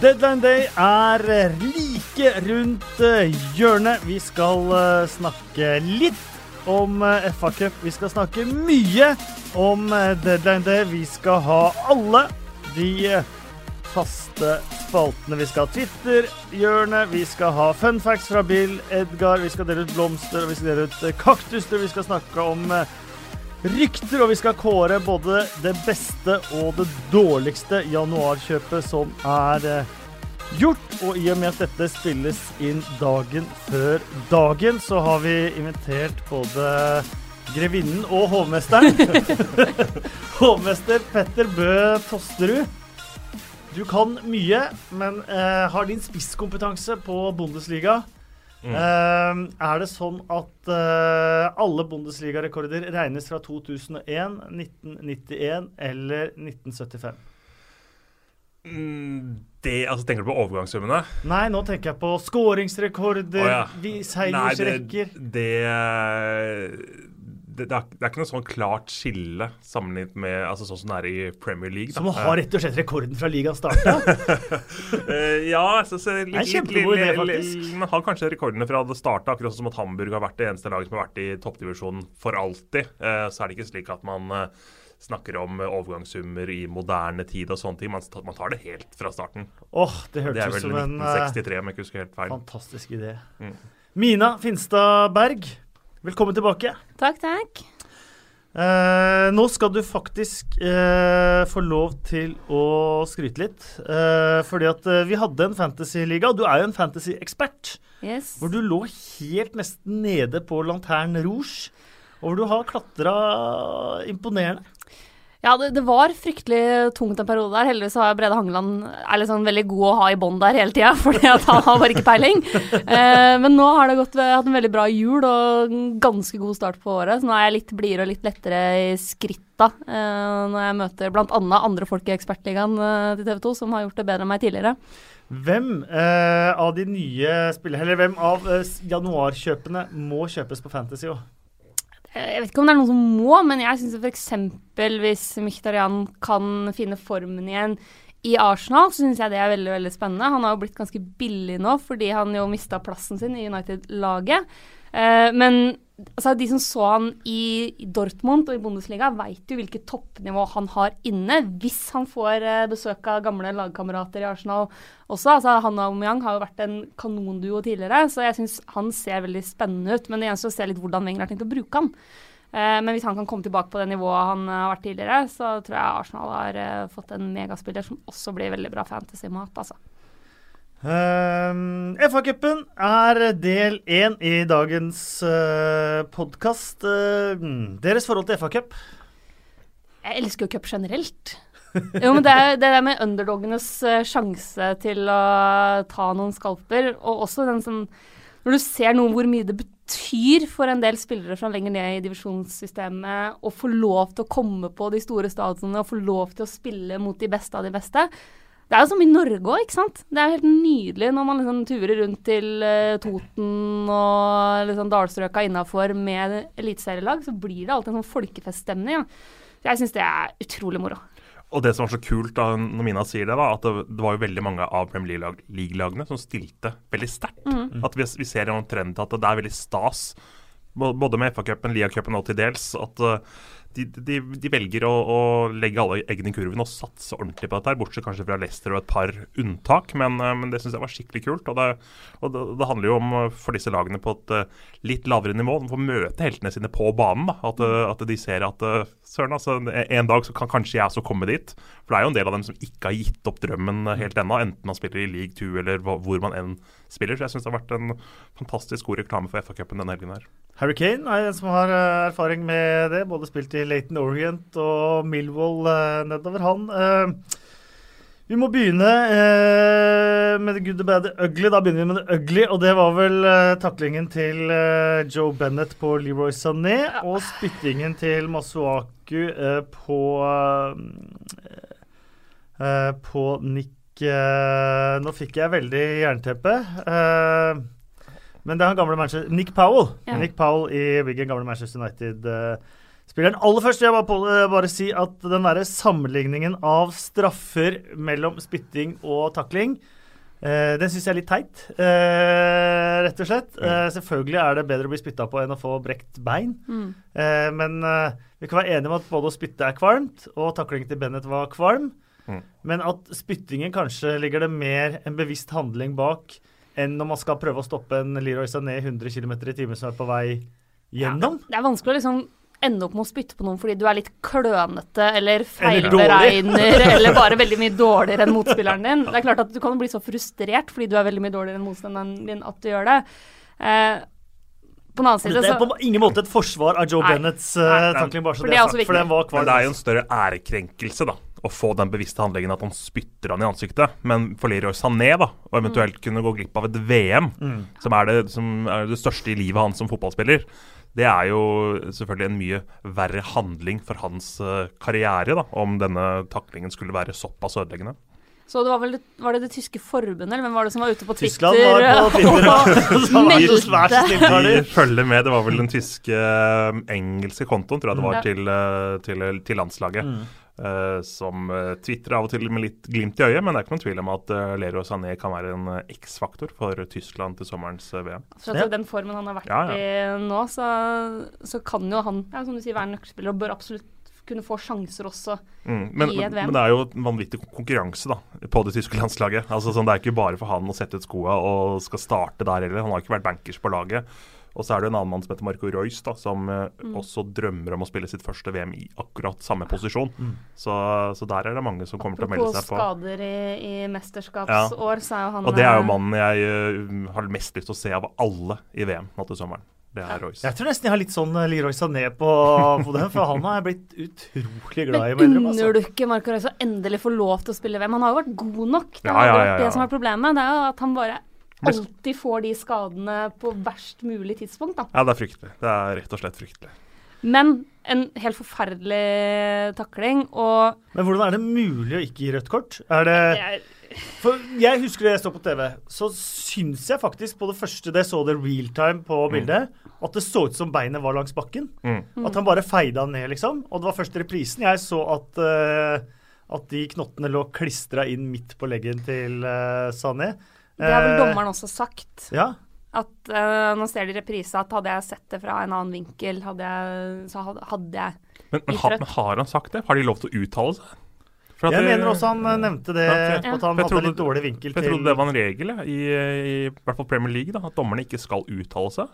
Deadline Day er like rundt eh, hjørnet. Vi skal eh, snakke litt om eh, FA Cup. Vi skal snakke mye om Deadline Day. Vi skal ha alle de faste spaltene. Vi skal ha Twitter-hjørnet, vi skal ha fun facts fra Bill Edgar, vi skal dele ut blomster, vi skal dele ut kaktuser. Vi skal snakke om rykter, og vi skal kåre både det beste og det dårligste januarkjøpet som er eh, gjort. Og i og med at dette spilles inn dagen før dagen, så har vi invitert både grevinnen og hovmesteren. Hovmester Petter Bø Tosterud. Du kan mye, men eh, har din spisskompetanse på Bundesliga. Mm. Eh, er det sånn at eh, alle Bundesliga-rekorder regnes fra 2001, 1991 eller 1975? Mm, Det, altså Tenker du på overgangssummene? Nei, nå tenker jeg på skåringsrekorder, oh, ja. Seiersrekker. det, det, det, det, er, det er ikke noe sånn klart skille sammenlignet med altså sånn som det er i Premier League. Som har rett og slett rekorden fra ligaen starta. Eh, ja, så, så, er Det er en litt, litt, kjempegod idé, faktisk. Man har kanskje rekordene fra det starta, akkurat som at Hamburg har vært det eneste laget som har vært i toppdivisjonen for alltid. Eh, så er det ikke slik at man eh, snakker om eh, overgangssummer i moderne tid og sånne ting. Man, man tar det helt fra starten. Åh, det Det hørtes ut som en eh, 1963, om jeg ikke husker helt feil. fantastisk idé. Mm. Mina Finstad Berg, velkommen tilbake. Takk, takk. Eh, nå skal du faktisk eh, få lov til å skryte litt. Eh, fordi at eh, vi hadde en fantasyliga, og du er jo en fantasy-ekspert. Yes. Hvor du lå helt nesten nede på Lantern Rouge. Og hvor du har klatra imponerende. Ja, det, det var fryktelig tungt en periode der. Heldigvis har Brede Hangeland er liksom veldig god å ha i bånd der hele tida, fordi han har bare ikke peiling. Eh, men nå har det gått, hatt en veldig bra jul og en ganske god start på året. Så nå er jeg litt blidere og litt lettere i skritta eh, når jeg møter bl.a. andre folk i Ekspertligaen eh, til TV 2 som har gjort det bedre enn meg tidligere. Hvem eh, av de nye spillerne, eller hvem av eh, januarkjøpene må kjøpes på Fantasy òg? Eh, Jeg vet ikke om det er noen som må, men jeg syns f.eks. hvis Mkhitaryan kan finne formen igjen i Arsenal, så syns jeg det er veldig veldig spennende. Han har jo blitt ganske billig nå fordi han jo mista plassen sin i United-laget. Eh, men altså, de som så han i Dortmund og i Bundesliga, veit jo hvilket toppnivå han har inne. Hvis han får eh, besøk av gamle lagkamerater i Arsenal også. Altså, han og Aubameyang har jo vært en kanonduo tidligere, så jeg syns han ser veldig spennende ut. Men det gjenstår å se litt hvordan Wenger har tenkt å bruke han. Eh, men hvis han kan komme tilbake på det nivået han eh, har vært tidligere, så tror jeg Arsenal har fått en megaspiller som også blir veldig bra fantasy-mat, altså. Um, FA-cupen er del én i dagens uh, podkast. deres forhold til FA-cup? Jeg elsker jo cup generelt. Jo, men det er det der med underdogenes eh, sjanse til å ta noen skalper, og også den sånn Når du ser noe hvor mye det betyr for en del spillere fra lenger ned i divisjonssystemet å få lov til å komme på de store stadionene og få lov til å spille mot de beste av de beste. Det er jo som i Norge òg, ikke sant. Det er jo helt nydelig når man liksom turer rundt til uh, Toten og liksom dalstrøka innafor med eliteserielag, så blir det alltid en sånn folkefeststemning. Ja. Jeg syns det er utrolig moro. Og det som var så kult da når Mina sier det, var at det, det var jo veldig mange av Premier League- League-lagene som stilte veldig sterkt. At vi, vi ser en trend til at det er veldig stas, både med FA-cupen, Lia-cupen og til dels, at uh, de, de, de velger å, å legge alle eggene i kurven og satse ordentlig på dette, her, bortsett kanskje fra Leicester og et par unntak. Men, uh, men det syns jeg var skikkelig kult. Og, det, og det, det handler jo om uh, for disse lagene på et uh, litt lavere nivå. De får møte heltene sine på banen. Da. At, at de ser at søren, altså, en dag så kan kanskje jeg også komme dit. For det er jo en del av dem som ikke har gitt opp drømmen helt ennå, enten man spiller i league 2 eller hvor man enn spiller. Så jeg syns det har vært en fantastisk god reklame for FA-cupen denne helgen her. Harry Kane er en som har eh, erfaring med det. Både spilt i Laton Orient og Millwall eh, nedover han. Eh, vi må begynne eh, med the good, the bad, the ugly. Da begynner vi med det ugly, og det var vel eh, taklingen til eh, Joe Bennett på Leroy Sané og spyttingen til Masuaku eh, på eh, eh, På Nick Nå fikk jeg veldig jernteppe. Men det er han gamle Manchester Nick Powell. Ja. Nick Powell i Wiggen, gamle Manchester United. spilleren. Aller først vil jeg bare, på, bare si at den derre sammenligningen av straffer mellom spytting og takling eh, den syns jeg er litt teit, eh, rett og slett. Eh, selvfølgelig er det bedre å bli spytta på enn å få brekt bein. Mm. Eh, men eh, vi kan være enige om at både å spytte er kvalmt, og taklingen til Bennett var kvalm. Mm. Men at spyttingen kanskje ligger det mer en bevisst handling bak enn når man skal prøve å stoppe en Leroy Sané 100 km i timen som er på vei gjennom. Det er vanskelig å liksom ende opp med å spytte på noen fordi du er litt klønete eller feilberegner eller bare veldig mye dårligere enn motspilleren din. Det er klart at Du kan bli så frustrert fordi du er veldig mye dårligere enn motstanderen din at du gjør det. Eh, på den annen side det er på ingen måte et forsvar av Joe Nei. Bennetts uh, takling, bare så det det er sagt. For den var Men det er jo en større ærekrenkelse da, å få den bevisste handlingen at han spytter han i ansiktet. Men for Leroy Sané da, å eventuelt kunne gå glipp av et VM, Mm. som, er det, som er det største i livet hans som fotballspiller, det er jo selvfølgelig en mye verre handling for hans eh, karriere, da, om denne taklingen skulle være såpass ødeleggende. Så det var vel det, var det det tyske forbundet, eller hvem var det som var ute på Twitter? Tyskland var på Twitter og meldte- følger med. Det var vel den tyske eh, engelske kontoen, tror jeg det var, til, eh, til, til landslaget. Mm. Eh, som uh, tvitrer av og til med litt glimt i øyet, men det er ikke noen tvil om at uh, Leroy Sané kan være en eh, X-faktor for Tyskland til sommerens eh, VM. For at den formen han har vært Ja, i nå, så, så kan jo han ja, som du sier, være en nøkkelspiller og bør absolutt kunne få sjanser også. Mm. Men, I et VM. men det er jo en vanvittig konkurranse da, på det tyske landslaget. Altså, sånn, det er ikke bare for han å sette ut skoa og skal starte der heller. Han har ikke vært bankers på laget. Og så er det en annen mann som heter Marco Reus, da, som eh, Mm. også drømmer om å spille sitt første VM i akkurat samme posisjon. Mm. Så, så der er det mange som kommer til å melde seg på. Apropos skader i, i mesterskapsår, så er jo han Og det er jo eh, mannen jeg uh, har mest lyst til å se av alle i VM nå til sommeren. Det er Royce. Jeg tror nesten jeg har litt sånn Leroy Sané på, på den, for han har jeg blitt utrolig glad i. Men altså. unner du ikke Marco Reus å endelig få lov til å spille VM? Han har jo vært god nok. Det Ja, har ja, vært ja, det som er problemet. Det er jo at han bare alltid får de skadene på verst mulig tidspunkt. da. Ja, det er fryktelig. Det er rett og slett fryktelig. Men en helt forferdelig takling, og Men hvordan er det mulig å ikke gi rødt kort? Er det For jeg husker det jeg så på TV, så syns jeg faktisk på det første jeg så det realtime på bildet, at det så ut som beinet var langs bakken. Mm. At han bare feida ned, liksom. Og det var først i reprisen jeg så at, uh, at de knottene lå klistra inn midt på leggen til uh, Sané. Det har vel Eh, dommeren også sagt. Ja. At uh, Nå ser de reprise at hadde jeg sett det fra en annen vinkel, hadde jeg, så hadde, hadde jeg Men, men, har, men har han sagt det? Har de lov til å uttale seg? For at Jeg det- mener også han eh, nevnte det, Ja, at han hadde trodde- litt dårlig vinkel til jeg trodde det var en regel i, i, i hvert fall Premier League, da, at dommerne ikke skal uttale seg.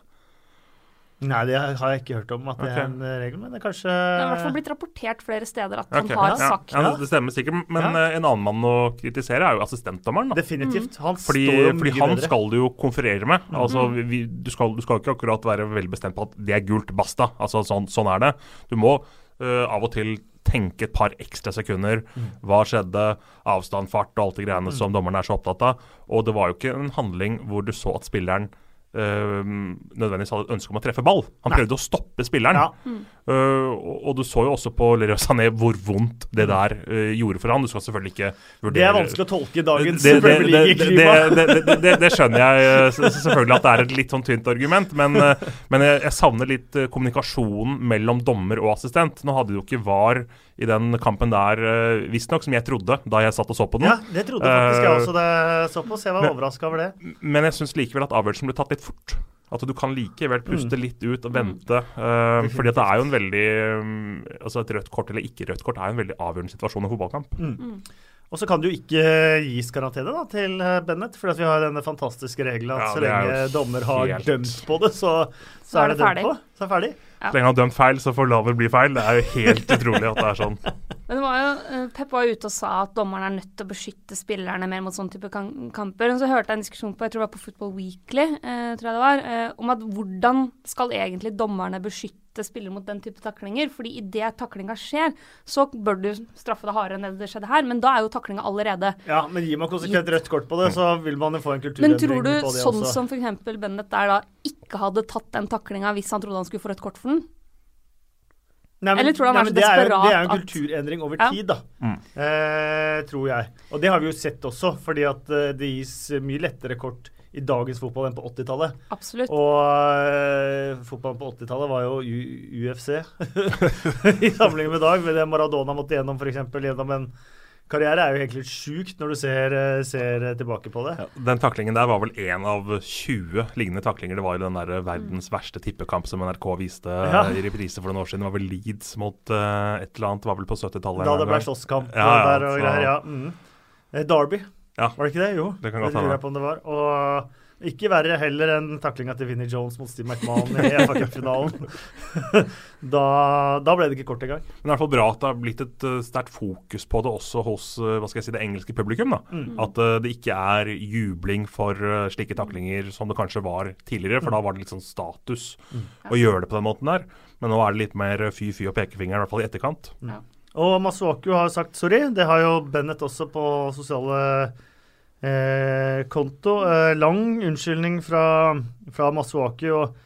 Nei, det har jeg ikke hørt om at det okay. er en eh, regel, men det er kanskje Det har i hvert fall blitt rapportert flere steder at okay. han har ja. sagt ja, Ja. Det stemmer sikkert, men Ja. eh, en annen mann å kritisere er jo assistentdommeren. da. Definitivt. Han Fordi, står jo fordi han bedre. skal du jo konferere med. Altså, vi, du, skal, du skal ikke akkurat være veldig bestemt på at det er gult, basta. Altså, sånn, sånn er det. Du må uh, av og til tenke et par ekstra sekunder. Hva skjedde? Avstand, fart og alt det greiene som dommeren er så opptatt av. Og det var jo ikke en handling hvor du så at spilleren eh, nødvendigvis hadde et ønske om å treffe ball. Han Nei. prøvde å stoppe spilleren. Ja. Eh, og, og du så jo også på Leroy Sané hvor vondt det der uh, gjorde for han. Du skal selvfølgelig ikke vurdere Det er vanskelig å tolke i dagens det, det, det, det, det, skjønner jeg selvfølgelig at det er et litt sånn tynt argument, men, men jeg, jeg savner litt kommunikasjonen mellom dommer og assistent. Nå hadde jo ikke VAR i den kampen der, uh, visstnok, som jeg trodde da jeg satt og så på den. Ja, det trodde faktisk jeg også det så på, så Jeg var overraska over det. Men jeg syns likevel at avgjørelsen ble tatt litt fort. At du kan likevel puste Mm. litt ut og vente. Uh, fordi at det er jo en veldig um, Altså et rødt kort eller ikke rødt kort er jo en veldig avgjørende situasjon i fotballkamp. Og så kan det jo ikke gis karantene da, til eh, Bennett, for vi har denne fantastiske regelen at Ja, så lenge dommer har helt- dømt på det, så, så, er det dømt på. Så er det ferdig. Så lenge han har dømt feil, så får Laver bli feil. Det er jo helt utrolig at det er sånn. Men det var jo, eh, Pep var jo ute og sa at dommerne er nødt til å beskytte spillerne mer mot sånne type kamper. Og så hørte jeg en diskusjon på jeg tror det var på Football Weekly, eh, tror jeg det var, eh, om at hvordan skal egentlig dommerne beskytte spillere mot den type taklinger? Fordi idet taklinga skjer, så bør du straffe det hardere enn det det skjedde her. Men da er jo taklinga allerede Ja, men gir man konsekvent rødt kort på det, så vil man jo få en Men tror du på sånn også. som f.eks. Bennett der da ikke hadde tatt den taklinga hvis han trodde han skulle få rødt kort for den? Nei, men, Eller tror du han nei, er men så det er jo, det er jo en kulturendring over Ja. tid, da. Mm. Eh, tror jeg. Og det har vi jo sett også, fordi at eh, det gis mye lettere kort i dagens fotball enn på 80-tallet. Absolutt. Og uh, fotballen på 80-tallet var jo U UFC i sammenligning med i dag. Med det Maradona måtte gjennom f.eks. gjennom en karriere er jo egentlig litt sjukt når du ser, eh, ser tilbake på det. Ja, den taklingen der var vel én av 20 lignende taklinger det var jo den der verdens verste tippekamp som NRK viste ja. i reprise for noen år siden. Det var vel Leeds mot uh, et eller annet, det var vel på 70-tallet. Da det ble slåsskamp ja, der og greier, ja. Mm. Derby. Ja. Var det ikke det? Jo. Det kan godt hende. på om det var. Og ikke verre heller enn taklinga til Vinnie Jones mot Steve McMahon i FA Cup-finalen. da, da, ble det ikke kort engang. Men det er i hvert fall bra at det har blitt et uh, sterkt fokus på det også hos uh, hva skal jeg si, det engelske publikum. Mm. At uh, det ikke er jubling for slike taklinger som det kanskje var tidligere. For mm. da var det litt sånn status mm. å gjøre det på den måten der. Men nå er det litt mer fy-fy og pekefinger, i hvert fall i etterkant. Ja. Og Masuaku har sagt sorry. Det har jo Bennett også på sosiale eh, konto. Eh, lang unnskyldning fra, fra Masuaki. Og,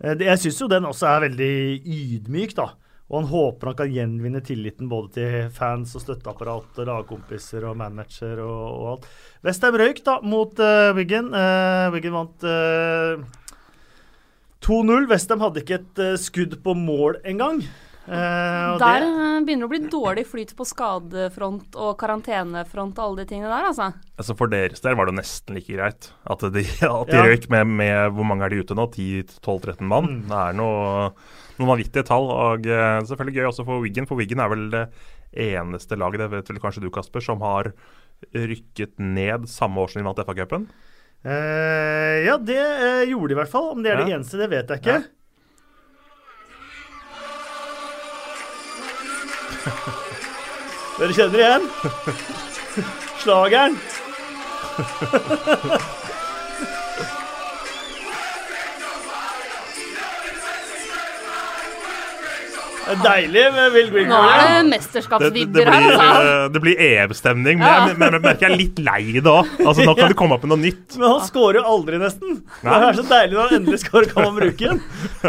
eh, det, jeg syns jo den også er veldig ydmyk, da. Og han håper han kan gjenvinne tilliten både til fans og støtteapparat, lagkompiser og manager og, og alt. Westham røyk da mot uh, Wiggen. Uh, Wiggen vant uh, 2-0. Westham hadde ikke et skudd på mål engang. Uh, der det, eh, begynner det å bli dårlig flyt på skadefront og karantenefront og alle de tingene der, altså. altså for deres del var det jo nesten like greit at de, at de ja. røyk med, med, Hvor mange er de ute nå? 10-12-13 mann? Mm. Det er noe, noen vanvittige tall. Og uh, selvfølgelig gøy også for Wiggen, for Wiggen er vel det eneste laget, det vet vel kanskje du Kasper, som har rykket ned samme år som de vant FA-cupen? Uh, ja, det gjorde de i hvert fall. Om det er ja. det eneste, det vet jeg ikke. Ja. Dere kjenner igjen? Slageren. Det er deilig med Will Greenwood. Nå er det mesterskapsvidder her. Altså. Det blir EM-stemning, men, jeg, men jeg merker jeg er litt lei da. Altså, nå kan det komme opp med noe nytt. Men han scorer jo aldri, nesten. Nei. Det er så deilig når han endelig scorer, kan man bruke den.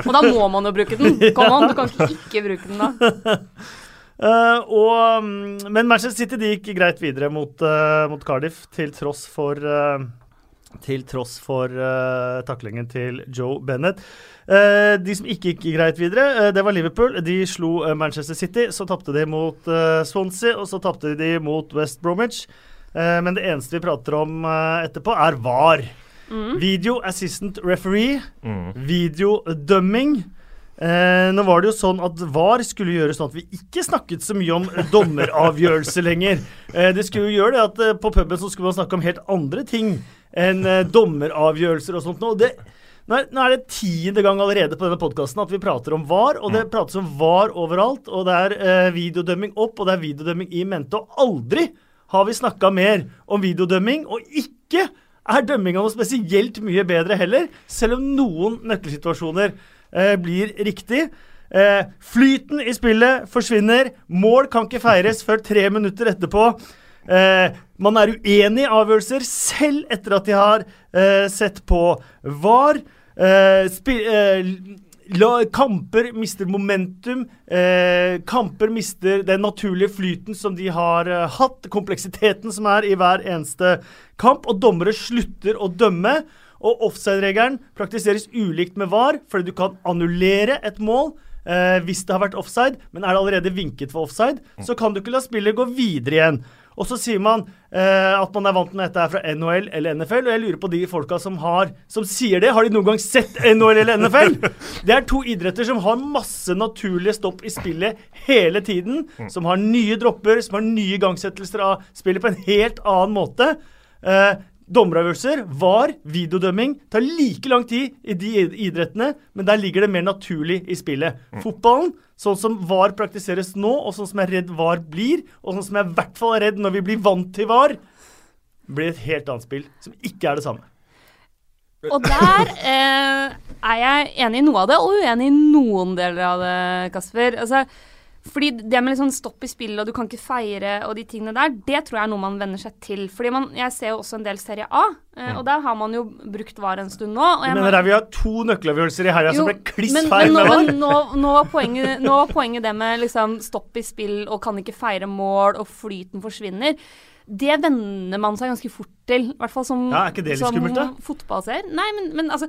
Og da må man jo bruke den. Kom an, du kan ikke ikke bruke den da. Uh, og, mm, men Manchester City de gikk greit videre mot, uh, mot Cardiff, til tross for uh, til tross for taklingen til Joe Bennett. de som ikke gikk greit videre, det var Liverpool. De slo Manchester City. Så tapte de mot Swansea, og så tapte de mot West Bromwich. men det eneste vi prater om etterpå, er VAR. Mm. Video assistant referee. Mm. Videodømming. Eh, nå var det jo sånn at VAR skulle gjøre sånn at vi ikke snakket så mye om dommeravgjørelse lenger. Eh, det skulle jo gjøre det at eh, på puben så skulle man snakke om helt andre ting enn eh, dommeravgjørelser og sånt. Og det, nå, er, nå er det tiende gang allerede på denne podkasten at vi prater om VAR, og det prates om VAR overalt. Og det er eh, videodømming opp, og det er videodømming i mente. Og aldri har vi snakka mer om videodømming, og ikke er dømminga noe spesielt mye bedre heller, selv om noen nøkkelsituasjoner eh, blir riktig. Eh, flyten i spillet forsvinner. Mål kan ikke feires før tre minutter etterpå. Eh, man er uenig i avgjørelser selv etter at de har eh, sett på VAR. Eh, eh, kamper mister momentum. kamper mister den naturlige flyten som de har hatt. Kompleksiteten som er i hver eneste kamp. Og dommere slutter å dømme. Og offside-regelen praktiseres ulikt med VAR, fordi du kan annullere et mål eh, hvis det har vært offside, men er det allerede vinket for offside, så kan du ikke la spillet gå videre igjen. Og så sier man eh, at man er vant med dette her fra NHL eller NFL, og jeg lurer på de folka som, har, som sier det. Har de noen gang sett NHL eller NFL? Det er to idretter som har masse naturlige stopp i spillet hele tiden. Som har nye dropper, som har nye igangsettelser av spillet på en helt annen måte. Eh, Dommeravgjørelser, VAR, videodømming tar like lang tid i de idrettene, men der ligger det mer naturlig i spillet. Mm. Fotballen, sånn som VAR praktiseres nå, og sånn som jeg er redd VAR blir, og sånn som jeg i hvert fall er redd når vi blir vant til VAR, blir et helt annet spill som ikke er det samme. Og der eh, er jeg enig i noe av det, og uenig i noen deler av det, Kasper. Altså, fordi det med liksom stopp i spillet, og du kan ikke feire og de tingene der, det tror jeg er noe man venner seg til. Fordi man, Jeg ser jo også en del Serie A, eh, og der har man jo brukt VAR en stund nå. Jeg mener der vi har to nøkkelavgjørelser i helga som ble kliss feil med VAR? Nå, nå, var poenget, nå var poenget det med liksom stopp i spill og kan ikke feire mål, og flyten forsvinner. det venner man seg ganske fort til. I hvert fall som, Ja, er ikke det litt som skummelt, da? fotballseer. Nei, men, men altså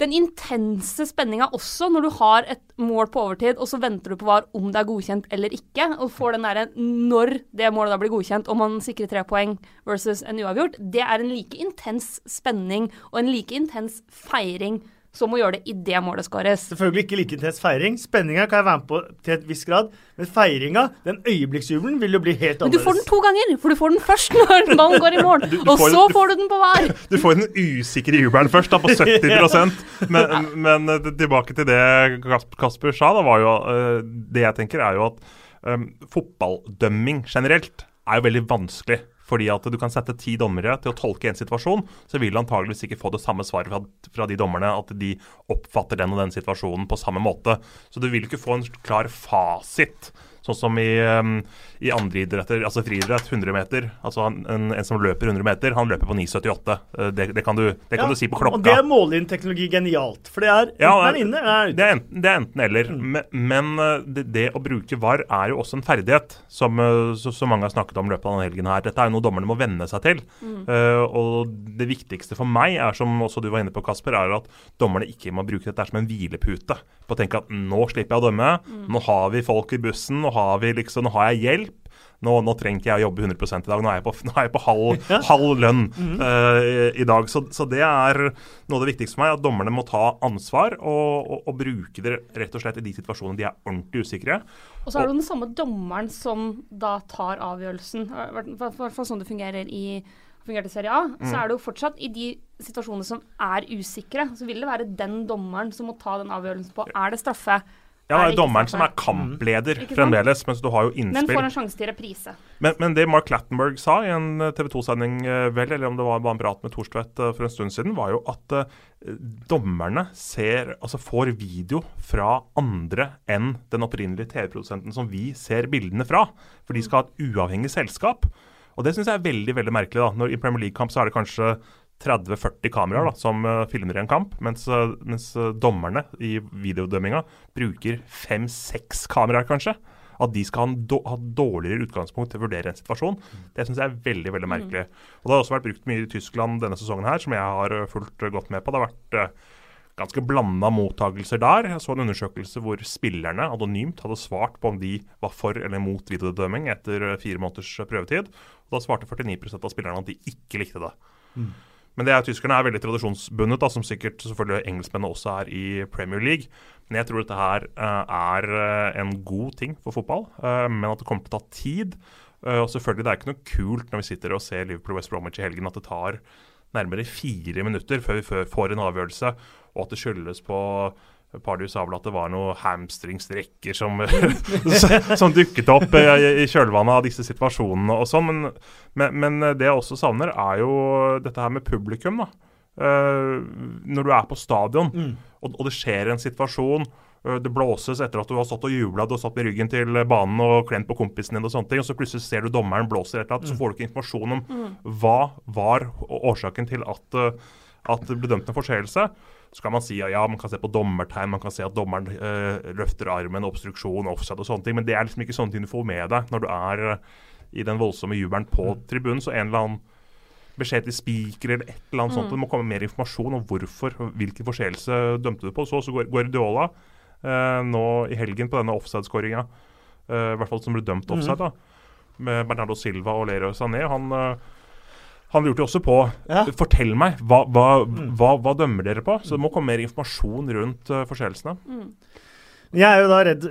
den intense spenninga også, når du har et mål på overtid, og så venter du på VAR om det er godkjent eller ikke, og får den derre når det målet da blir godkjent, og man sikrer tre poeng versus en uavgjort, det er en like intens spenning og en like intens feiring som å gjøre det idet målet skåres. Selvfølgelig ikke like intens feiring. Spenninga kan jeg være med på til et visst grad. Men feiringa, den øyeblikksjubelen, vil jo bli helt Men du får den to ganger, for du får den først når ballen går i mål, du og får- så du- får du den på hver. Du får den usikre jubelen først, da, på 70 Men, men eh, tilbake til det Kasper sa, da, var jo eh, Det jeg tenker, er jo at um, fotballdømming generelt er jo veldig vanskelig. Fordi at du kan sette ti dommere til å tolke en situasjon, så vil du antageligvis ikke få det samme svaret fra, fra de dommerne, at de oppfatter den og den situasjonen på samme måte. Så du vil ikke få en klar fasit. Sånn som i, um, i andre idretter, altså friidrett, 100 meter. Altså han- en, en som løper 100 meter, han løper på 9,78. Eh, Det, det, kan du, det kan du si på klokka. Og det er måle-inn-teknologi genialt. For det er enten Ja, er inne, eller er ute. Det er enten, det er enten eller. Men, men eh, det, det å bruke VAR er jo også en ferdighet, som, så, så, mange har snakket om i løpet av denne helgen her. Dette er jo noe dommerne må venne seg til. Eh, og det viktigste for meg er, som også du var inne på, Kasper, er at dommerne ikke må bruke dette som en hvilepute. På å tenke at nå slipper jeg å dømme, nå har vi folk i bussen, nå har, vi liksom, nå har jeg hjelp. Nå, nå trenger ikke jeg å jobbe 100 i dag, nå er jeg på, nå er jeg på halv, halv lønn uh, i, i dag. Så, så det er noe av det viktigste for meg, at dommerne må ta ansvar og, og, og bruke det rett og slett i de situasjonene de er ordentlig usikre. Og så er det jo den samme dommeren som da tar avgjørelsen. I hvert fall sånn det fungerer i fungerte Serie A. Mm. Så er det jo fortsatt i de situasjonene som er usikre, så vil det være den dommeren som må ta den avgjørelsen på er det straffe. Ja, det Er er dommeren som er kampleder Ikke fremdeles, mens du har jo innspill. Men får en sjanse til reprise. Men, men det Mark Lattenberg sa i en TV 2-sending, eh, vel, eller om det var en prat med Thorstvedt eh, for en stund siden, var jo at uh, dommerne ser, altså får video fra andre enn den opprinnelige TV-produsenten som vi ser bildene fra. For de skal ha et uavhengig selskap. Og det syns jeg er veldig veldig merkelig. da. Når I Premier League-kamp så er det kanskje 30-40 kameraer da, som eh, filmer en kamp, mens, eh, mens eh, dommerne i videodømminga bruker fem-seks kameraer, kanskje. At de skal ha, en ha dårligere utgangspunkt til å vurdere en situasjon, det syns jeg er veldig veldig merkelig. Og Det har også vært brukt mye i Tyskland denne sesongen, her, som jeg har fulgt godt med på. Det har vært ganske blanda mottagelser der. Jeg så en undersøkelse hvor spillerne anonymt hadde svart på om de var for eller mot videodømming etter fire måneders prøvetid. Og Da svarte 49% av spillerne at de ikke likte det. Men det er, tyskerne er veldig tradisjonsbundet, da, som sikkert selvfølgelig engelskmennene også er i Premier League. Men jeg tror dette her eh, er eh, en god ting for fotball, eh, men at det kommer til å ta tid. Og selvfølgelig, det er ikke noe kult når vi sitter og ser Liverpool West Bromwich i helgen at det tar nærmere fire minutter før vi får en avgjørelse, og at det skyldes på Pardius sa vel at det var noen hamstringstrekker som, som dukket opp i, i kjølvannet av disse situasjonene og sånn. Men, men, men det jeg også savner, er jo dette her med publikum. da. Uh, når du er på stadion, og, og det skjer en situasjon uh, det blåses etter at du har stått og jubla, du har stått med ryggen til banen og klemt på kompisen din, og sånne ting, og så plutselig ser du dommeren blåser et eller annet, så får du ikke informasjon om hva var årsaken til at, uh, at det ble dømt en forseelse. Så kan man si ja, ja, man kan se på dommertegn, man kan se at dommeren øh, løfter armen, obstruksjon, offside og sånne ting, men det er liksom ikke sånne ting du får med deg når du er eh, i den voldsomme jubelen på tribunen. Så en eller annen beskjed til spiker eller et eller annet sånt. Det må komme mer informasjon om hvorfor, hvilken forseelse dømte du på. Så så går Guardiola øh, nå i helgen på denne offside-skåringa, øh, i hvert fall som ble dømt offside, da, med Bernardo Silva og Leroy Sané. Han, han lurte jo også på Ja. Fortell meg, hva, hva, hva, hva dømmer dere på? Så det må komme mer informasjon rundt uh, forseelsene. Jeg er jo da redd,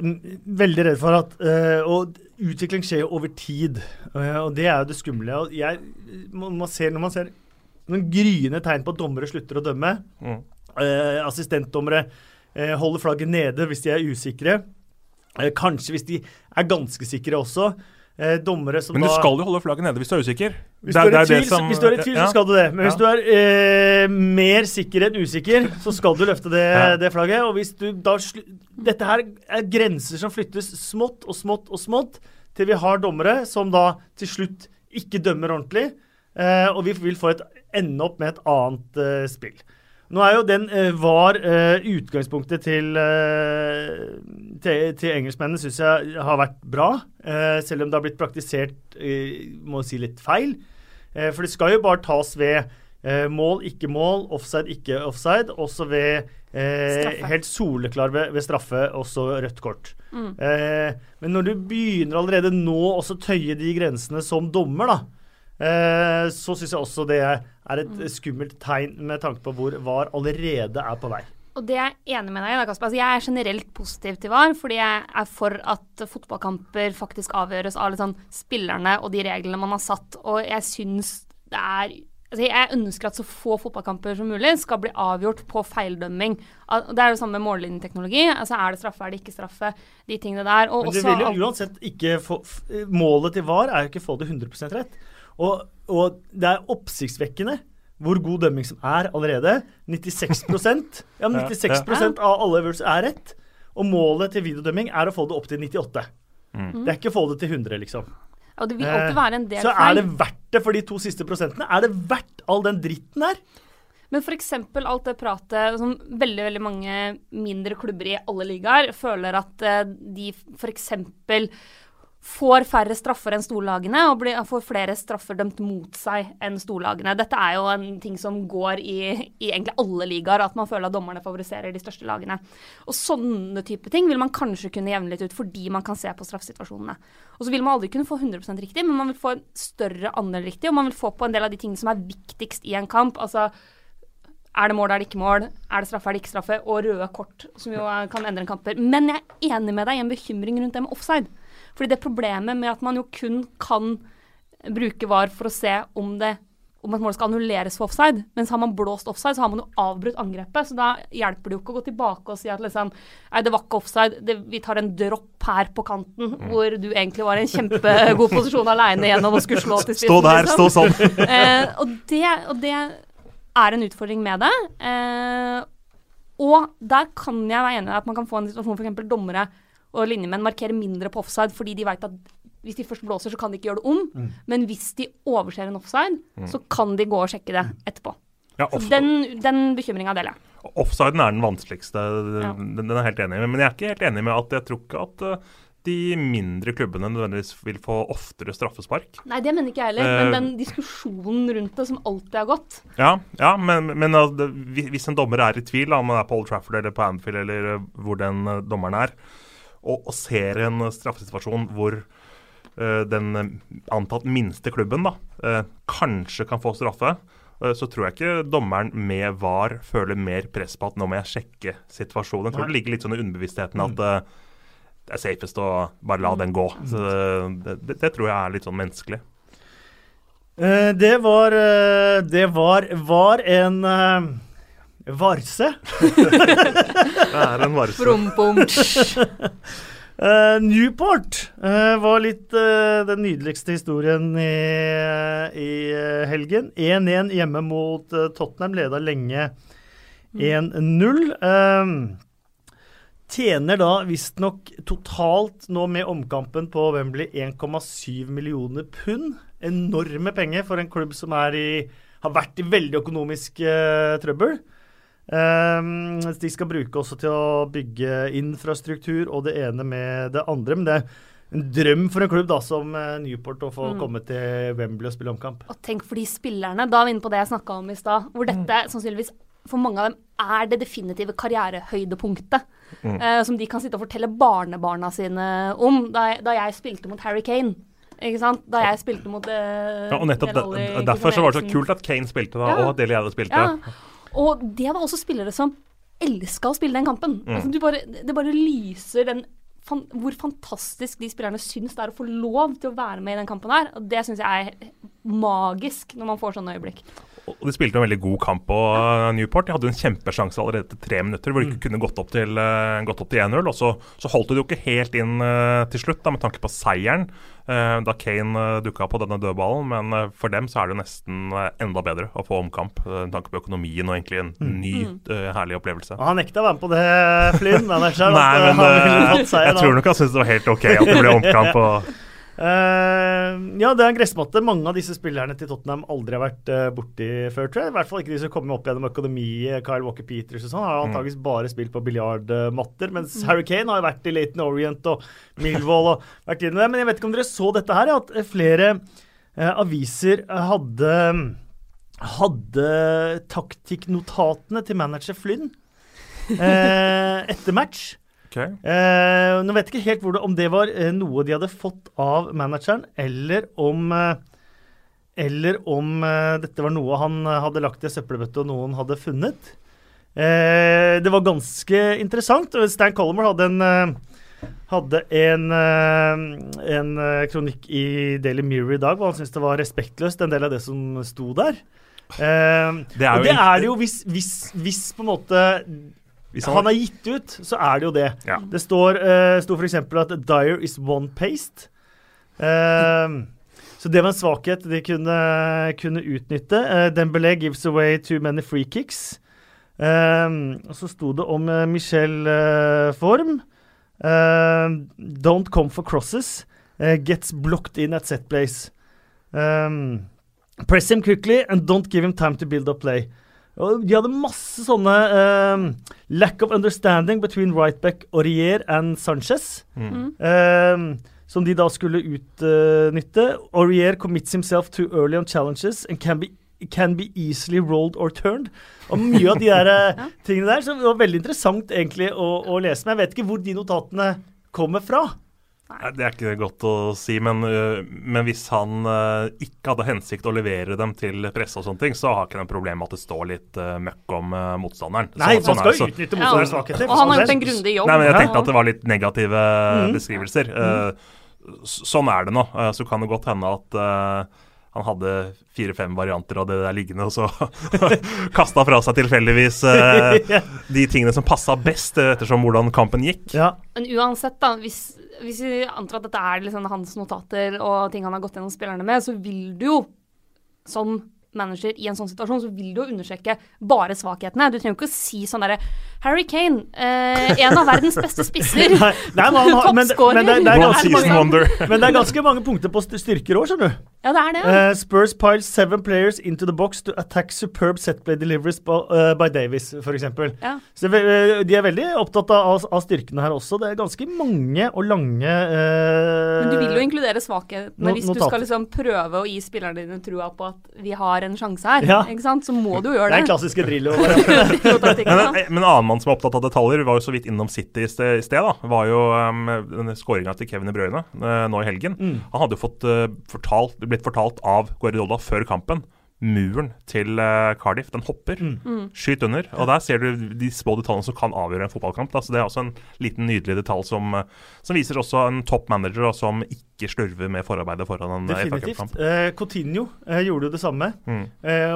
veldig redd for at uh, Og utvikling skjer jo over tid, Uh, og det er jo det skumle. Og jeg, man, man ser, når man ser noen gryende tegn på at dommere slutter å dømme, Mm. assistentdommere holder flagget nede hvis de er usikre, kanskje hvis de er ganske sikre også. Eh, dommere som Men du da skal jo holde flagget nede hvis du er usikker. hvis Det du, er tvil, som- hvis du er i tvil, ja. så skal du det. Men hvis du er eh, mer sikker enn usikker, så skal du løfte det, det flagget. Og hvis du da Dette her er grenser som flyttes smått og smått og smått til vi har dommere som da til slutt ikke dømmer ordentlig. Eh, og vi vil få et, ende opp med et annet eh, spill. Nå er jo den eh, var eh, utgangspunktet til, eh, til, til engelskmennene, syns jeg har vært bra. selv om det har blitt praktisert må si litt feil. For det skal jo bare tas ved mål, ikke mål, offside, ikke offside. Også ved Straffe. helt soleklar ved, ved straffe, også rødt kort. Eh, men når du begynner allerede nå også tøye de grensene som dommer, da, eh, så syns jeg også det er et skummelt tegn med tanke på hvor VAR allerede er på vei. Og det er jeg enig med deg i. da, Kasper. Altså, jeg er generelt positiv til VAR, fordi jeg er for at fotballkamper faktisk avgjøres av sånn spillerne og de reglene man har satt. Og jeg syns det er altså, Jeg ønsker at så få fotballkamper som mulig skal bli avgjort på feildømming. Det er det samme med mållinjeteknologi. Altså, er det straffe, er det ikke straffe? De tingene der. Og Men det vil jo uansett ikke få Målet til VAR er jo ikke å få det 100% rett. Og, og det er oppsiktsvekkende hvor god dømming som er allerede. 96% Ja, men 96% av alle øvelser er rett. Og målet til videodømming er å få det opp til 98. Det er ikke å få det til 100, liksom. Og det vil alltid være en del Så er det verdt det for de to siste prosentene? Er det verdt all den dritten her? Men f.eks. alt det pratet som veldig veldig mange mindre klubber i alle ligaer føler at eh, de f.eks. får færre straffer enn storlagene og blir, får flere straffer dømt mot seg enn storlagene. Dette er jo en ting som går i, i egentlig alle ligaer, at man føler at dommerne favoriserer de største lagene. Og sånne type ting vil man kanskje kunne jevne litt ut fordi man kan se på straffesituasjonene. Og så vil man aldri kunne få 100% riktig, men man vil få en større andel riktig, og man vil få på en del av de tingene som er viktigst i en kamp. altså er det mål, er det ikke mål? Er det straffe, er det ikke straffe? Og røde kort, som jo kan endre en kamper. Men jeg er enig med deg i en bekymring rundt det med offside. Fordi det problemet med at man jo kun kan bruke VAR for å se om det om at målet skal annulleres for offside, mens har man blåst offside, så har man jo avbrutt angrepet. Så da hjelper det jo ikke å gå tilbake og si at liksom Nei, det var ikke offside, det, vi tar en dropp her på kanten, hvor du egentlig var i en kjempegod posisjon aleine gjennom å skulle slå til spissen. Stå der, liksom. stå sånn. Eh, og, det, og det er en utfordring med det. Eh, og der kan jeg være enig i at man kan få en situasjon f.eks. dommere og linjemenn markerer mindre på offside fordi de vet at hvis de først blåser, så kan de ikke gjøre det om. Mm. Men hvis de overser en offside, så kan de gå og sjekke det etterpå. Ja, Så den, den bekymringa deler jeg. Offsiden er den vanskeligste, Ja. den, den er jeg helt enig med. Men jeg er ikke helt enig med at jeg tror ikke at eh, de mindre klubbene nødvendigvis vil få oftere straffespark. Nei, det mener ikke jeg heller, Eh, men den diskusjonen rundt det som alltid har gått Ja, ja men, men altså, hvis- en dommer er i tvil, om han er på Old Trafford eller på Anfield eller eh, hvor den eh, dommeren er, og, og ser en straffesituasjon hvor eh, den antatt minste klubben da, eh, kanskje kan få straffe, eh, så tror jeg ikke dommeren med VAR føler mer press på at nå må jeg sjekke situasjonen. Jeg tror det ligger litt sånn i underbevisstheten at eh, det er safest å bare la den gå. Så det, det, det tror jeg er litt sånn menneskelig. Det var Det var, var en varse. Det er en varse. Prompom. Uh, Newport uh, var litt uh, den nydeligste historien i, i eh, helgen. 1-1 hjemme mot eh, Tottenham, leda lenge 1-0. Eh, tjener da visstnok totalt nå med omkampen på Wembley 1,7 millioner pund. Enorme penger for en klubb som er i, har vært i veldig økonomisk eh, trøbbel. Um, de skal bruke også til å bygge infrastruktur og det ene med det andre. Men det er en drøm for en klubb da som eh, Newport å få komme til Wembley og spille omkamp. Og tenk for de spillerne, da er vi inne på det jeg snakka om i stad, hvor dette sannsynligvis for mange av dem er det definitive karrierehøydepunktet. eh, som de kan sitte og fortelle barnebarna sine om. Da jeg, da jeg spilte mot Harry Kane. Ikke sant? Da jeg spilte mot uh, Ja, og nettopp de, Derfor så var det så kult at Kane spilte da, Ja. og at Deli Alli spilte. Ja. Og det var også spillere som elska å spille den kampen. Altså, du bare, det bare lyser den fan, hvor fantastisk de spillerne syns det er å få lov til å være med i den kampen her. Og det syns jeg er magisk når man får sånne øyeblikk. Og de spilte en veldig god kamp på uh, Newport. De hadde en kjempesjanse allerede etter tre minutter, hvor de ikke kunne gått opp til, opp til 1-0. Og så, så holdt de jo ikke helt inn uh, til slutt, da, med tanke på seieren, da Kane dukka på denne dødballen. Men for dem så er det jo nesten enda bedre å få omkamp, med tanke på økonomien og egentlig en ny, uh, herlig opplevelse. Og han nekta å være med på det, Flynn. Nei, eh, men seieren, jeg tror nok han syntes det var helt OK at det ble omkamp. Og, Eh, ja, det er en gressmatte mange av disse spillerne til Tottenham aldri har vært uh, borti før, tror jeg. I hvert fall ikke de som kommer opp gjennom økonomiet. Kyle Walker Peters og sånn har antakeligvis bare spilt på biljardmatter. Mens Harry Kane har vært i Laton Orient og Millwall og vært inne der. Men jeg vet ikke om dere så dette her, at flere uh, aviser hadde hadde taktikknotatene til manager Flynn etter match. Okay. Eh, nå vet jeg ikke helt det, om det var eh, noe de hadde fått av manageren, eller om eh, Eller om eh, dette var noe han eh, hadde lagt i søppelbøtte og noen hadde funnet. Eh, det var ganske interessant. Stan Collimer hadde en hadde en, en kronikk i Daily Mirror i dag hvor han syntes det var respektløst, en del av det som sto der. det er jo, og det er det jo hvis, hvis, hvis på en måte han, han er gitt ut, så er det jo det. Ja. Det står uh, sto f.eks. at 'Dyer is one paste'. Uh, så det var en svakhet de kunne, kunne utnytte. Uh, Dembélé gives away too many free kicks. Uh, og så sto det om Michel Form. don't come for crosses. gets blocked in at set place. Press him quickly and don't give him time to build up play. Og de hadde masse sånne uh, lack of understanding between rightback Aurier and Sanchez. Mm. Uh, som de da skulle utnytte. Uh, Aurier commits himself to early on challenges and can be, can be easily rolled or turned. Og mye av de der uh, tingene der. Så det var veldig interessant egentlig å, å lese. Men jeg vet ikke hvor de notatene kommer fra. Nei. Det er ikke godt å si, men, øh, men hvis han uh, ikke hadde hensikt å levere dem til presse, og sånne ting, så har ikke den problemet med at det står litt uh, møkk om uh, motstanderen. Nei, så, man sånn skal jo utnytte motstanderens ja. svakheter. Og han har gjort en grundig jobb. Nei, men Jeg tenkte at det var litt negative mm. beskrivelser. Mm. sånn er det nå. så kan det godt hende at han hadde fire-fem varianter av det der liggende, og så kasta fra seg tilfeldigvis de tingene som passa best, ettersom hvordan kampen gikk. Ja. Men uansett, da, hvis hvis vi antar at dette er liksom hans notater og ting han har gått gjennom spillerne med, så vil du jo som manager i en sånn situasjon, så vil du jo undersøke bare svakhetene. Du trenger jo ikke å si sånn derre Harry Kane, eh, en av verdens beste spisser. nei, nei, men, men, men, det, det ganske, men, det er ganske mange punkter på styrker òg, skjønner du. Ja, det er det. Uh, Spurs piles seven players into the box to attack superb setplay deliveries by, uh, by Davies, f.eks. Ja. Så uh, de er veldig opptatt av, av, styrkene her også. Det er ganske mange og lange Men du vil jo inkludere svakhetene hvis du skal liksom prøve å gi spillerne dine trua på at vi har en sjanse her. Ja. Ikke sant? Så må du jo gjøre det. Det er en klassiske Drillo. men, men en annen mann som er opptatt av detaljer, var jo så vidt innom City i sted. I sted da, var jo um, skåringa til Kevin De Bruyne nå i helgen. Mm. Han hadde jo fått fortalt blitt fortalt av Guardiola før kampen. Muren til uh, Cardiff, den hopper. Mm. mm. Skyt under. Og der ser du de små detaljene som kan avgjøre en fotballkamp. Da. Så Det er også en liten nydelig detalj som, uh, som viser også en topp manager da, som ikke slurver med forarbeidet foran en eh, Definitivt. Uh, Coutinho gjorde jo det samme. Mm.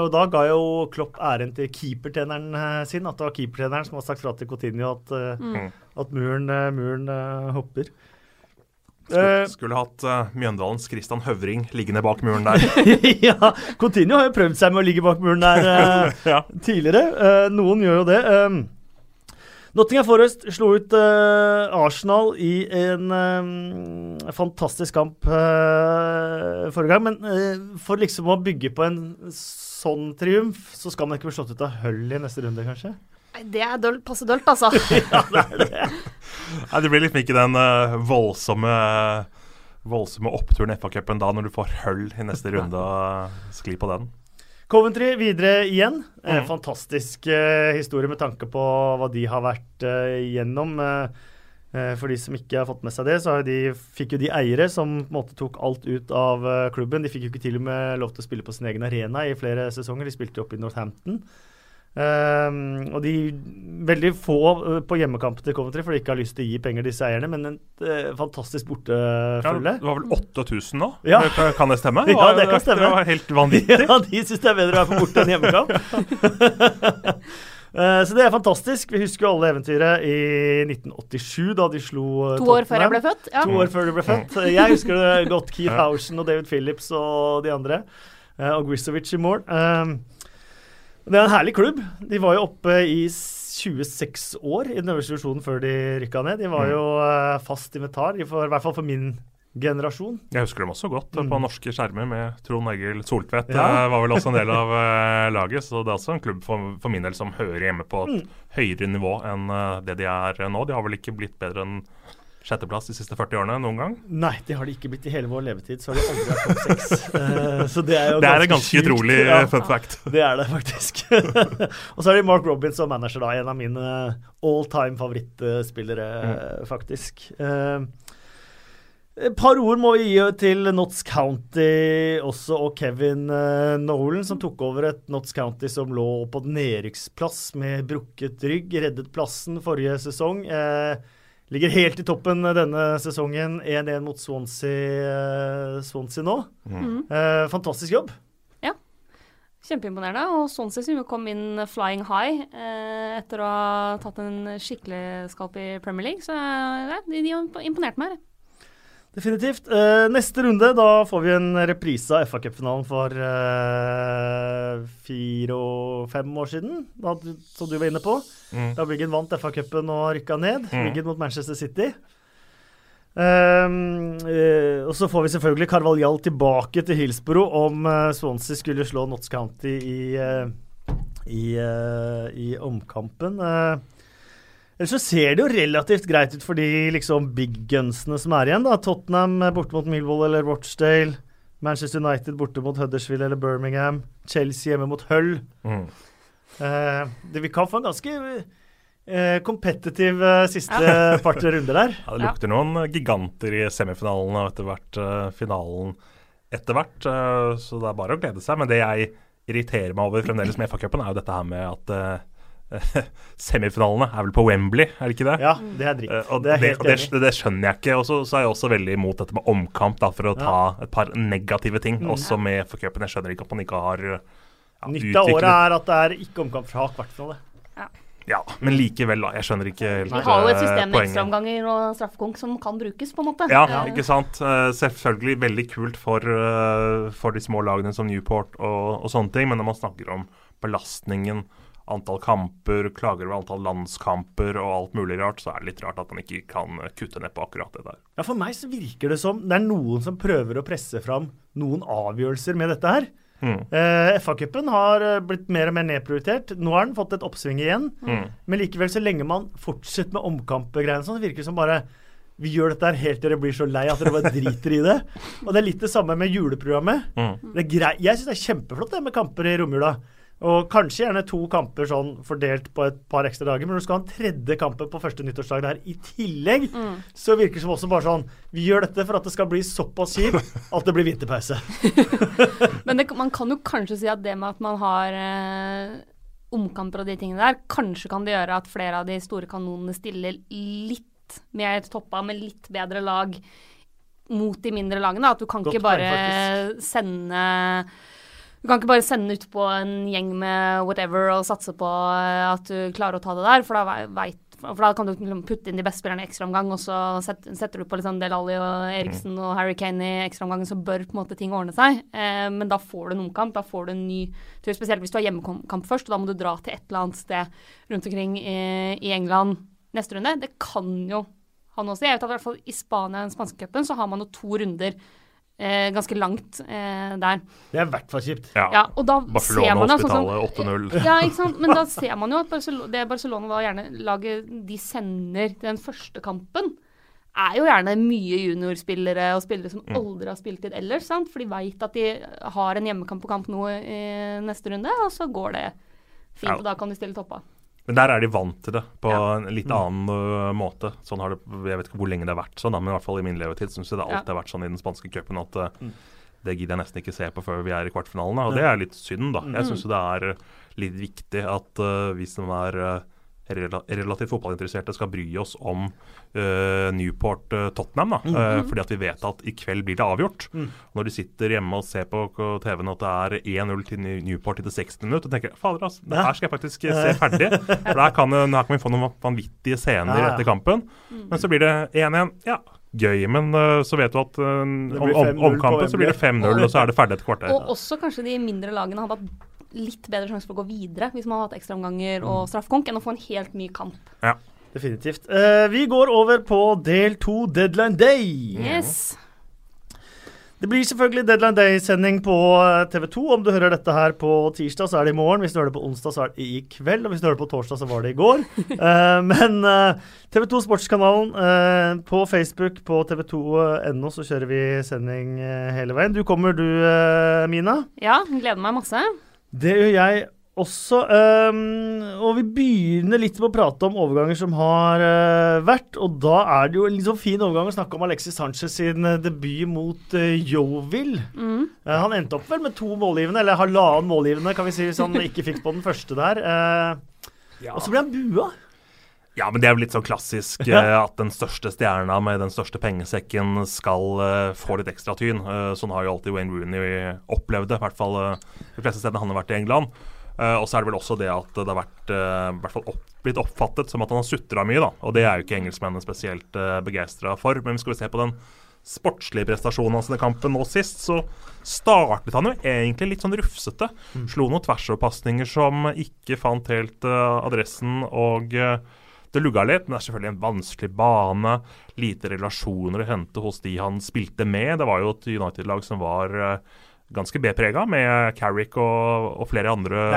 og da ga jo Klopp æren til keepertreneren sin. At det var keepertreneren som har sagt fra til Coutinho at, mm. at muren, muren hopper. Skulle, eh, skulle hatt uh, Mjøndalens Christian Høvring liggende bak muren der. ja, Continuo har jo prøvd seg med å ligge bak muren der uh, ja. tidligere. Uh, noen gjør jo det. Um, Nottingham Forest slo ut Arsenal i en um, fantastisk kamp forrige gang. Men for liksom å bygge på en sånn triumf, så skal man ikke bli slått ut av Hull i neste runde, kanskje? Det er dølt, passe dølt, altså. ja, det er det. Nei, det blir liksom ikke den uh, voldsomme voldsomme oppturen i FA-cupen da, når du får høll i neste runde og skli på den. Coventry videre igjen. En mm. fantastisk uh, historie med tanke på hva de har vært uh, gjennom. for de som ikke har fått med seg det, så de, fikk jo de eiere som på en måte tok alt ut av klubben. De fikk jo ikke til og med lov til å spille på sin egen arena i flere sesonger. De spilte jo opp i Northampton. Um, og de veldig få uh, på hjemmekampen til Coventry, for de ikke har lyst til å gi penger disse eierne, men en uh, fantastisk bortefølge. Ja, det var vel 8000 nå? Ja. Kan det stemme? ja, det kan stemme. Det var helt vanvittig. ja, de syns det er bedre å være på borte enn hjemmekamp. uh, så det er fantastisk. Vi husker jo alle eventyret i 1987, da de slo uh, To år før jeg ble født? Ja. To år før du ble født. Jeg husker det godt. Keith Housen og David Phillips og de andre. og Grisovic i mål. Um, det er en herlig klubb. De var jo oppe i 26 år i den øverste divisjonen før de rykka ned. De var mm. jo uh, fast inventar, for, i hvert fall for min generasjon. Jeg husker dem også godt Mm. på norske skjermer med Trond Egil Soltvedt. Ja. eh, var vel også en del av eh, laget, så det er også en klubb for, for min del som hører hjemme på et Mm. høyere nivå enn eh, det de er nå. De har vel ikke blitt bedre enn sjetteplass de siste 40 årene noen gang? Nei, det har de ikke blitt i hele vår levetid. Så har de aldri vært topp seks. uh, så det er jo Det er en ganske utrolig Ja, eh, fun fact. det er det faktisk. og så er det Mark Robins som manager, da. En av mine all time favorittspillere, faktisk. Uh, et par ord må vi gi til Notts County også, og Kevin uh, Nolan, som tok over et Notts County som lå på nedrykksplass med brukket rygg. Reddet plassen forrige sesong. Eh, ligger helt i toppen denne sesongen. 1-1 mot Swansea, eh, Swansea nå. Mm. Eh, fantastisk jobb. Ja. Kjempeimponerende. Og Swansea som jo kom inn flying high eh, etter å ha tatt en skikkelig skalp i Premier League. Så ja, de, de har imponert meg. Definitivt. Uh, neste runde, da får vi en reprise av FA Cup-finalen for eh, fire og fem år siden, da, som du var inne på. Mm. Da Wiggen vant FA-cupen og rykka ned. Mm. Mot Manchester City. Um, uh, og så får vi selvfølgelig Carvalhall tilbake til Hillsborough om Swansea skulle slå Notts County i, i, i omkampen. Uh, Ellers så ser det jo relativt greit ut for de liksom big gunsene som er igjen. da. Tottenham borte mot Millwall eller Rochdale. Manchester United borte mot Huddersfield eller Birmingham. Chelsea hjemme mot Hull. Mm. Eh, det, vi kan få en ganske eh, kompetitiv eh, siste par-tre runder der. Ja, det lukter noen giganter i semifinalen og etter hvert eh, finalen etter hvert. eh, så det er bare å glede seg. Men det jeg irriterer meg over fremdeles med FA-cupen, er jo dette her med at eh, semifinalene er vel på Wembley, er det ikke det? Ja, det er dritt. Eh, og det det, er helt og det, det skjønner jeg ikke. Og så er jeg også veldig imot dette med omkamp, da, for å ta et par negative ting. Mm. Også med FA-cupen. Jeg skjønner ikke at man ikke har ja, Nytt av året er at det er ikke omkamp fra kvartfinale. Ja, men likevel, da. Jeg skjønner ikke helt Vi har jo et eh, system med ekstraomganger og straffekonk som kan brukes, på en måte. Ja, ja, ikke sant. Eh, selvfølgelig veldig kult for, eh, for de små lagene som Newport og, og sånne ting, men når man snakker om belastningen, antall kamper, klager over antall landskamper og alt mulig rart, så er det litt rart at man ikke kan kutte ned på akkurat det der. Ja, For meg så virker det som det er noen som prøver å presse fram noen avgjørelser med dette her. Mm. Eh, FA-cupen har eh, blitt mer og mer nedprioritert. Nå har den fått et oppsving igjen. Mm. Men likevel, så lenge man fortsetter med omkampgreiene sånn, så virker det som bare vi gjør dette her helt til dere blir så lei at dere bare driter i det. Og det er litt det samme med juleprogrammet. Mm. Det er jeg syns det er kjempeflott det med kamper i romjula. Og kanskje gjerne to kamper sånn fordelt på et par ekstra dager. Men når du skal ha en tredje kamp på første nyttårsdag der i tillegg, Mm. så virker det som også bare sånn Vi gjør dette for at det skal bli såpass kjipt at det blir vinterpause. Men det, man kan jo kanskje si at det med at man har eh, omkamper og de tingene der, kanskje kan det gjøre at flere av de store kanonene stiller litt mer toppa med litt bedre lag mot de mindre lagene. At du kan Godt ikke poeng, bare sende du kan ikke bare sende ut på en gjeng med whatever og satse på eh, at du klarer å ta det der, for da, vet, for da kan du liksom putte inn de beste spillerne i ekstraomgang, og så setter du på liksom Del Alli og Eriksen og Harry Kane i ekstraomgangen, så bør på en måte ting ordne seg. Eh, men da får du en omkamp, da får du en ny tur, spesielt hvis du har hjemmekamp først, og da må du dra til et eller annet sted rundt omkring i, i England neste runde. Det kan jo ha noe å si. Jeg vet at i hvert fall i Spania, den spanske cupen, så har man jo to runder eh, ganske langt eh, der. Det er i hvert fall kjipt. Ja. Ja, og da ser Barcelona man Hospitalet sånn Hospitalet 8-0. ja, ikke sant? Men da ser man jo at Barcelona, det Barcelona da gjerne laget de sender den første kampen, er jo gjerne mye juniorspillere og spillere som aldri har spilt inn ellers. sant? For de veit at de har en hjemmekamp på kamp nå i neste runde, og så går det fint. Ja. Og da kan de stille toppa. Men der er de vant til det på Ja. en litt annen ø, måte. Sånn har det, Jeg vet ikke hvor lenge det har vært sånn, da, men i hvert fall i min levetid syns jeg det alltid har vært sånn i den spanske cupen at mm. det gidder jeg nesten ikke se på før vi er i kvartfinalene. Og det er litt synd, da. Jeg syns det er litt viktig at uh, vi som er relativt fotballinteresserte, skal bry oss om uh, Newport-Tottenham. da. Eh, fordi at vi vet at i kveld blir det avgjort. Når de sitter hjemme og ser på TV-en at det er 1-0 til Newport i det 60. minutt, og tenker fader, altså, det her skal jeg faktisk eh, se ferdig. For der kan, her kan vi få noen vanvittige scener Ja, ja. etter kampen. Men så blir det 1-1. Ja, gøy, men uh, så vet du at uh, om, om, omkampen så blir det 5-0, og så er det ferdig et kvarter. Og også kanskje de mindre lagene hadde hatt litt bedre sjanse for å gå videre hvis man har hatt ekstraomganger og straffekonk, enn å få en helt ny kamp. Definitivt. Eh, vi går over på del to, deadline day. Yes. Det blir selvfølgelig Deadline Day-sending på eh, TV 2. Om du hører dette her på tirsdag, så er det i morgen. Hvis du hører det på onsdag, så er det i kveld. Og hvis du hører det på torsdag, så var det i går. uh, men uh, TV 2 Sportskanalen uh, på Facebook, på tv2.no, så kjører vi sending hele veien. Du kommer du, Mina? Ja, gleder meg masse. Det gjør jeg også. Um, og vi begynner litt med å prate om overganger som har uh, vært. Og da er det jo en sånn fin overgang å snakke om Alexis Sanchez sin uh, debut mot uh, Yeovil. Mm. han endte opp vel med to målgivende, eller halvannen målgivende, kan vi si, hvis han ikke fikk på den første der. Ja. Og så ble han bua. Ja, men det er jo litt sånn klassisk ja. at den største stjerna med den største pengesekken skal få litt ekstra tyn. sånn har jo alltid Wayne Rooney opplevd det, i hvert fall de fleste stedene han har vært i England. Uh, og så er det vel også det at det har vært uh, hvert fall opp, blitt oppfattet som at han har sutra mye. da, Og det er jo ikke engelskmennene spesielt uh, begeistra for. Men skal vi se på den sportslige prestasjonen hans i kampen nå sist, så startet han jo egentlig litt sånn rufsete. Mm. Slo noen tversoverpasninger som ikke fant helt uh, adressen. og det lugga litt, men det er selvfølgelig en vanskelig bane. Lite relasjoner å hente hos de han spilte med. Det var jo et United-lag som var uh, ganske B-prega, med Carrick og, og, flere andre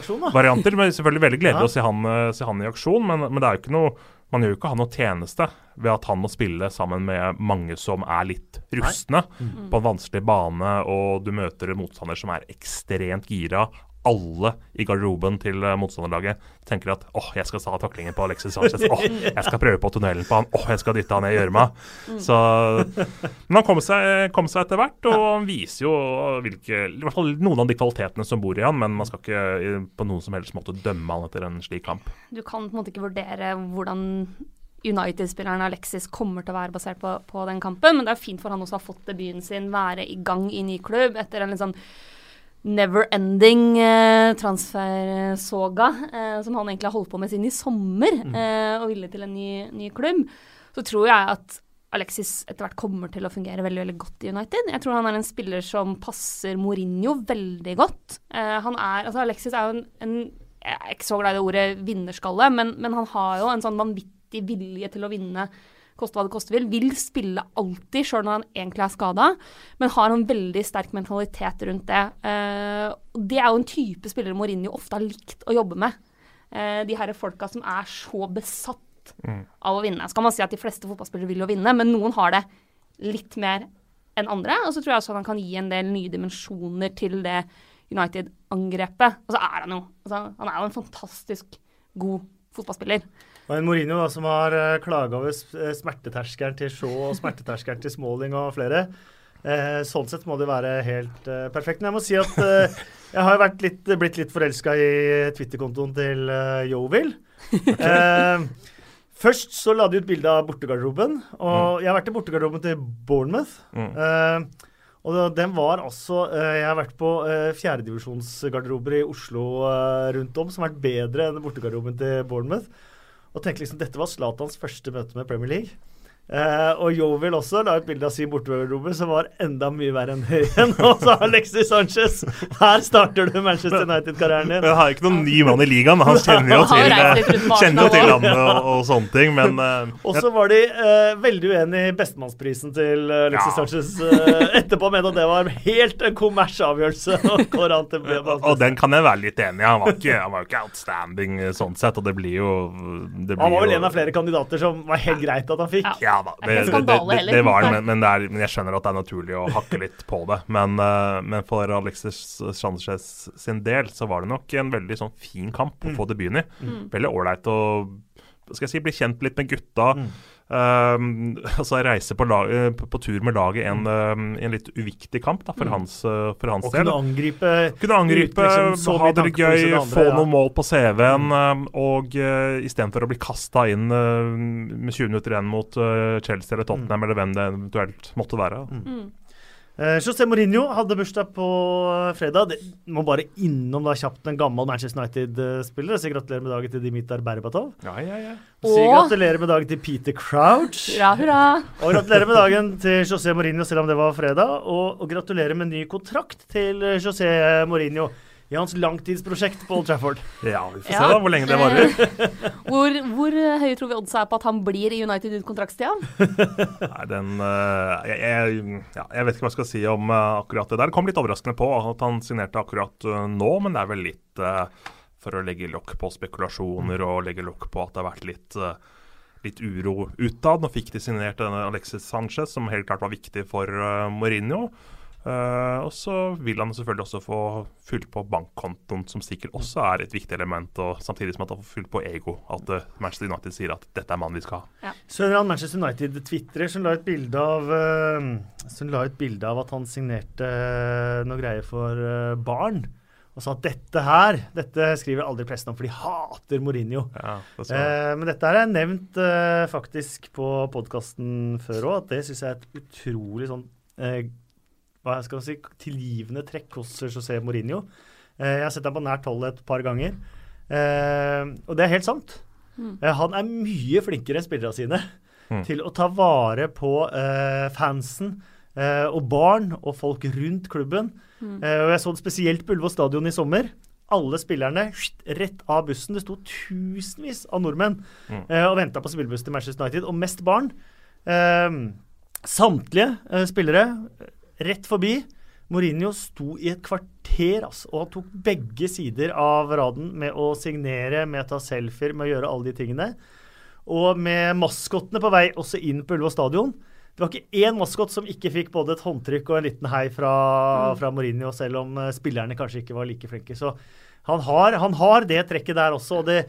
aksjon, varianter. Men selvfølgelig veldig gledelig ja. å se han, eh, se han, i aksjon, men, men, det er jo ikke noe man gjør jo ikke han noe tjeneste ved at han må spille sammen med mange som er litt rustne mm. på en vanskelig bane, og du møter en motstander som er ekstremt gira, alle i garderoben til eh, motstanderlaget tenker at åh, jeg skal ta taklingen på Alexis Sanchez. åh, jeg skal prøve på tunnelen på han. åh, jeg skal dytte han i gjørma. Men han kom seg, kom seg, etter hvert, og han viser jo hvilke, i hvert fall noen av de kvalitetene som bor i han, men man skal ikke på noen som helst måte dømme han etter en slik kamp. Du kan på en måte ikke vurdere hvordan United-spilleren Alexis kommer til å være basert på, på, den kampen, men det er fint for han også å ha fått debuten sin, være i gang i ny klubb etter en litt sånn never-ending eh, transfersoga eh, som han egentlig har holdt på med siden i sommer, mm. eh, og ville til en ny, ny, klubb, så tror jeg at Alexis etter hvert kommer til å fungere veldig veldig godt i United. Jeg tror han er en spiller som passer Mourinho veldig godt. Eh, han er, altså Alexis er jo en, en Jeg er ikke så glad i det ordet vinnerskalle, men, men han har jo en sånn vanvittig vilje til å vinne koste hva det koste vil, vil spille alltid, sjøl når han egentlig er skada, men har en veldig sterk mentalitet rundt det. Uh, det er jo en type spillere Mourinho ofte har likt å jobbe med. Uh, de her folka som er så besatt mm. av å vinne. Skal man si at de fleste fotballspillere vil jo vinne, men noen har det litt mer enn andre. Og så tror jeg også at han kan gi en del nye dimensjoner til det United-angrepet. Og så er han jo altså, Han er jo en fantastisk god fotballspiller. Og en Mourinho da, som har eh, klaga over eh, smerteterskelen til Shaw og smerteterskelen til Smalling og flere. Eh, sånn sett må det være helt eh, perfekt. Men jeg må si at eh, jeg har litt, blitt litt forelska i Twitter-kontoen til Jovil. først så la de ut bilde av bortegarderoben. Og mm. jeg har vært i bortegarderoben til Bournemouth. Mm. og den var altså Jeg har vært på fjerdedivisjonsgarderober i Oslo rundt om som har vært bedre enn bortegarderoben til Bournemouth og tenk liksom dette var Zlatans første møte med Premier League. Uh, og Joviel også la ut bilde av sin bortegarderobe som var enda mye verre enn Høyen. Og så Alexis Sanchez. Her starter du Manchester United-karrieren din. Jeg har ikke noen ny mann i ligaen. Han kjenner jo til, kjenner jo til landet og, og, sånne ting, men uh, Og så var de uh, veldig uenig i bestemannsprisen til Alexis ja. Sanchez etterpå. Mente at det var helt en kommersavgjørelse. og, og den kan jeg være litt enig i. Han var ikke, han var ikke outstanding sånn sett, og det blir jo det blir Han var vel en av flere kandidater som var helt greit at han fikk. Ja da. Det, det, det, det var det, men, men, er, men, jeg skjønner at det er naturlig å hakke litt på det. Men, uh, men for Alexis Sanchez sin del så var det nok en veldig sånn fin kamp å mm. få debuten i. Mm. Veldig ålreit å skal jeg si, bli kjent litt med gutta. Mm. Um, altså reise på, lag, eh, på, på, tur med laget en, um, en litt uviktig kamp da, for mm. hans, uh, for hans og del. Kunne angripe, kunne angripe liksom, ha det gøy, andre, få ja. noen mål på CV-en. Mm. Uh, og uh, istedenfor å bli kasta inn uh, med 20 minutter igjen mot Chelsea eller Tottenham mm. eller hvem det eventuelt måtte være. Mm. Uh, José Mourinho hadde bursdag på fredag. Det må bare innom da kjapt en gammel Manchester United-spiller. Si gratulerer med dagen til Dimitar Berbatov. Ja, ja, ja. Si gratulerer med dagen til Peter Crouch. Hurra, hurra. Og gratulerer med dagen til José Mourinho, selv om det var fredag. Og, og gratulerer med ny kontrakt til José Mourinho. I hans langtidsprosjekt på Old Trafford. Ja, vi får Ja. se da hvor lenge det varer. Hvor, hvor høye tror vi odds er på at han blir i United ut kontraktstida? Nei, den eh, jeg, jeg, ja, jeg vet ikke hva jeg skal si om eh, akkurat det der. Det kom litt overraskende på at han signerte akkurat eh, nå, men det er vel litt uh, for å legge lokk på spekulasjoner og legge lokk på at det har vært litt uh, Litt uro utad. Nå fikk de signert denne Alexis Sanchez, som helt klart var viktig for uh, Mourinho. Eh, og så vil han selvfølgelig også få fylt på bankkontoen, som sikkert også er et viktig element. Og samtidig som at han får fylt på ego. At uh, Manchester United sier at dette er mannen vi skal ha. Så er det han Manchester United tvitrer, som la ut bilde av eh, Som la et bilde av at han signerte noe greier for barn. Og sa at dette her Dette skriver aldri pressen om, for de hater Mourinho. Ja, det Eh, men dette her er nevnt faktisk på podkasten før òg, at det syns jeg er et utrolig sånn hva skal man si, tilgivende trekk hos José Mourinho. Eh, jeg har sett ham på nært hold et par ganger, eh, og det er helt sant. Eh, han er mye flinkere enn spillerne sine Mm. til å ta vare på fansen eh, og barn og folk rundt klubben. Eh, og jeg så det spesielt på Ullevål stadion i sommer. Alle spillerne rett av bussen. Det sto tusenvis av nordmenn Mm. eh, og venta på spillebuss til Manchester United, og mest barn. Samtlige spillere rett forbi. Mourinho sto i et kvarter altså, og han tok begge sider av raden med å signere, med å ta selfier, med å gjøre alle de tingene. Og med maskottene på vei også inn på Ullevål stadion. Det var ikke én maskot som ikke fikk både et håndtrykk og en liten hei fra, fra Mourinho, selv om eh, spillerne kanskje ikke var like flinke. Så han har, han har det trekket der også. og det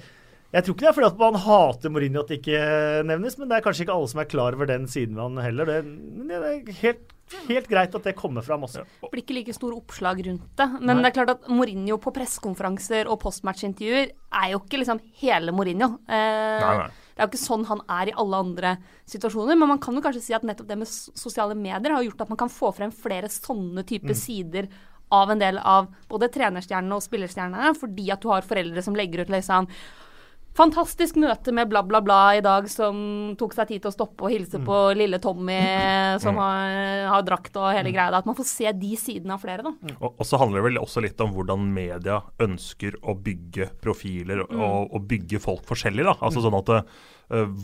jeg tror ikke det er fordi at man hater Mourinho at det ikke nevnes, men det er kanskje ikke alle som er klar over den siden ved han heller. Det, men det er helt, helt greit at det kommer fram også. Det blir ikke like store oppslag rundt det. Men Nei. det er klart at Mourinho på pressekonferanser og postmatchintervjuer er jo ikke liksom hele Mourinho. Eh, Nei, nei. Det er jo ikke sånn han er i alle andre situasjoner. Men man kan jo kanskje si at nettopp det med sosiale medier har gjort at man kan få frem flere sånne typer sider av en del av både trenerstjernene og spillerstjernene, fordi at du har foreldre som legger ut liksom Fantastisk møte med bla, bla, bla i dag, som tok seg tid til å stoppe og hilse på lille Tommy, som har, har drakt og hele greia. At man får se de sidene av flere, da. Og, og så handler det vel også litt om hvordan media ønsker å bygge profiler og, og bygge folk forskjellig. da. Altså sånn at uh,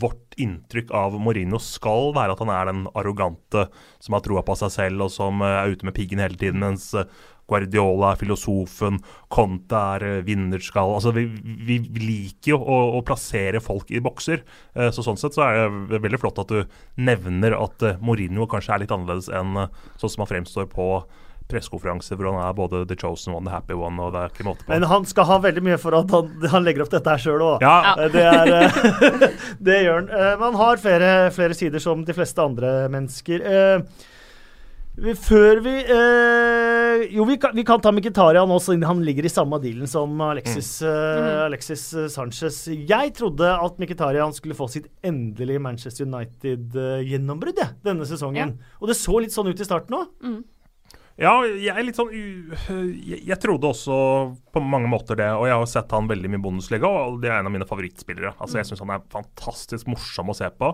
Vårt inntrykk av Mourinho skal være at han er den arrogante som har troa på seg selv og som uh, er ute med piggen hele tiden, mens eh, Guardiola er filosofen, Conte er eh, vinnerskall. Altså, vi, vi liker jo å, å plassere folk i bokser. Eh, så Sånn sett så er det veldig flott at du nevner at eh, Mourinho kanskje er litt annerledes enn sånn som han fremstår på pressekonferanser hvor han er både the chosen one, the happy one, og det er ikke måte på. Men han skal ha veldig mye for at han, han legger opp dette her sjøl òg. Ja. Det, er, det gjør han. Man har flere, flere sider som de fleste andre mennesker. Eh, vi- Før vi eh, Jo, vi kan, vi kan ta Mkhitaryan nå, siden han ligger i samme dealen som Alexis, eh, Alexis eh, Sanchez. Jeg trodde at Mkhitaryan skulle få sitt endelige Manchester United-gjennombrudd denne sesongen. Og det så litt sånn ut i starten òg. Ja, jeg er litt sånn u... Jeg, jeg trodde også på mange måter det, og jeg har sett han veldig mye i Bundesliga, og det er en av mine favorittspillere. Altså, Jeg syns han er fantastisk morsom å se på.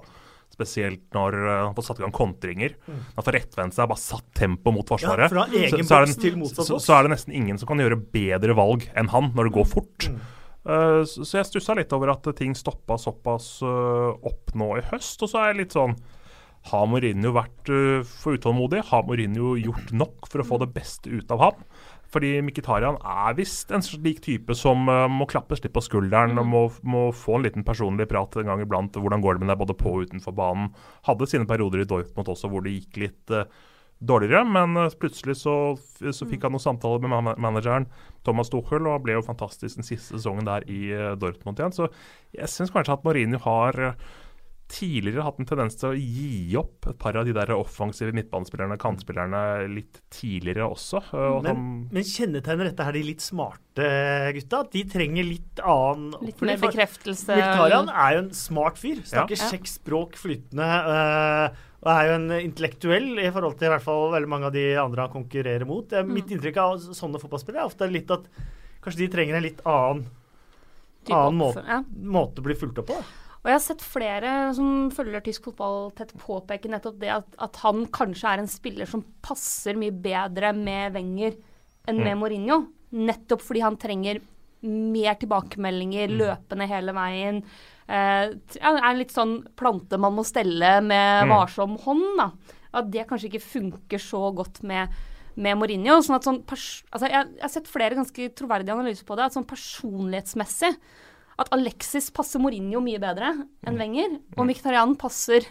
Spesielt når uh, han får satt i gang kontringer. Han får rettvendt seg, bare satt tempo mot Forsvaret. Ja, fra egen så, så, er det, til motsatt så, så er det nesten ingen som kan gjøre bedre valg enn han når det går fort. Uh, så, så jeg stussa litt over at ting stoppa såpass uh, opp nå i høst. Og så er jeg litt sånn Har Mourinho vært uh, for utålmodig? Har Mourinho gjort nok for å få det beste ut av ham? Fordi Mkhitaryan er visst en slik type som uh, må klappes litt på skulderen og må, må få en liten personlig prat en gang iblant. Hvordan går det med deg både på og utenfor banen? Hadde sine perioder i Dortmund også hvor det gikk litt uh, dårligere, men uh, plutselig så, så fikk han noen samtaler med man manageren Thomas Tuchel, og han ble jo fantastisk den siste sesongen der i Dortmund igjen. Så jeg syns kanskje at Mourinho har tidligere hatt en tendens til å gi opp et par av de der offensive midtbanespillerne, kantspillerne, litt tidligere også. uh, og Men, han- men kjennetegner dette her de litt smarte gutta? At de trenger litt annen Litt mer bekreftelse. Mkhitaryan er jo en smart fyr. Snakker Ja. seks språk flytende. øh, og er jo en intellektuell i forhold til i hvert fall veldig mange av de andre han konkurrerer mot. Er Mitt Mm. inntrykk av sånne fotballspillere er ofte litt at kanskje de trenger en litt annen, annen måte, ja. måte å bli fulgt opp på. da. Og jeg har sett flere som følger tysk fotball tett påpeke nettopp det at, at han kanskje er en spiller som passer mye bedre med Wenger enn med Mourinho. Nettopp fordi han trenger mer tilbakemeldinger løpende hele veien. Eh, er en litt sånn plante man må stelle med Mm. varsom hånd, da. At det kanskje ikke funker så godt med, med Mourinho. Sånn at sånn altså jeg, jeg har sett flere ganske troverdige analyser på det. At sånn personlighetsmessig at Alexis passer Mourinho mye bedre enn Wenger, og Mkhitaryan passer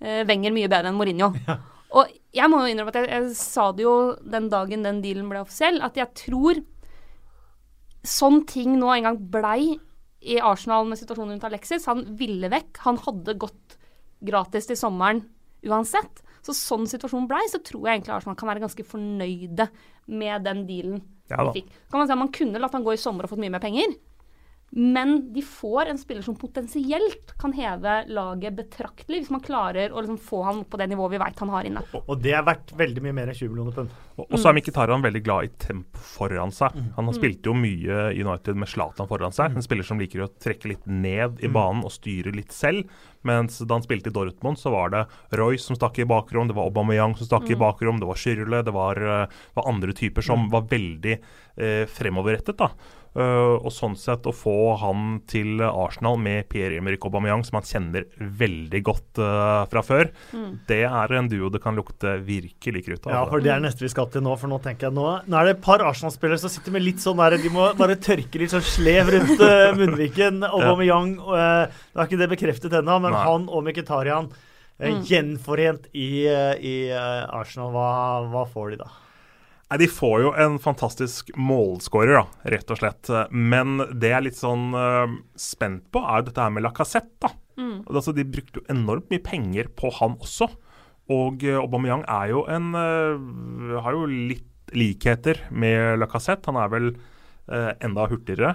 eh, Wenger mye bedre enn Mourinho. Og jeg må jo innrømme at jeg, jeg sa det jo den dagen den dealen ble offisiell, at jeg tror sånn ting nå en gang blei i Arsenal med situasjonen rundt Alexis. Han ville vekk. Han hadde gått gratis til sommeren uansett. Så sånn situasjonen blei, så tror jeg egentlig Arsenal kan være ganske fornøyde med den dealen Ja de fikk. Kan man si at Man kunne latt han gå i sommer og fått mye mer penger. Men de får en spiller som potensielt kan heve laget betraktelig, hvis man klarer å liksom få han opp på det nivået vi veit han har inne. Og det er verdt veldig mye mer enn 20 millioner pund. Og og så er Mkhitaryan veldig glad i tempo foran seg. Han har spilt jo mye i United med Zlatan foran seg. En spiller som liker å trekke litt ned i banen og styre litt selv. Mens da han spilte i Dortmund, så var det Royce som stakk i bakrom, det var Aubameyang som stakk i bakrom, det var Schürrle, det var, eh, var andre typer som var veldig eh, fremoverrettet. da. Eh, og sånn sett å få han til Arsenal med Pierre-Emerick Aubameyang, som han kjenner veldig godt eh, fra før, det er en duo det kan lukte virkelig krutt av. Ja, for det er neste vi skal til nå. For nå tenker jeg nå, nå er det et par Arsenal-spillere som sitter med litt sånn der De må bare tørke litt sånn slev rundt uh, munnviken. Aubameyang uh, Nå er ikke det bekreftet ennå, men Nei. han og Mkhitaryan eh, gjenforent i, eh, i eh, Arsenal. Hva, hva får de da? Nei, De får jo en fantastisk målskårer, da, rett og slett. Men det jeg er litt sånn uh, spent på, er jo dette her med Lacassette. da. Altså, de brukte jo enormt mye penger på han også. Og uh, Aubameyang er jo en uh, Har jo litt likheter med Lacassette. Han er vel enda hurtigere,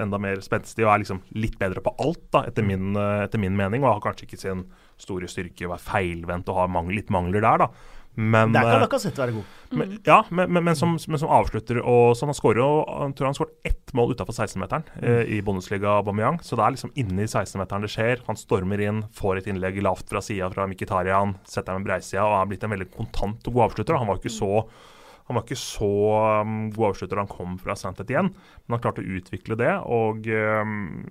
enda mer spenstig og er liksom litt bedre på alt, da, etter min, etter min mening. Og har kanskje ikke sin store styrke være feilvendt og har mangel, litt mangler der, da. Men, Der kan øh, Lacassette være god. men, ja, men, men, som, men som avslutter og sånn. Han skårer jo han tror han skåret ett mål utafor 16-meteren eh, i Bundesliga Aubameyang. Så det er liksom inni 16-meteren det skjer. Han stormer inn, får et innlegg lavt fra sida fra Mkhitaryan, setter med breisida og er blitt en veldig kontant og god avslutter. Han var ikke så han var ikke så um, god avslutter da han kom fra Saint Etienne, men han klarte å utvikle det. Og um,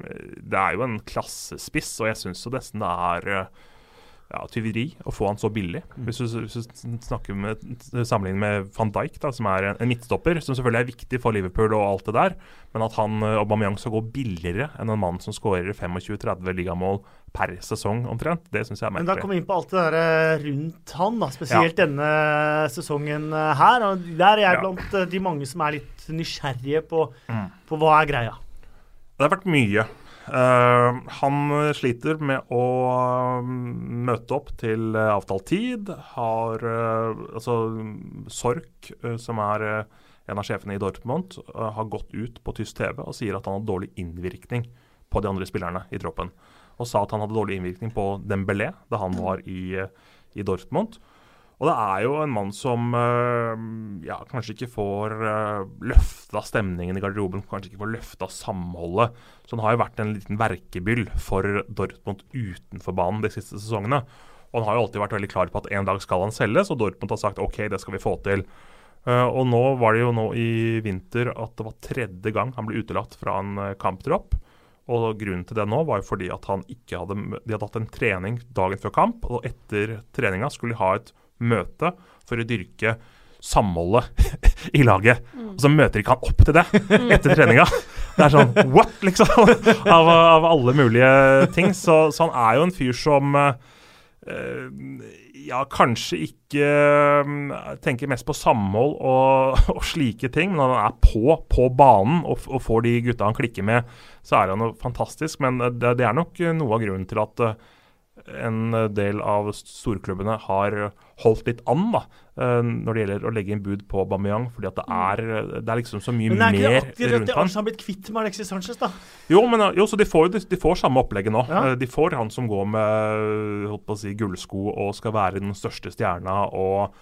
det er jo en klassespiss, og jeg syns jo nesten det er uh, ja, tyveri å få han så billig. Hvis du, hvis du snakker med sammenligner med van Dijk, da, som er en, en midtstopper, som selvfølgelig er viktig for Liverpool og alt det der, men at han eh, Aubameyang skal gå billigere enn en mann som skårer 25-30 ligamål per sesong omtrent, det syns jeg er Men da merkelig. kommer vi inn på alt det der eh, rundt han, da, spesielt denne sesongen eh, her. og Der er jeg Ja. blant de mange som er litt nysgjerrige på, Mm. på hva er greia. Det har vært mye. Eh, han sliter med å mm, møte opp til eh, avtalt tid. Har eh, altså Sork, som er en av sjefene i Dortmund, har gått ut på tysk TV og sier at han har dårlig innvirkning på de andre spillerne i troppen. Og sa at han hadde dårlig innvirkning på Dembélé da han var i, i Dortmund. Og det er jo en mann som øh, ja, kanskje ikke får øh, løfta stemningen i garderoben, kanskje ikke får løfta samholdet. Så han har jo vært en liten verkebyll for Dortmund utenfor banen de siste sesongene. Og han har jo alltid vært veldig klar på at en dag skal han selges, og Dortmund har sagt OK, det skal vi få til. Eh, og nå var det jo nå i vinter at det var tredje gang han ble utelatt fra en eh, kamptropp. Og grunnen til det nå var jo fordi at han ikke hadde De hadde hatt en trening dagen før kamp, og etter treninga skulle de ha et møte for å dyrke samholdet i laget. Og så møter ikke han opp til det etter treninga. Det er sånn what, liksom? Av, av alle mulige ting. Så, så han er jo en fyr som uh, ja, kanskje ikke uh, tenker mest på samhold og, og slike ting, men når han er på, på banen og, og får de gutta han klikker med, så er han jo fantastisk. Men det, det er nok noe av grunnen til at eh, en del av storklubbene har holdt litt an da, eh, når det gjelder å legge inn bud på Bamiyang, fordi at det er, det er liksom så mye mer rundt ham. Men er ikke det akkurat at. Arsenal har blitt kvitt med Alexis Sanchez, da? Jo, men, jo, så de får, de får samme opplegget nå. Ja. Eh, De får han som går med holdt på å si, gullsko og skal være den største stjerna og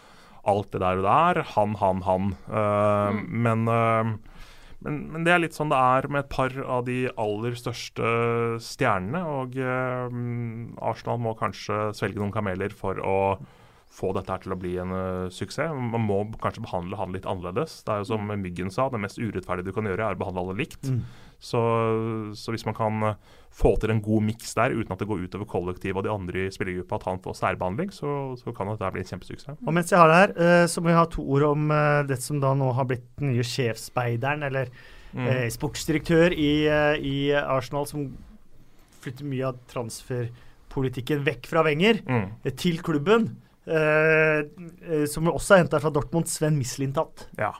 alt det der og der. Han, han, han. Eh, men, eh, men, men det er litt sånn det er med et par av de aller største stjernene. Og eh, Arsenal må kanskje svelge noen kameler for å få dette her til å bli en uh, suksess. Man må kanskje behandle han litt annerledes. Det er jo som Myggen sa, det mest urettferdige du kan gjøre, er å behandle alle likt. Mm. Så, så, hvis man kan uh, få til en god miks der uten at det går utover kollektivet og de andre i spillergruppa, at han får særbehandling, så, så kan dette bli en kjempesuksess. Og mens jeg har det her, uh, så må vi ha to ord om det som da nå har blitt den nye sjefsspeideren, eller mm. sportsdirektør i, i Arsenal, som flytter mye av transferpolitikken vekk fra Wenger mm. til klubben. Eh, eh, som også er henta fra Dortmund, Sven Mislintat. Ja.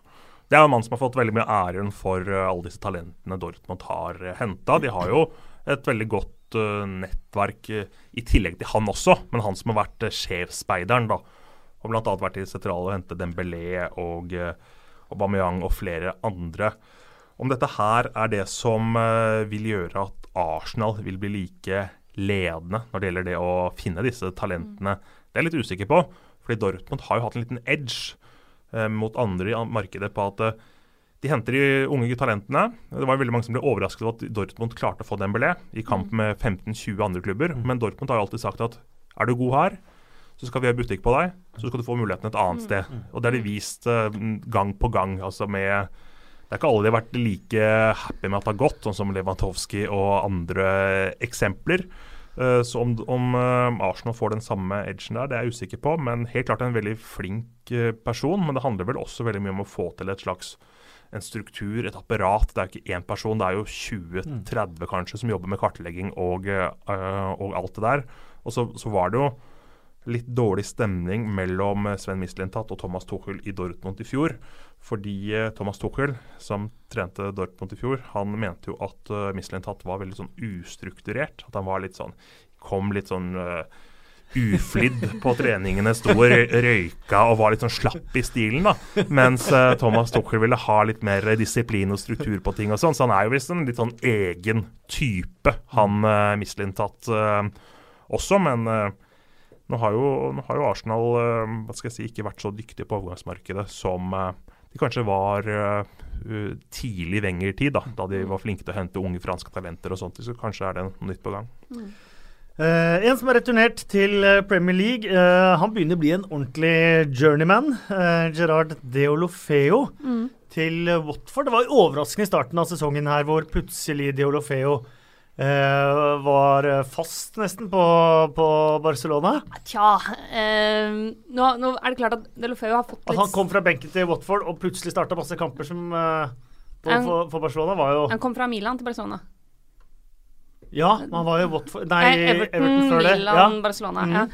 Det er en mann som har fått veldig mye æren for uh, alle disse talentene Dortmund har uh, henta. De har jo et veldig godt uh, nettverk uh, i tillegg til han også, men han som har vært uh, sjefsspeideren, da. Og bl.a. vært i sentrale og hentet Dembélé og Aubameyang og flere andre. Om dette her er det som vil gjøre at Arsenal vil bli like ledende når det gjelder det å finne disse talentene. Det er jeg litt usikker på, fordi Dortmund har jo hatt en liten edge eh, mot andre i markedet på at eh, de henter de unge talentene. Det var veldig mange som ble overrasket over at Dortmund klarte å få Dembélé i kamp mm. med 15-20 andre klubber. Mm. Men Dortmund har jo alltid sagt at er du god her, så skal vi ha butikk på deg. Så skal du få muligheten et annet mm. sted. Og det har de vist uh, gang på gang. altså med det er ikke alle de har vært like happy med at det har gått, sånn som Lewandowski og andre eksempler. Eh, så om, om, eh, Arsenal får den samme edgen der, det er jeg usikker på. Men helt klart en veldig flink eh, person. Men det handler vel også veldig mye om å få til et slags en struktur, et apparat. Det er ikke én person, det er jo 20-30 mm. kanskje som jobber med kartlegging og, og alt det der. Og så, så, var det jo litt dårlig stemning mellom Sven Mislintat og Thomas Tuchel i Dortmund i fjor. Fordi Thomas Tuchel, som trente Dortmund i fjor, han mente jo at uh, Mislintat var veldig sånn ustrukturert. At han var litt sånn Kom litt sånn uh, uflidd på treningene, sto og røyka og var litt sånn slapp i stilen. da. Mens uh, Thomas Tuchel ville ha litt mer disiplin og struktur på ting og sånn. Så han er jo visst en litt sånn egen type, han uh, Mislintat uh, også. Men uh, nå har, jo, nå har, jo, Arsenal hva skal jeg si, ikke vært så dyktige på overgangsmarkedet som de kanskje var tidlig Wenger-tid, da, da de var flinke til å hente unge franske talenter og sånt. Så kanskje er det noe nytt på gang. Mm. Uh, en som er returnert til uh, Premier League. Uh, han begynner å bli en ordentlig journeyman. Gerard Deolofeo mm. til Watford. Det var overraskende i starten av sesongen her hvor plutselig Deolofeo var fast nesten på, på Barcelona. Tja nå, nå, er det klart at Delofeu har fått litt At han kom fra benken til Watford og plutselig starta masse kamper som på, for, for Barcelona, var jo Han kom fra Milan til Barcelona. Ja, han var jo Watford Nei, Everton, Everton før det. Milan, ja. Barcelona. Mm. ja.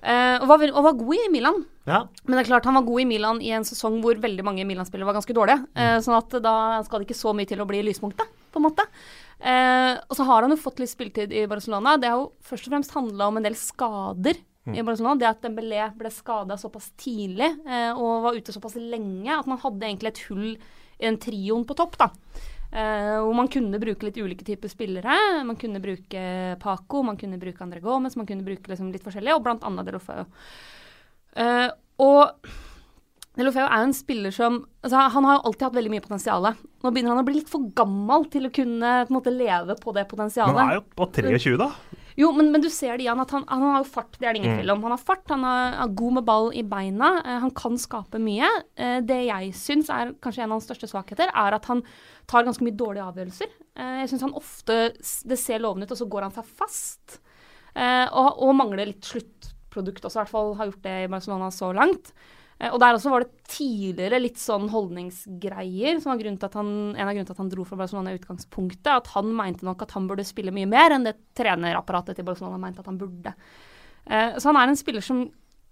Uh, og, var, og, var, god i Milan. Ja. Men det er klart han var god i Milan i en sesong hvor veldig mange Milan-spillere var ganske dårlige. Uh, sånn at da skal det ikke så mye til å bli lyspunktet, på en måte. Uh, og så har han jo fått litt spilletid i Barcelona. Det har jo først og fremst handla om en del skader mm. i Barcelona. Det at Dembélé ble skada såpass tidlig og var ute såpass lenge at man hadde egentlig et hull i den trioen på topp, da. Uh, hvor man kunne bruke litt ulike typer spillere. Man kunne bruke Paco, man kunne bruke André Gomez, man kunne bruke liksom litt forskjellig, og blant annet Delofeo. Uh, og Delofeo er jo en spiller som altså, Han har jo alltid hatt veldig mye potensial. Nå begynner han å bli litt for gammel til å kunne på måte, leve på det potensialet. Men han er jo på 23, da. Jo, men, men, du ser det i han at han, han, har jo fart, det er det ingen mm. tvil om. Han har fart, han er, er god med ball i beina, uh, han kan skape mye. Uh, det jeg syns er kanskje en av hans største svakheter, er at han tar ganske mye dårlige avgjørelser. Uh, jeg syns han ofte Det ser lovende ut, og så går han seg fast. Og, og, mangler litt sluttprodukt også, i hvert fall har gjort det i Barcelona så langt. Eh, og der også var det tidligere litt sånn holdningsgreier som var han, en av grunnene til at han dro fra Barcelona i utgangspunktet. At han mente nok at han burde spille mye mer enn det trenerapparatet til Barcelona mente at han burde. Eh, så han er en spiller som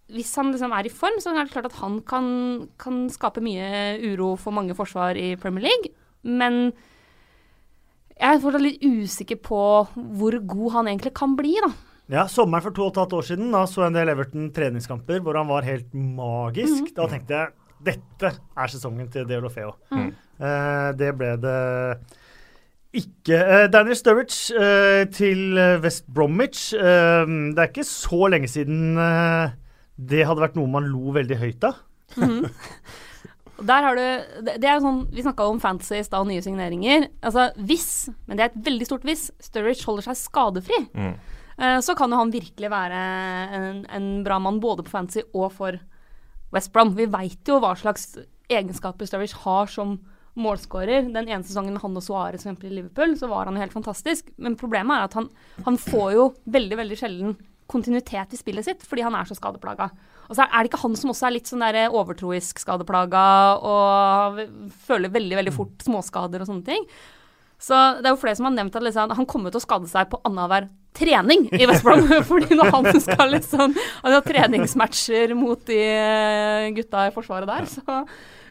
hvis han liksom er i form, så er det klart at han kan, kan skape mye uro for mange forsvar i Premier League. Men jeg er fortsatt litt usikker på hvor god han egentlig kan bli, da. Ja, Sommeren for to og et halvt år siden da så jeg en del Everton treningskamper hvor han var helt magisk. Mm. Da tenkte jeg dette er sesongen til Deolofeo. Mm. Eh, det ble det ikke. Eh, Daniel Sturridge eh, til West Bromwich. det er ikke så lenge siden det hadde vært noe man lo veldig høyt av. Mm. Der har du, det er sånn, Vi snakka om fantasy i stad og nye signeringer. Altså Hvis, men det er et veldig stort hvis, Sturridge holder seg skadefri, mm eh, så kan jo han virkelig være en, en bra mann både på fantasy og for West Brom. Vi veit jo hva slags egenskaper Sturridge har som målskårer. Den ene sesongen med han og Suárez i Liverpool, så var han jo helt fantastisk. Men problemet er at han, han får jo veldig, veldig sjelden kontinuitet i spillet sitt, fordi han er så skadeplaga. Og så er det ikke han som også er litt sånn der overtroisk skadeplaga og føler veldig, veldig fort småskader og sånne ting. Så det er jo flere som har nevnt at liksom, han kommer til å skade seg på annenhver trening i West Brom. fordi når han skal liksom Han har treningsmatcher mot de gutta i forsvaret der, så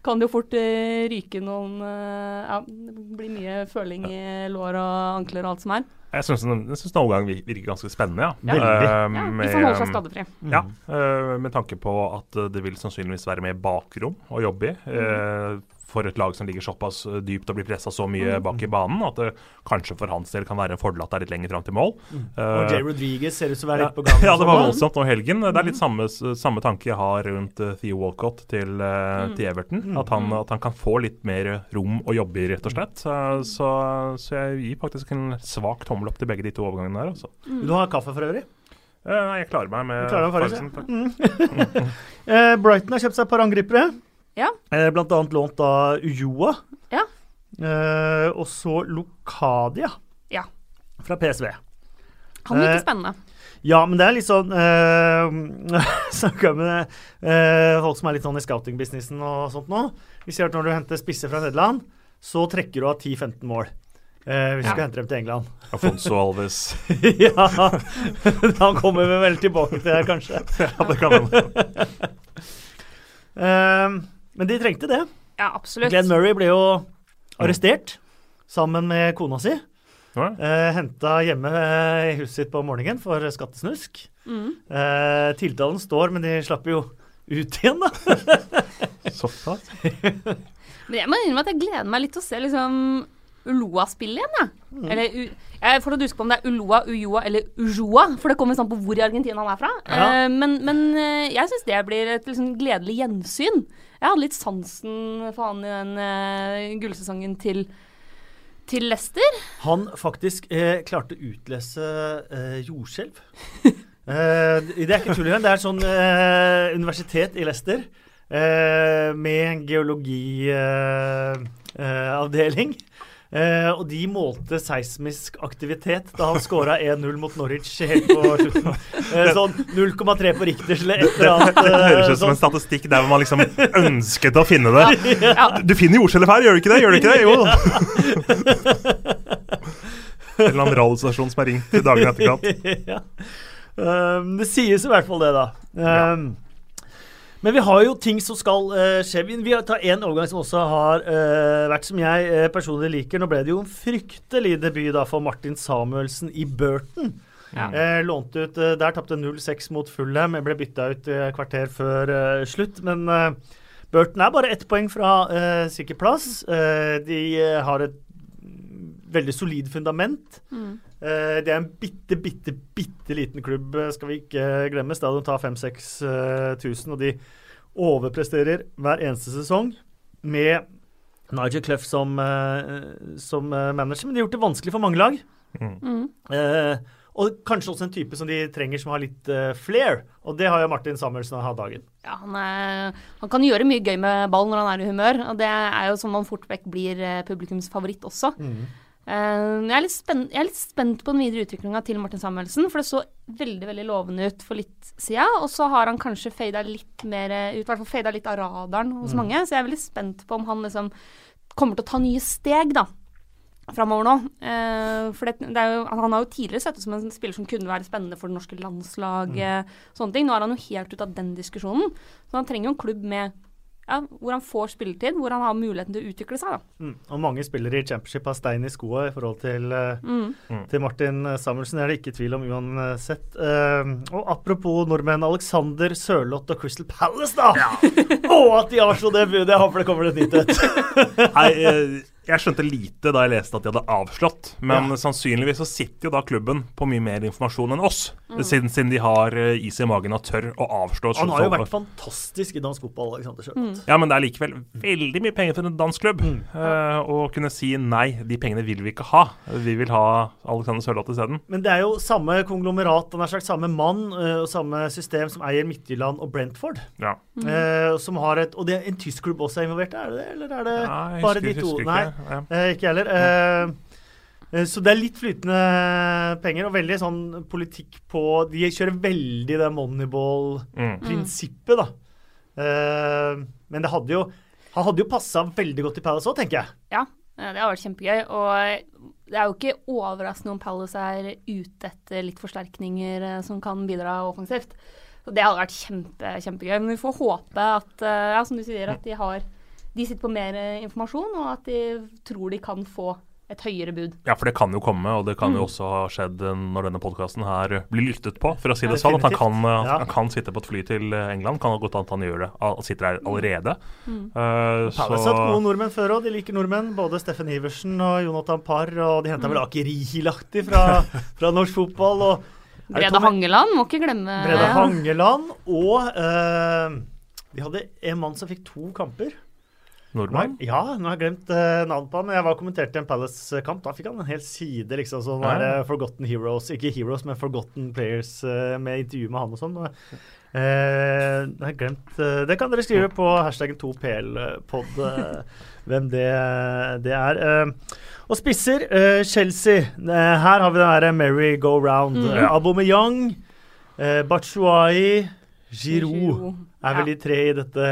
kan det jo fort uh, ryke noen uh, Ja, det blir mye føling i lår og ankler og alt som er. Jeg syns den overgang virker ganske spennende. Ja. Veldig. Uh, ja, hvis han holder seg skadefri. Ja, uh, med tanke på at det vil sannsynligvis være mer bakrom å jobbe i. Uh, for et lag som ligger såpass eh, dypt og blir pressa så mye mm. bak i banen at det kanskje for hans del kan være en fordel at det er litt lenger fram til mål. Mm. Uh, og Jay Rodriguez ser ut som å være litt på gang. Ja, det var voldsomt nå i helgen. Det er litt mm. samme, samme tanke jeg har rundt uh, Theo Walcott til, uh, til Everton. Mm. At, han, at, han, kan få litt mer rom å jobbe i, rett og slett. Så, så, jeg gir faktisk en svak tommel opp til begge de to overgangene der. Altså. Mm. du har kaffe for øvrig? Nei, jeg klarer meg med farsen. Brighton har kjøpt seg et par angripere. Ja. Eh, blant annet lånt av Ujoa. Ja. Eh, og så Lokadia ja. fra PSV. Han virker eh, spennende. Ja, men det er litt sånn eh, Snakka med eh, folk som er litt sånn i scouting-businessen og sånt nå. Vi ser at når du henter spisser fra Nederland, så trekker du av 10-15 mål. Eh, hvis du skal hente dem til England. Afonso Alves. ja. Han kommer vi vel tilbake til her, kanskje. ja, det kan han. uh, Men de trengte det. Ja, absolutt. Glenn Murray ble jo arrestert sammen med kona si. Ja. Eh, Henta hjemme i huset sitt på morgenen for skattesnusk. Mm. Eh, tiltalen står, men de slapp jo ut igjen, da. Såpass. men jeg må innrømme at jeg gleder meg litt til å se liksom Uloa spille igjen, jeg. Ja. Mm. Eller jeg får huske på om det er Uloa, Ujoa eller Ujoa, for det kommer sånn på hvor i Argentina han er fra. Ja. Uh, men, men, uh, jeg syns det blir et liksom, gledelig gjensyn. Jeg hadde litt sansen for han i den uh, gullsesongen til, til Lester. Han faktisk eh, klarte å utlese eh, jordskjelv. eh, det er ikke tull engang. Det er sånn universitet i Lester med en geologiavdeling. Eh, og de målte seismisk aktivitet da han skåra 1-0 mot Norwich helt på slutten. Eh, sånn 0,3 på Richters eller et eller annet. Det høres ut som en sånn. statistikk der man liksom ønsket å finne det. Ja. Du finner jordskjelv her, gjør du ikke det? Gjør du ikke det? Jo. en eller annen radiostasjon som har ringt dagen etterkant. ja. Um, det sies i hvert fall det, da. Um, ja. Men vi har jo ting som skal uh, skje. Vi tar en overgang som også har uh, vært som jeg uh, personlig liker. Nå ble det jo en fryktelig debut da for Martin Samuelsen i Burton. Ja. lånte ut Der tapte 0-6 mot Fulham. Jeg ble bytta ut kvarter før slutt. Men Burton er bare ett poeng fra sikker plass. de har et veldig solid fundament. Mm. Eh, det er en bitte, bitte, bitte liten klubb, eh, skal vi ikke glemme. Stadion tar 5000-6000, og de overpresterer hver eneste sesong med Nigel Clough som, eh, som, manager. Men de har gjort det vanskelig for mange lag. Mm. mm. Eh, og kanskje også en type som de trenger som har litt uh, flair. Og det har jo Martin Samuelsen hatt dagen. Ja, han, er, han, kan gjøre mye gøy med ball når han er i humør. Og det er jo sånn man fort vekk blir publikums favoritt også. Mm. Uh, jeg, er spent, jeg, er litt spent på den videre utviklinga til Martin Samuelsen, for det så veldig veldig lovende ut for litt siden. Og så har han kanskje fada litt mer ut, i hvert fall fada litt av radaren hos mm. mange. Så jeg er veldig spent på om han liksom kommer til å ta nye steg, da. Framover nå. Uh, for det, det jo, han har jo tidligere sett ut som en spiller som kunne være spennende for det norske landslaget. Mm. Sånne ting. Nå er han jo helt ute av den diskusjonen. Så han trenger jo en klubb med ja, hvor han får spilletid, hvor han har muligheten til å utvikle seg. Mm. Og mange spillere i championship har stein i skoa i forhold til, uh, mm. til Martin Samuelsen. Det er det ikke tvil om uansett. Uh, og apropos nordmenn, Alexander Sørloth og Crystal Palace, da! Ja. Å, at de har så det budet! Jeg håper det kommer et nytt et. Nei, Jeg skjønte lite da jeg leste at de hadde avslått, men sannsynligvis så sitter jo da klubben på mye mer informasjon enn oss, siden, siden de har eh, is i magen og tør å avslå. Han har jo vært fantastisk i dansk fotball, Alexander mm. Ja, men det er likevel veldig mye penger for en dansk klubb. Mm. Uh, å kunne si nei, de pengene vil vi ikke ha. Vi vil ha Alexander Sørloth isteden. Men det er jo samme konglomerat, han er sagt samme mann eh, og samme system som eier Midtjylland og Brentford. Ja. Uh, som har et, og det er en tysk klubb også er involvert, er det det? Eller er det Ja, husker, bare de to? husker ikke. Ja. eh, ikke jeg heller. Eh, eh, så det er litt flytende penger, og veldig sånn politikk på De kjører veldig det moneyball-prinsippet, Mm. da. Eh, men det hadde jo Han hadde jo passa veldig godt i Palace òg, tenker jeg. Ja, eh, det har vært kjempegøy. Og det er jo ikke overraskende om Palace er ute etter litt forsterkninger eh, som kan bidra offensivt. Så det hadde vært kjempe, kjempegøy. Men vi får håpe at, ja, som du sier, at de har De sitter på mer eh, informasjon, og at de tror de kan få et høyere bud. Ja, for det kan jo komme, og det kan Mm. jo også ha skjedd eh, når denne podkasten her blir lyttet på, for å si det sånn. At han kan, eh, Ja. han kan sitte på et fly til eh, England. Kan godt at han gjør det. Han sitter her allerede. Eh, Palace har hatt gode nordmenn før òg. De liker nordmenn. Både Steffen Iversen og Jonathan Parr. Og de henta vel Aker Hilakti fra, fra norsk fotball. Og Brede Hangeland, må ikke glemme Brede Hangeland. Og uh, de hadde en mann som fikk to kamper. Nordmann. Ja, nå har jeg glemt uh, navnet på han. Jeg var og kommenterte en Palace-kamp. Da fikk han en hel side, liksom. Sånn Ja. der, eh, Forgotten Heroes. Ikke Heroes, men Forgotten Players, uh, med intervju med han og sånn. Eh, jeg har glemt Det kan dere skrive på hashtaggen 2PL-pod, eh, hvem det, det er. Og spisser, Chelsea. Her har vi den derre merry-go-round. Mm. Uh, Aubameyang, uh, Batshuayi, Giroud Giroud. er vel de tre i dette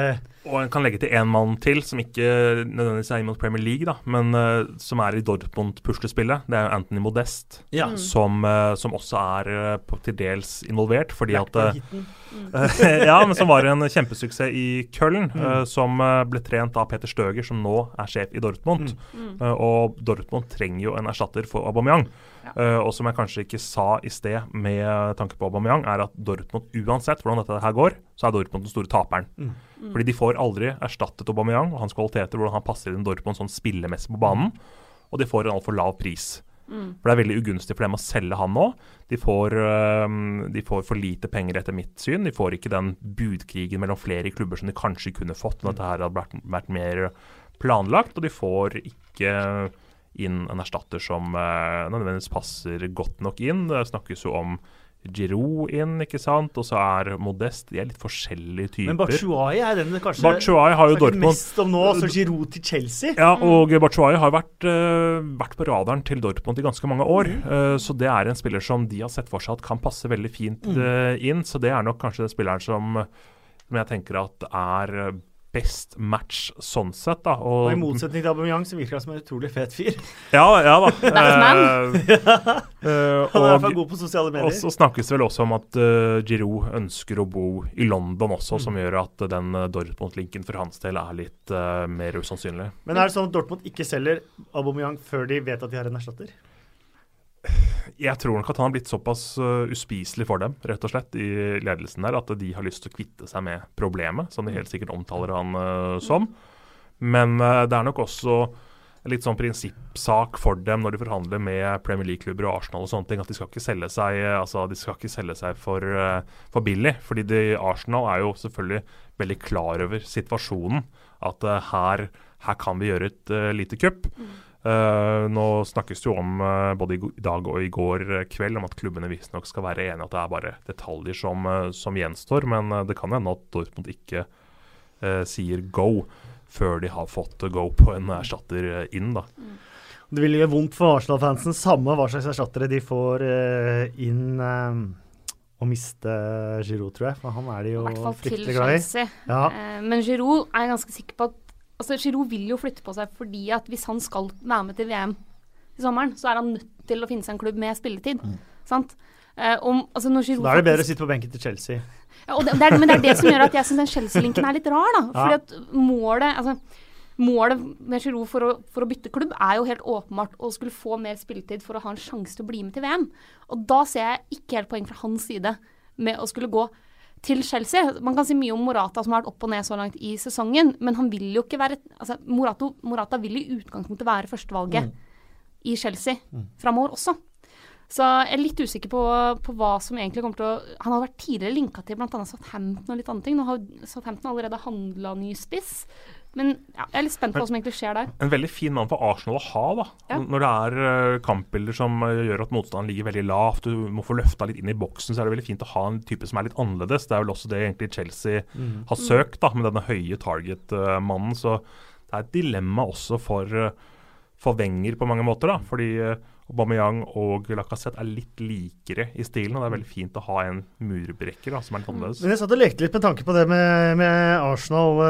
Og en kan legge til én mann til, som ikke nødvendigvis er inn mot Premier League, da, men uh, som er i Dortmund-puslespillet. Det er Anthony Modest, Ja. Som, uh, som også er uh, på, til dels involvert. Fordi at. Ja, men som var en kjempesuksess i Köln. Mm. eh, som eh, ble trent av Peter Støger, som nå er sjef i Dortmund. Mm. Eh, og Dortmund trenger jo en erstatter for Aubameyang. Ja. Eh, og som jeg kanskje ikke sa i sted med tanke på Aubameyang, er at Dortmund uansett hvordan dette her går, så er Dortmund den store taperen. Mm. Fordi de får aldri erstattet Aubameyang og hans kvaliteter, hvordan han passer inn Dortmund sånn spillemessig på banen. Og de får en altfor lav pris. Mm. For det er veldig ugunstig for dem å selge han nå. De får, de får for lite penger etter mitt syn. De får ikke den budkrigen mellom flere klubber som de kanskje kunne fått når dette her hadde vært, vært mer planlagt. Og de får ikke inn en erstatter som øh, nødvendigvis passer godt nok inn. Det snakkes jo om Giroud inn, ikke sant. Og så er Modest De er litt forskjellige typer. Men Batshuayi er den kanskje Batshuayi har jo Dortmund mest om nå. Altså Giroud til Chelsea. ja, og Batshuayi har vært, uh, vært på radaren til Dortmund i ganske mange år. Mm. Uh, så det er en spiller som de har sett for seg at kan passe veldig fint øh, inn. Så det er nok kanskje den spilleren som, som jeg tenker at er best match sånn sett, da. Og Og, i motsetning til Aubameyang, som virker som en utrolig fet fyr. Ja, ja da. Batman. Eh, øh, Han er i hvert fall god på sosiale medier. og så snakkes det vel også om at uh, Giroud ønsker å bo i London også, Mm. som gjør at uh, den uh, Dortmund-linken for hans del er litt uh, mer usannsynlig. Men er det sånn at Dortmund ikke selger Aubameyang før de vet at de har en erstatter? Jeg tror nok at han har blitt såpass uh, uspiselig for dem, rett og slett, i ledelsen der, at de har lyst til å kvitte seg med problemet, som de helt sikkert omtaler han uh, som. Men uh, det er nok også litt sånn prinsippsak for dem når de forhandler med Premier League-klubber og Arsenal og sånne ting, at de skal ikke selge seg, altså, de skal ikke selge seg for, for billig. Fordi de, Arsenal er jo selvfølgelig veldig klar over situasjonen. At uh, her, her kan vi gjøre et uh, lite kupp. Eh, nå snakkes det jo om uh, både i dag og i går kveld om at klubbene visstnok skal være enige at det er bare detaljer som, eh, som gjenstår. Men det kan hende at Dortmund ikke eh, sier go før de har fått go på en erstatter inn. da. Det vil gjøre vondt for Arsenal-fansen, samme hva slags erstattere de får inn å miste Giroud, tror jeg. For han er de jo fryktelig glad i. Ja. Eh, men Giroud er jeg ganske sikker på at altså Giroud vil jo flytte på seg fordi at hvis han skal være med til VM i sommeren, så er han nødt til å finne seg en klubb med spilletid. Sant? Eh, om, altså da er det bedre å sitte på benken til Chelsea. ja, det, det er, Men det er det som gjør at jeg syns den Chelsea-linken er litt rar. da. Ja. Fordi at målet altså, Målet med Giroud for å, for å bytte klubb er jo helt åpenbart å skulle få mer spilletid for å ha en sjanse til å bli med til VM. Og da ser jeg ikke helt poeng fra hans side med å skulle gå til Chelsea. Man kan si mye om Morata som har vært opp og ned så langt i sesongen, men han vil jo ikke være altså, Morato, Morata vil i utgangspunktet være førstevalget i Chelsea framover også. Så jeg er litt usikker på, på hva som egentlig kommer til å Han har vært tidligere linka til bl.a. Southampton og litt andre ting. Nå har Southampton allerede handla ny spiss. Men ja, jeg er litt spent på hva som egentlig skjer der. En veldig fin mann for Arsenal å ha, da. Ja. Når det er eh, kampbilder som eh, gjør at motstanderen ligger veldig lavt, du må få løfta litt inn i boksen, så er det veldig fint å ha en type som er litt annerledes. Det er vel også det egentlig Chelsea har søkt, da, med denne høye target-mannen. Så det er et dilemma også for, eh, for Wenger på mange måter, da. Fordi Aubameyang og Lacassette er litt likere i stilen, og det er veldig fint å ha en murbrekker da, som er litt annerledes. Men jeg satt og lekte litt med tanke på det med, med Arsenal.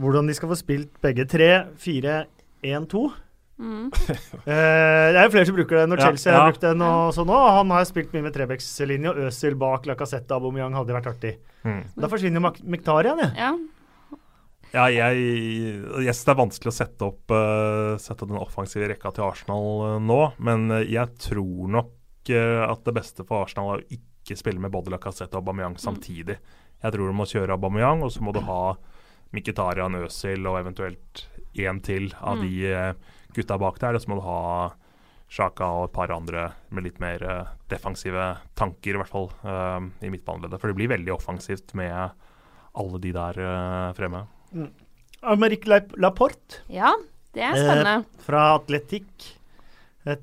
Hvordan de skal få spilt begge tre. 4-1-2. Mm. uh, det er jo flere som bruker det når Ja, Chelsea ja. har brukt den. og sånn også. Han har spilt mye med Trebekslinje, og Øzil bak Lacassette og Aubameyang hadde vært artig. Mm. Da forsvinner jo Mkhitaryan, ja. Ja. Jeg, jeg synes det er vanskelig å sette opp, uh, sette den offensive rekka til Arsenal uh, nå, men jeg tror nok at det beste for Arsenal er å ikke spille med både Lacassette og Aubameyang samtidig. Jeg tror du må kjøre Aubameyang, og så må du ha Mkhitaryan, Øzil og eventuelt én til av de eh, gutta bak der. Og så må du ha Sjaka og et par andre med litt mer eh, defensive tanker, i hvert fall eh, i midtbaneleddet. For det blir veldig offensivt med alle de der uh, fremme. Amerik Leip- Laporte ja, det er spennende. eh, fra Atletic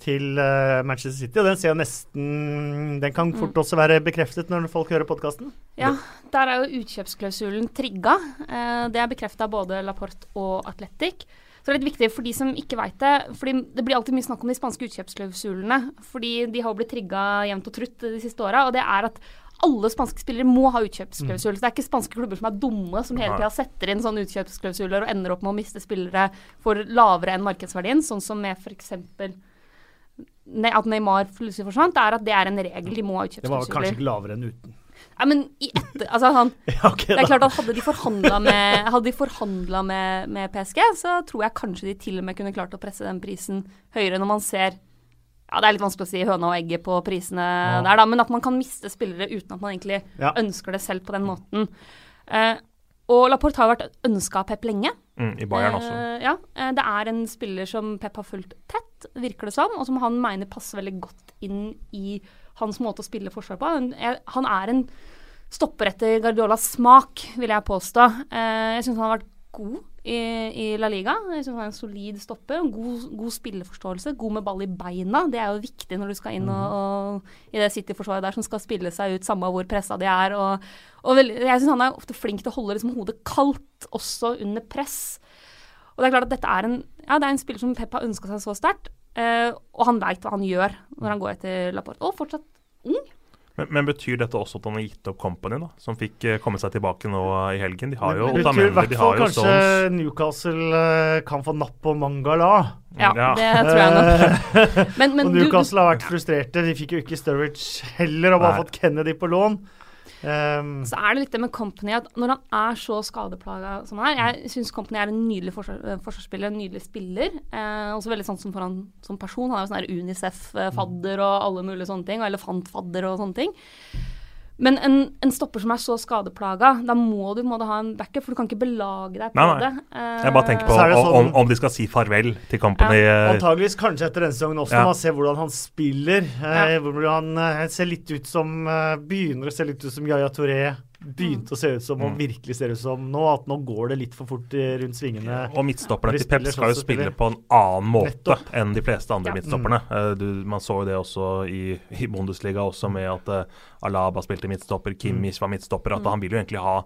til eh, Manchester City. Og den ser jo nesten Den kan fort også være bekreftet når folk hører podkasten. Ja, der er jo utkjøpsklausulen trigga. Eh, det er bekrefta både Laporte og Atletic. Så det er litt viktig for de som ikke veit det. fordi Det blir alltid mye snakk om de spanske utkjøpsklausulene. Fordi de har blitt trigga jevnt og trutt de siste åra. Og det er at alle spanske spillere må ha utkjøpsklausul. Så det er ikke spanske klubber som er dumme, som hele tida setter inn sånne utkjøpsklausuler og ender opp med å miste spillere for lavere enn markedsverdien, sånn som med f.eks. At Neymar plutselig forsvant. Er at det er en regel. De må ha Det var kanskje ikke lavere enn uten. Nei, men i etter, altså han, Ja, okay, det er klart at Hadde de forhandla med, med, med PSG, så tror jeg kanskje de til og med kunne klart å presse den prisen høyere når man ser ja, Det er litt vanskelig å si høna og egget på prisene der, da, men at man kan miste spillere uten at man egentlig Ja. ønsker det selv på den måten. Eh, og Laporte har vært ønska av Pep lenge. Mm, I Bayern også. Eh, ja, eh, det er en spiller som Pep har fulgt tett, virker det som, og som han mener passer veldig godt inn i hans måte å spille forsvar på. Han er, han er en stopper etter Guardiolas smak, vil jeg påstå. Eh, jeg syns han har vært god i, i La Liga. Jeg synes han er en solid stopper. God, god spilleforståelse. God med ball i beina. Det er jo viktig når du skal inn og, og i det City-forsvaret der som skal spille seg ut, samme hvor pressa de er. Og, og vel, jeg syns han er ofte flink til å holde liksom, hodet kaldt, også under press. Og det er klart at dette er en, ja, det er en spiller som Pep har ønska seg så sterkt. eh, og han veit hva han gjør når han går etter Laporte. Og fortsatt ung. Men, men betyr dette også at han har gitt opp Company, da? Som fikk eh, komme seg tilbake nå i helgen? De har jo i Otamendi, hvert de fall har jo kanskje Stones. Newcastle eh, kan få napp på Mangala. Ja, Ja. det tror jeg nok. Men, men og du, du, Newcastle har vært frustrerte. De fikk jo ikke Sturridge heller, og bare fått Kennedy på lån. Um, så er det litt det med Company at når han er så skadeplaga som han er Jeg syns Company er en nydelig forsvar, eh, forsvarsspiller, en nydelig spiller. Eh, også veldig som for han som person. Han er jo sånn der Unicef-fadder og alle mulige sånne ting. Og elefantfadder og sånne ting. Men en, en stopper som er så skadeplaga, da må du, må du ha en backup, for du kan ikke belage deg på Nei, nei. det. Eh, Jeg bare tenker på sånn- om, om de skal si farvel til Company. Ja. Antageligvis kanskje etter denne sesongen også, Ja. man ser hvordan han spiller. Eh, Ja. hvor han eh, ser litt ut som eh, Begynner å se litt ut som Yaya Touré. Begynte å se ut som, og Mm. virkelig ser ut som nå, at nå går det litt for fort eh, rundt svingene. Og midtstopperne til Pep skal jo sånn spille på en annen måte Nettopp. enn de fleste andre Ja. midtstopperne. Eh, du, man så jo det også i, i Bundesliga, også med at uh, Alaba spilte midtstopper, Kimmich var midtstopper. At han vil jo egentlig ha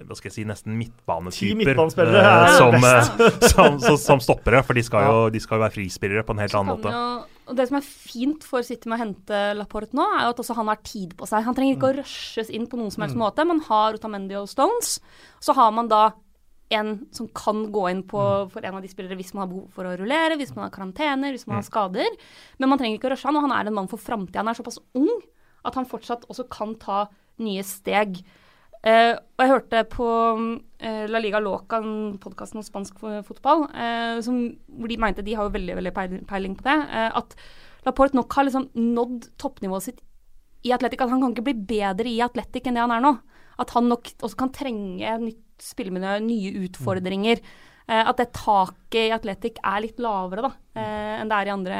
hva skal jeg si, nesten midtbanetyper eh, er som, eh, som, som, som stoppere. For de skal, jo, de skal jo være frispillere på en helt annen måte. jo, og Det som er fint for City med å hente Laporte nå, er jo at også han har tid på seg. Han trenger ikke å rushes inn på noen som helst måte. Man har Otamendi og Stones. Så har man da en som kan gå inn på for en av de spillere hvis man har behov for å rullere, hvis man har karantener, hvis man har skader. Men man trenger ikke å rushe han, og han er en mann for framtida. Han er såpass ung at han fortsatt også kan ta nye steg. Eh, og jeg hørte på eh, La Liga Loca, podkasten podkast om spansk fotball, eh, som, hvor de mente de har jo veldig veldig peiling på det, eh, at Laporte nok har liksom nådd toppnivået sitt i Atletic at han kan ikke bli bedre i Atletic enn det han er nå. At han nok også kan trenge nytt spillemiljø, nye utfordringer. Eh, at det taket i Atletic er litt lavere da, eh, enn det er i andre,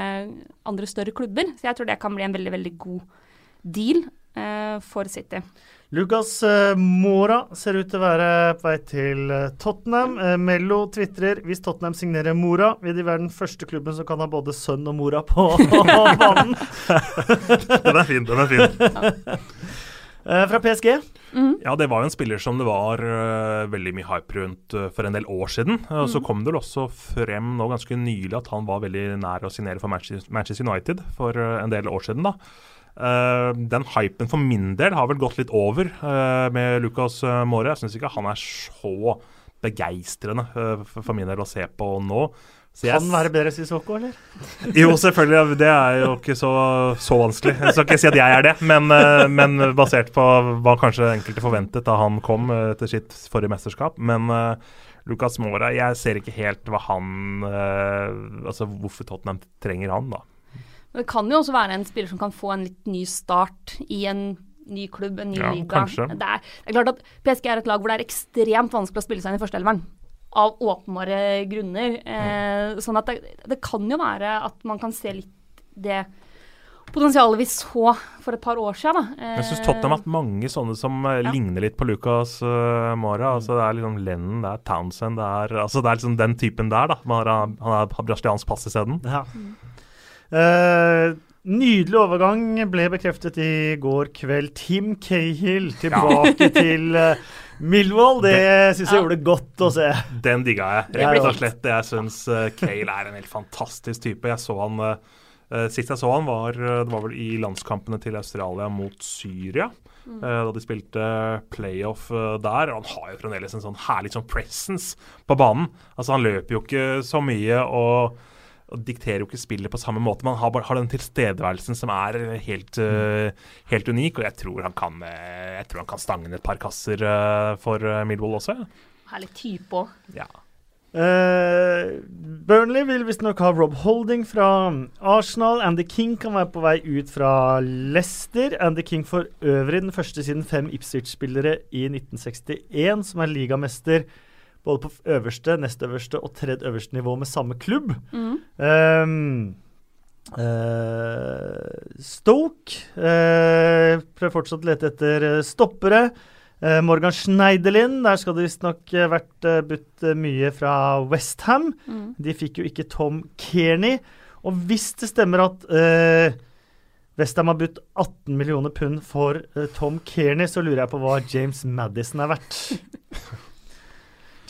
andre, større klubber. Så jeg tror det kan bli en veldig, veldig god deal for City. Lucas eh, Mora ser ut til å være på vei til eh, Tottenham. Eh, Mello tvitrer hvis Tottenham signerer Mora, vil de være den første klubben som kan ha både sønn og mora på banen. den er fin, den er fin. Fra PSG? Mm. Ja, det var jo en spiller som det var uh, veldig mye hype rundt uh, for en del år siden. Uh, Så kom det vel også frem nå ganske nylig at han var veldig nær å signere for Manchester United for en del år siden. da. Uh, den hypen for min del har vel gått litt over uh, med Lucas uh, Måre. Jeg syns ikke han er så begeistrende for min del å se på nå. Så kan være bedre Sissoko, eller? Jo, selvfølgelig. Det er jo ikke så, så, vanskelig. Jeg skal ikke si at jeg er det, men, men basert på hva kanskje enkelte forventet da han kom til sitt forrige mesterskap. Men Lucas Mora, jeg ser ikke helt hva han Altså hvorfor Tottenham trenger han, da. Det kan jo også være en spiller som kan få en litt ny start i en ny klubb, en ny ja, liga. Det er, det er, klart at PSG er et lag hvor det er ekstremt vanskelig å spille seg inn i førsteelveren. Av åpenbare grunner. Eh, sånn at det, det, kan jo være at man kan se litt det potensialet vi så for et par år siden. Da. Jeg syns Tottenham har hatt mange sånne som eh, ja. ligner litt på Lucas uh, Mora. Altså, det er liksom Lennon, det er Townsend, det er, altså, det er liksom den typen der. da. Man har, han har brasiliansk pass isteden. Ja. Mm. Uh, nydelig overgang ble bekreftet i går kveld. Tim Cahill tilbake ja. til uh, Millwall. Det syns jeg gjorde det godt å se. Den digga jeg, rett og slett. Jeg syns uh, Cahill er en helt fantastisk type. Jeg så han uh, Sist jeg så han var, det var vel i landskampene til Australia mot Syria. Mm. da de spilte playoff der. Han har jo fremdeles en sånn herlig sånn presence på banen. Altså Han løper jo ikke så mye. og og dikterer jo ikke spillet på samme måte. Man har, bare, har den tilstedeværelsen som er helt, uh, helt unik, og jeg tror han kan, uh, jeg tror han kan stange inn et par kasser uh, for Millwall også. Herlig type òg. Ja. Burnley vil visstnok ha Rob Holding fra Arsenal. Andy King kan være på vei ut fra Leicester. Andy King for øvrig den første siden fem Ipswich-spillere i 1961 som er ligamester både på øverste, nest øverste og tredje øverste nivå med samme klubb. Mm. Um, uh, Stoke uh, prøver fortsatt å lete etter eh, stoppere. Uh, Morgan Schneiderlin, der skal det visstnok vært budt mye fra Westham. Mm. De fikk jo ikke Tom Kearney. Og hvis det stemmer at Westham har budt 18 millioner pund for Tom Kearney, så lurer jeg på hva James Madison er verdt.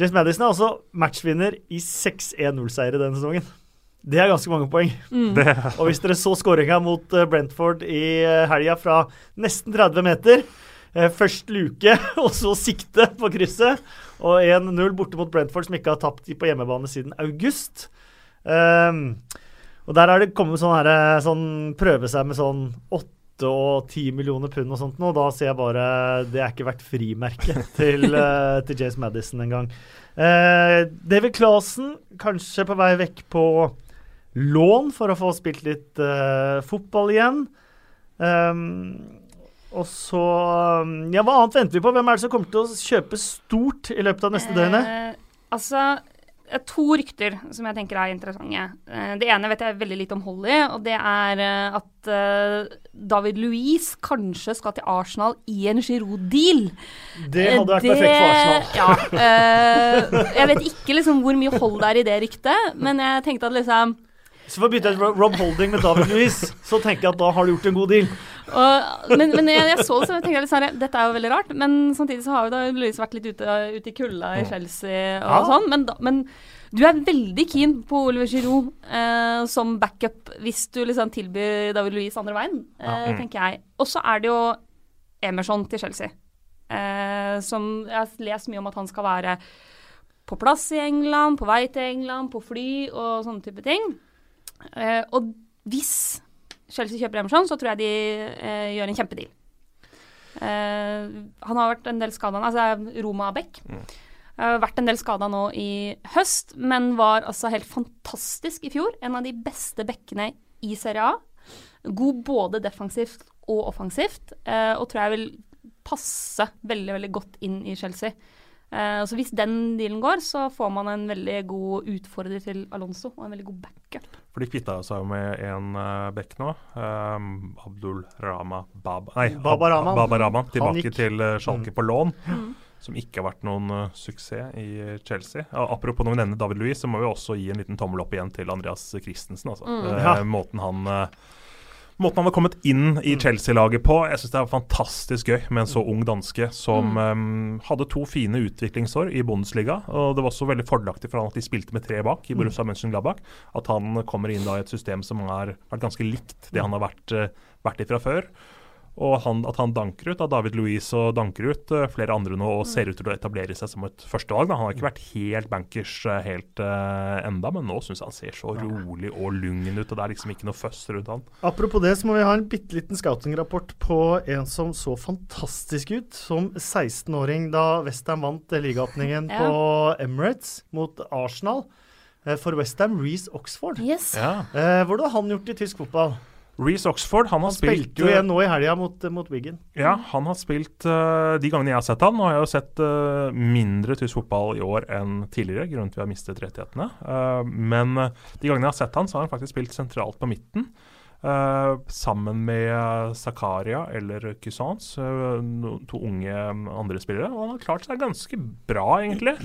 James Madison er også matchvinner i 6-1-0-seiere denne sesongen. Det er ganske mange poeng. Mm. og hvis dere så skåringa mot uh, Brentford i uh, helga fra nesten 30 meter uh, Først luke, og så sikte på krysset. Og 1-0 borte mot Brentford, som ikke har tapt på hjemmebane siden august. Um, og der er det kommet sånn, her, sånn prøve seg med sånn åtte og 10 millioner pund og sånt nå, da ser jeg bare Det er ikke verdt frimerket til, uh, til James Madison engang. Uh, David Clasen kanskje på vei vekk på lån for å få spilt litt uh, fotball igjen. Um, og så Ja, hva annet venter vi på? Hvem er det som kommer til å kjøpe stort i løpet av neste døgnet? Altså to rykter som jeg tenker er interessante. Eh, det ene vet jeg veldig lite om Holly, og det er eh, at eh, David Louise kanskje skal til Arsenal i en Giroud-deal. Det hadde vært det, perfekt for Arsenal. Ja. Jeg vet ikke liksom hvor mye hold det er i det ryktet, men jeg tenkte at liksom så for å bytte ut Rob Holding med David Louis, så tenker jeg at da har du gjort en god deal. Og, men, men jeg, jeg, så det, så jeg tenkte litt sånn, dette er jo veldig rart. Men samtidig så har jo da Louis vært litt ute, ute i kulda i Chelsea og ja. sånn. Men, men, du er veldig keen på Oliver Giroud eh, som backup hvis du liksom tilbyr David Louis andre veien, eh, ja. tenker jeg. Og så er det jo Emerson til Chelsea. Eh, som jeg har lest mye om at han skal være på plass i England, på vei til England, på fly og sånne type ting. Uh, og hvis Chelsea kjøper Emerson, så tror jeg de uh, gjør en kjempedeal. Uh, han har vært en del skada, altså Roma Beck. Mm. vært en del skada nå i høst, men var altså helt fantastisk i fjor. En av de beste bekkene i Serie A. god både defensivt og offensivt, eh, og tror jeg vil passe veldig, veldig godt inn i Chelsea. Eh, så hvis den dealen går, så får man en veldig god utfordrer til Alonso, og en veldig god backup. For de kvitta seg jo med en uh, bekk nå. Um, Abdul Rama Bab Nei, Baba Rahman. Baba Rahman tilbake gikk. til uh, Schalke på lån. Mm. Som ikke har vært noen uh, suksess i uh, Chelsea. Ja, apropos når vi nevner David Louis, så må vi også gi en liten tommel opp igjen til Andreas Christensen. Altså. Mm. Uh, Ja. Måten han uh, Måten han har kommet inn i Chelsea-laget på, jeg syns det er fantastisk gøy med en så ung danske som um, hadde to fine utviklingsår i Bundesliga. Og det var også veldig fordelaktig for han at de spilte med tre bak i Borussia Mönchengladbach. At han kommer inn da i et system som har vært ganske likt det han har vært, uh, vært i fra før. Og han, at han danker ut, da David Louise og danker ut uh, flere andre nå og ser ut til å etablere seg som et førstevalg. da. Han har ikke vært helt bankers uh, helt uh, enda, men nå syns jeg han ser så rolig og lungen ut. og Det er liksom ikke noe føss rundt han. Apropos det, så må vi ha en bitte liten scouting-rapport på en som så fantastisk ut som 16-åring da Westham vant eh, ligaåpningen Ja. på Emirates mot Arsenal. Eh, For Westham, Reece Oxford. Yes. Ja. Uh, Hvordan har han gjort i tysk fotball? Reece Oxford han har Han spilt spilte jo igjen nå i helga mot, mot Wiggen. Ja, han har spilt uh, De gangene jeg har sett han, og jeg har jo sett uh, mindre tysk fotball i år enn tidligere, grunnet vi har mistet rettighetene. Men de gangene jeg har sett han, så har han faktisk spilt sentralt på midten. Sammen med Zakaria eller Cusans, uh, to unge um, andre spillere. Og han har klart seg ganske bra, egentlig.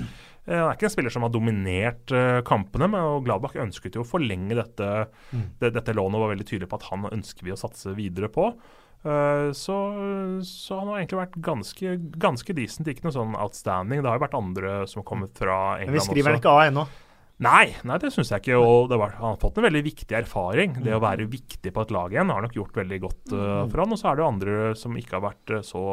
Han er ikke en spiller som har dominert uh, kampene, men og Gladbach ønsket jo å forlenge dette, det, dette lånet og var veldig tydelig på at han ønsker vi å satse videre på. Uh, så, så han har egentlig vært ganske, ganske decent, ikke noe sånn outstanding. Det har jo vært andre som har kommet fra England også. Men vi skriver han ikke av ennå. Nei, nei, det syns jeg ikke. Og det var, han har fått en veldig viktig erfaring. Det å være viktig på et lag igjen har nok gjort veldig godt uh, for han. Og så er det jo andre som ikke har vært så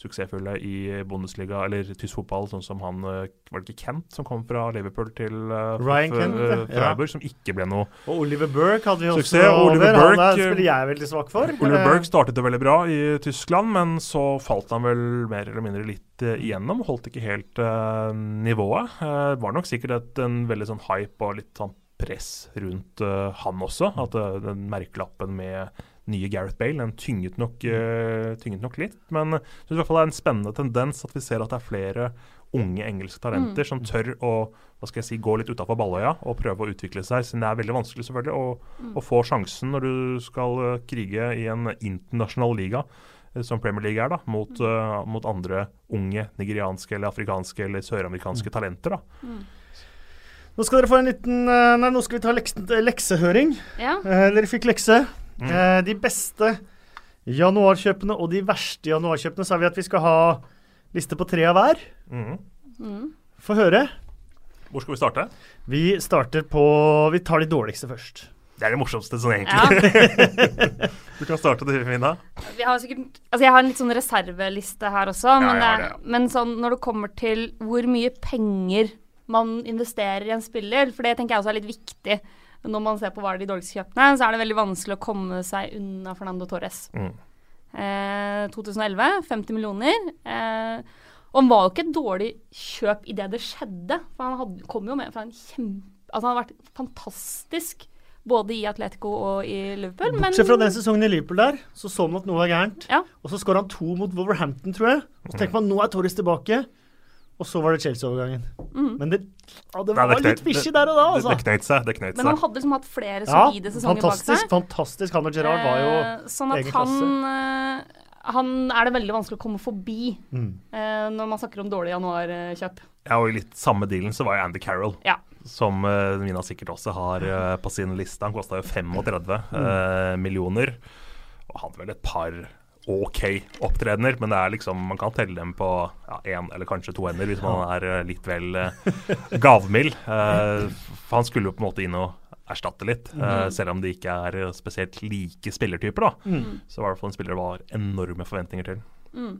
suksessfulle i Bundesliga eller tysk fotball, sånn som han uh, Var det ikke Kent som kom fra Liverpool til uh, Ryan Kent, uh, ja. Freiburg, som ikke ble noe Og Oliver Burke hadde vi også Suksess, over. Burke, han spiller jeg veldig svak for. Oliver Eh, Burke startet det veldig bra i Tyskland, men så falt han vel mer eller mindre litt eh, igjennom. Holdt ikke helt uh, nivået. Uh, var nok sikkert et, en veldig sånn hype og litt sånn press rundt eh, han også. At eh, den merkelappen med nye Gareth Bale den tynget nok, uh, tynget nok litt. Men jeg synes i hvert fall det er en spennende tendens at vi ser at det er flere unge engelske talenter som tør å hva skal jeg si, gå litt utafor balløya og prøve å utvikle seg. Siden det er veldig vanskelig selvfølgelig å, å få sjansen når du skal eh, krige i en internasjonal liga eh, som Premier League er, da, mot, uh, mot andre unge nigerianske eller afrikanske eller søramerikanske talenter. da. Nå skal dere få en liten Nei, nå skal vi ta lekse, leksehøring. Ja. Eh, Dere fikk lekse. Mm. Eh, De beste januarkjøpene og de verste januarkjøpene sa vi at vi skal ha liste på tre av hver. Mm. Mm. Få høre. Hvor skal vi starte? Vi starter på Vi tar de dårligste først. Det er det morsomste sånn ja. egentlig. Du kan starte det, Mina. Vi har sikkert, altså jeg har en litt sånn reserveliste her også, men, ja, det, det, men sånn når det kommer til hvor mye penger man investerer i en spiller, for det tenker jeg også er litt viktig når man ser på hva er de dårligste kjøpene, så er det veldig vanskelig å komme seg unna Fernando Torres. Mm. Eh, 2011, 50 millioner. Eh, og han var jo ikke et dårlig kjøp idet det skjedde, for han hadde, kom jo med fra en kjempe... Altså han har vært fantastisk både i Atletico og i Liverpool, men Bortsett fra den sesongen i Liverpool der, så så man at noe var gærent. Ja. Og så skårer han to mot Wolverhampton, tror jeg. Og så tenker man nå er Torres tilbake. Og så var det Chelsea-overgangen. Mm. Men det, ja, det Nei, var knøt- litt fishy der og da, altså. det knøt seg. det knøt Men han hadde liksom hatt flere Ja, solide sesonger bak seg. fantastisk. Han og Gerard var jo Eh, sånn at egen han klasse. Han er det veldig vanskelig å komme forbi mm. eh, når man snakker om dårlig januarkjøp. Ja, og i litt samme dealen så var jo Andy Carroll. Ja. Som uh, Mina sikkert også har uh, på sin liste. Han kosta jo 35 eh, millioner. Og hadde vel et par OK opptredener, men det er liksom, man kan telle dem på ja, eller kanskje to hender hvis man er eh, litt vel uh, gavmild. Uh, for han skulle jo på en måte inn og erstatte litt, eh, selv om de ikke er eh, spesielt like spillertyper. da. Mm. Så var det i hvert fall en spiller det var enorme forventninger til. Mm.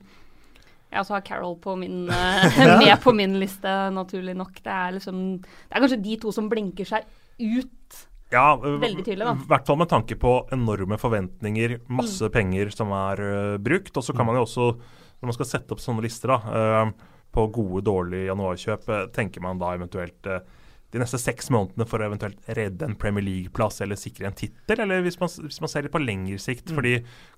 Jeg også har Carol på min, eh, med på min liste, naturlig nok. Det er, liksom, det er kanskje de to som blinker seg ut. Ja, Veldig tydelig, da. I hvert fall med tanke på enorme forventninger, masse penger som er uh, brukt. Og så kan man jo også, når man skal sette opp sånne lister da, uh, på gode, dårlige januarkjøp, uh, tenker man da eventuelt de neste seks månedene for å eventuelt redde en Premier League-plass eller sikre en tittel, eller hvis man, hvis man, ser litt på lengre sikt. Mm. Fordi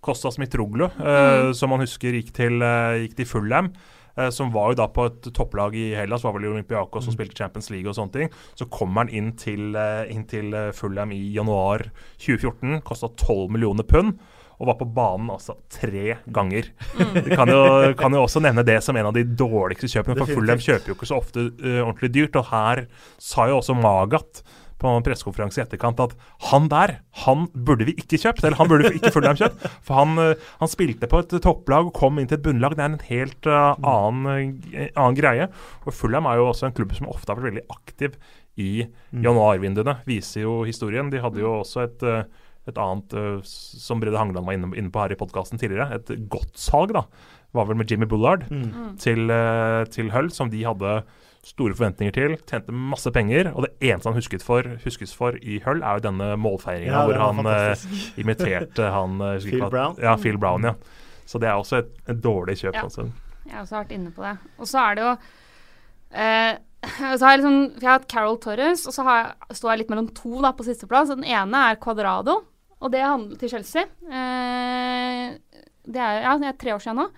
Kostas Mitroglu, uh, som man husker gikk til, gikk til Fulham, som var jo da på et topplag i Hellas, var vel i Olympiakos Mm. som spilte Champions League og sånne ting. Så kommer han inn til, inn til Fulham i januar 2014, kosta 12 millioner pund og var på banen altså tre ganger. Mm. Vi kan jo, kan jo også nevne det som en av de dårligste kjøpene, for Fulham kjøper jo ikke så ofte uh, ordentlig dyrt. Og her sa jo også Magat på en pressekonferanse i etterkant at han der, han burde vi ikke kjøpt. Eller han burde vi ikke Fulham kjøpt. For han, uh, han spilte på et topplag og kom inn til et bunnlag. Det er en helt uh, annen, uh, annen greie. Og Fulham er jo også en klubb som ofte har vært veldig aktiv i Mm. januarvinduene, viser jo historien. De hadde jo også et uh, et annet som Brede Hangeland var inne, inne på her i podkasten tidligere, et godt salg, da, var vel med Jimmy Bullard Mm. til, uh, til Hull, som de hadde store forventninger til. Tjente masse penger, og det eneste han husket for, huskes for i Hull, er jo denne målfeiringa Ja, hvor han uh, imiterte han uh, Phil hva- Brown. Ja, Phil Brown, ja. Så det er også et, et dårlig kjøp. Ja. Altså. Jeg har også vært inne på det. Og så er det jo uh, så har jeg, liksom, jeg har hatt Carol Torres, og så har jeg, står jeg litt mellom to da, på sisteplass. Den ene er Cuadrado, og det handler til Chelsea. Eh, det er, ja, det er tre år siden nå.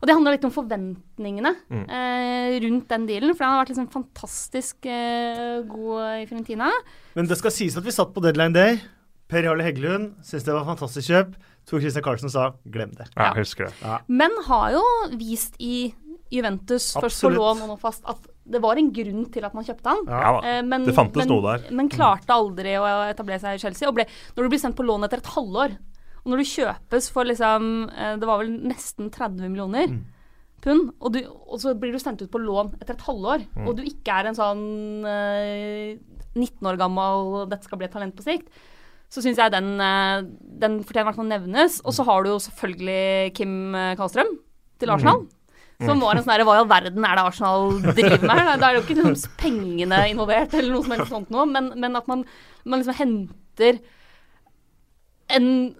Og det handler litt om forventningene Mm. eh, rundt den dealen. For han har vært liksom fantastisk eh, god i Fiorentina. Men det skal sies at vi satt på deadline day. Per Jarle Heggelund syntes det var et fantastisk kjøp. Tor Christian Carlsen sa glem det. Ja, Ja. jeg husker det. Men har jo vist i Juventus, først på lån og nå fast, at det var en grunn til at man kjøpte han. Ja. Eh, men, Det fantes men, noe der. Men klarte aldri å etablere seg i Chelsea. Og ble, når du blir sendt på lån etter et halvår, når du kjøpes for liksom eh, Det var vel nesten 30 millioner Mm. pund, og, du, og så blir du sendt ut på lån etter et halvår, Mm. og du ikke er en sånn eh, 19 år gammel 'dette skal bli et talent på sikt', så syns jeg den, eh, den fortjener å nevnes. Og så har du jo selvfølgelig Kim eh, Karlstrøm til Arsenal. Som var en sånn Hva i all verden er det Arsenal driver med her? Da er det jo ikke liksom pengene involvert, eller noe som helst sånt noe, men, men at man, man liksom henter en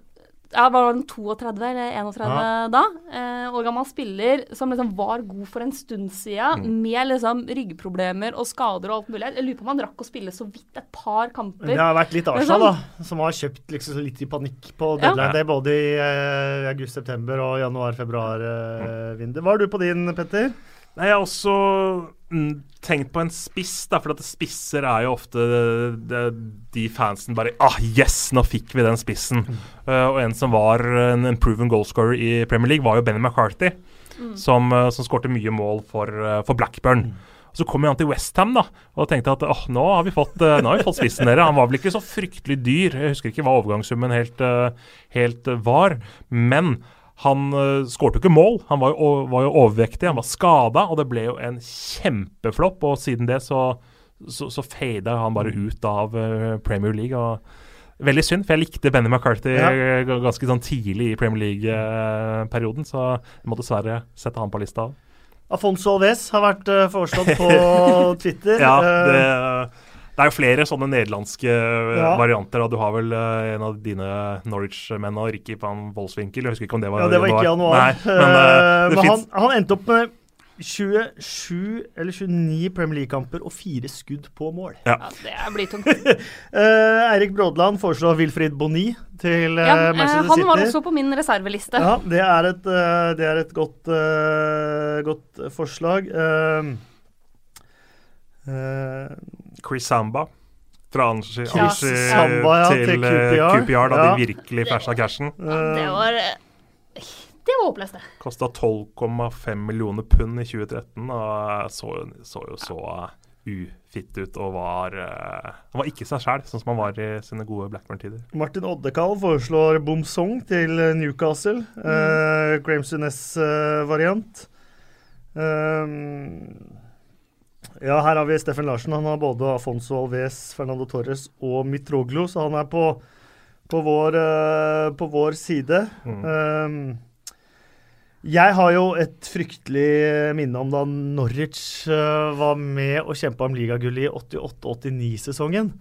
ja, var han 32 eller 31 Ja. da? Eh, år gammel spiller som liksom var god for en stund siden, med liksom ryggproblemer og skader og alt mulig. Jeg lurer på om han rakk å spille så vidt et par kamper. Det har vært litt arsa Arsenal, sånn- da, som har kjøpt liksom litt i panikk på Ja. deadline day, både i eh, august-september og januar-februar-vindu. Hva har du på din, Petter? Nei, Jeg også mm, tenkt på en spiss, da, for at spisser er jo ofte de fansen bare Ah, yes, nå fikk vi den spissen. Eh, og en som var en, en proven goalscorer i Premier League, var jo Benny McCarthy, som, uh, som skårte mye mål for, uh, for Blackburn. Så kom han til Westham da, og tenkte at oh, nå har vi fått, nå har vi fått spissen dere. Han var vel ikke så fryktelig dyr, jeg husker ikke hva overgangssummen helt, helt var. Men han uh, skårte jo ikke mål, han var jo, var jo overvektig, han var skada, og det ble jo en kjempeflopp. Og siden det så, så, så fada han bare ut av uh, Premier League. og Veldig synd, for jeg likte Benny McCarthy Ja. eh, ganske sånn tidlig i Premier League-perioden, så jeg må dessverre sette han på lista. Afonso Alves har vært uh, foreslått på Twitter. Ja, det, det er jo flere sånne nederlandske eh, Ja. varianter. Da. Du har vel uh, en av dine Norwich-menn, og Ricky van Voldsvinkel. Jeg husker ikke om det var ja, det var ikke januar. Nei, men uh, men han, han endte opp med 27 eller 29 Premier League-kamper og fire skudd på mål. Ja, det blir tungt. uh, Eirik Brådland foreslår Wilfried Boni til Ja, uh, Manchester han var også på min reserveliste. Ja, det er et, det er et godt, godt forslag. Uh, Chris Samba fra Anshi, Ja, Anshi Samba, ja, til, til eh, QPR. QPR, da Ja. de virkelig flasha cashen. Det eh, var eh, Det var håpløst, det. Kosta 12,5 millioner pund i 2013 og så, så jo så ufitt ut og var eh, var ikke seg sjæl, sånn som han var i sine gode Blackburn-tider. Martin Oddekal foreslår Bomsong til Newcastle. Newcastle. Eh, Graham Sunes-variant. Ja, her har vi Steffen Larsen. Han har både Afonso Alves, Fernando Torres og Mitroglo, så han er på, på, vår, eh, på vår side. Mm. Um, jeg har jo et fryktelig minne om da Norwich eh, var med og kjempa om ligagullet i 88-89-sesongen.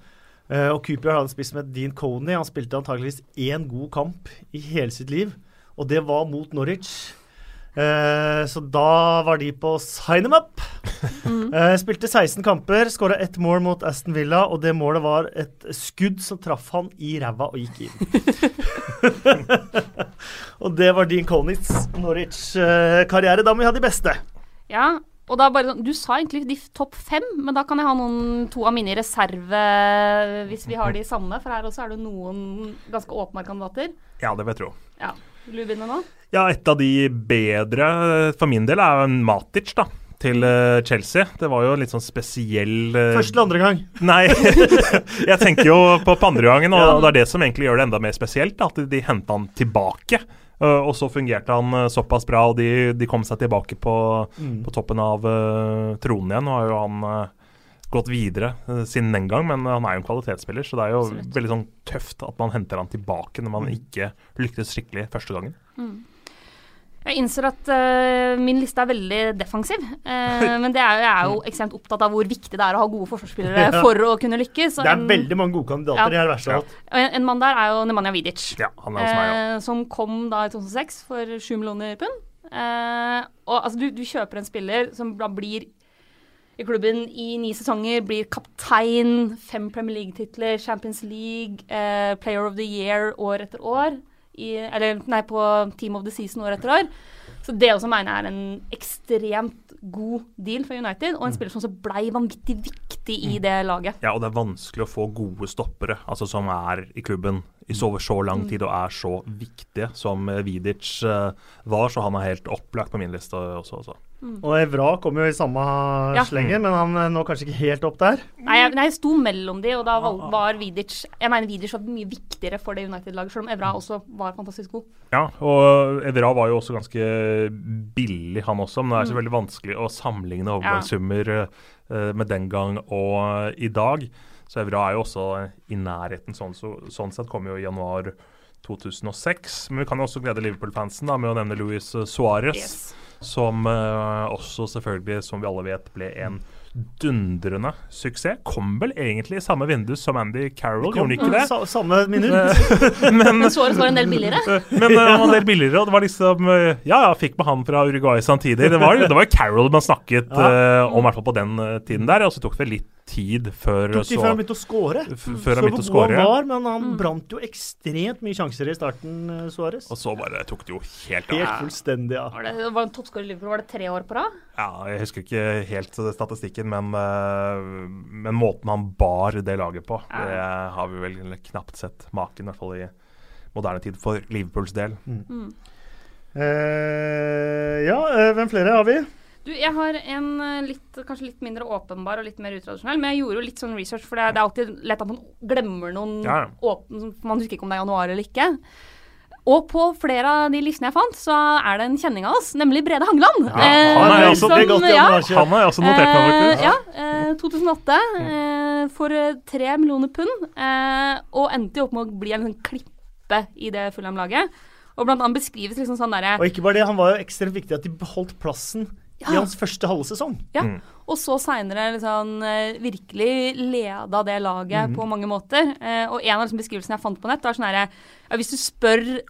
Eh, og Cooper hadde spist med Dean Coney. Han spilte antageligvis én god kamp i hele sitt liv, og det var mot Norwich. Eh, så da var de på sign them up. Eh, spilte 16 kamper, skåra ett mål mot Aston Villa, og det målet var et skudd som traff han i ræva og gikk inn. og det var Dean Conitz Norwich-karriere da må vi ha de beste. Ja, og da bare sånn Du sa egentlig de topp fem, men da kan jeg ha noen to av mine i reserve hvis vi har de samme. For her også er det noen ganske åpenbare kandidater. Ja, det vil jeg tro. Ja. Vil du begynne nå? Ja, et av de bedre for min del er Matic, da. Til eh, Chelsea. Det var jo en litt sånn spesiell eh, Første eller andre gang. Nei, jeg tenker jo på, på andre gangen, og Ja. det er det som egentlig gjør det enda mer spesielt. At de, henta han tilbake. Og så fungerte han såpass bra, og de, de kom seg tilbake på, Mm. på toppen av uh, tronen igjen. Nå har jo han uh, gått videre uh, siden den gang, men han er jo en kvalitetsspiller, så det er jo Absolutt. veldig sånn tøft at man henter han tilbake når man Mm. ikke lyktes skikkelig første gangen. Jeg innser at uh, min liste er veldig defensiv. Uh, men det er, jeg er jo ekstremt opptatt av hvor viktig det er å ha gode forsvarsspillere Ja. for å kunne lykkes. og Det er en, veldig mange gode kandidater Ja. i her verste av alt. en, en mann der er jo Nemanja Vidic. Ja, han er hos meg, ja. eh, som kom da i 2006 for 7 millioner pund. Eh, og altså, du, du kjøper en spiller som da blir i klubben i ni sesonger, blir kaptein, fem Premier League-titler, Champions League, eh, Player of the Year år etter år. I, eller nei, på Team of the Season år etter år. Så det også mener jeg er en ekstremt god deal for United, og en spiller som også blei vanvittig viktig i det laget. Ja, og det er vanskelig å få gode stoppere, altså som er i klubben i så, så lang Mm. tid og er så viktige som eh, Vidic eh, var, så han er helt opplagt på min liste også. også. Og Evra kom jo i samme Ja. slengen, men han er nå kanskje ikke helt opp der. Nei, jeg, nei, jeg sto mellom de, og da var Vidic Jeg mener Vidic var mye viktigere for det United-laget, selv om Evra også var fantastisk god. Ja, og Evra var jo også ganske billig, han også. Men det er selvfølgelig vanskelig å sammenligne overgangssummer eh, med den gang og i dag. Så Evra er jo også i nærheten sånn, så, sånn sett kom jo i januar 2006. Men vi kan jo også glede Liverpool-fansen da med å nevne Luis Suárez. Som uh, også selvfølgelig, som vi alle vet, ble en dundrende suksess. Kom vel egentlig i samme vindu som Andy Carroll, gjorde han ikke det? Sa, samme minutt. Men, Men Suárez var en del billigere. men uh, han var en del billigere, og det var liksom uh, Ja, ja, fikk med han fra Uruguay samtidig. Det var, det var jo Carroll man snakket uh, om, i hvert fall på den uh, tiden der. Og så tok det litt tid før Tok før han begynte å score. f- Før han begynte å score. var, men han brant jo ekstremt mye sjanser i starten, eh, Suárez. Og så bare tok det jo helt Helt av. ja. Var det, det var en toppskårer i Liverpool, var det tre år på rad? Ja, jeg husker ikke helt statistikken, men, uh, men måten han bar det laget på, Ja. det har vi vel knapt sett maken, i hvert fall i moderne tid, for Liverpools del. Eh, ja, eh, hvem flere har vi? Du, jeg har en eh, litt, kanskje litt mindre åpenbar og litt mer utradisjonell, men jeg gjorde jo litt sånn research, for det er, det er alltid lett at man glemmer noen Ja, for Man husker ikke om det er januar eller ikke. Og på flere av de listene jeg fant, så er det en kjenning av oss, nemlig Brede Hangeland. Ja, han er. Han har jeg også notert meg, Eh, faktisk. ja, eh, 2008 eh, for eh, tre millioner pund, eh, og endte jo opp med å bli en sånn klippe i det Fulham-laget. Og blant annet beskrives liksom sånn derre Og ikke bare det, han var jo ekstremt viktig at de beholdt plassen Ja. i hans første halve sesong. Ja, Mm. og så seinere liksom, eh, virkelig leda det laget på mange måter. Eh, og en av liksom, beskrivelsene jeg fant på nett, var sånn herre ja, Hvis du spør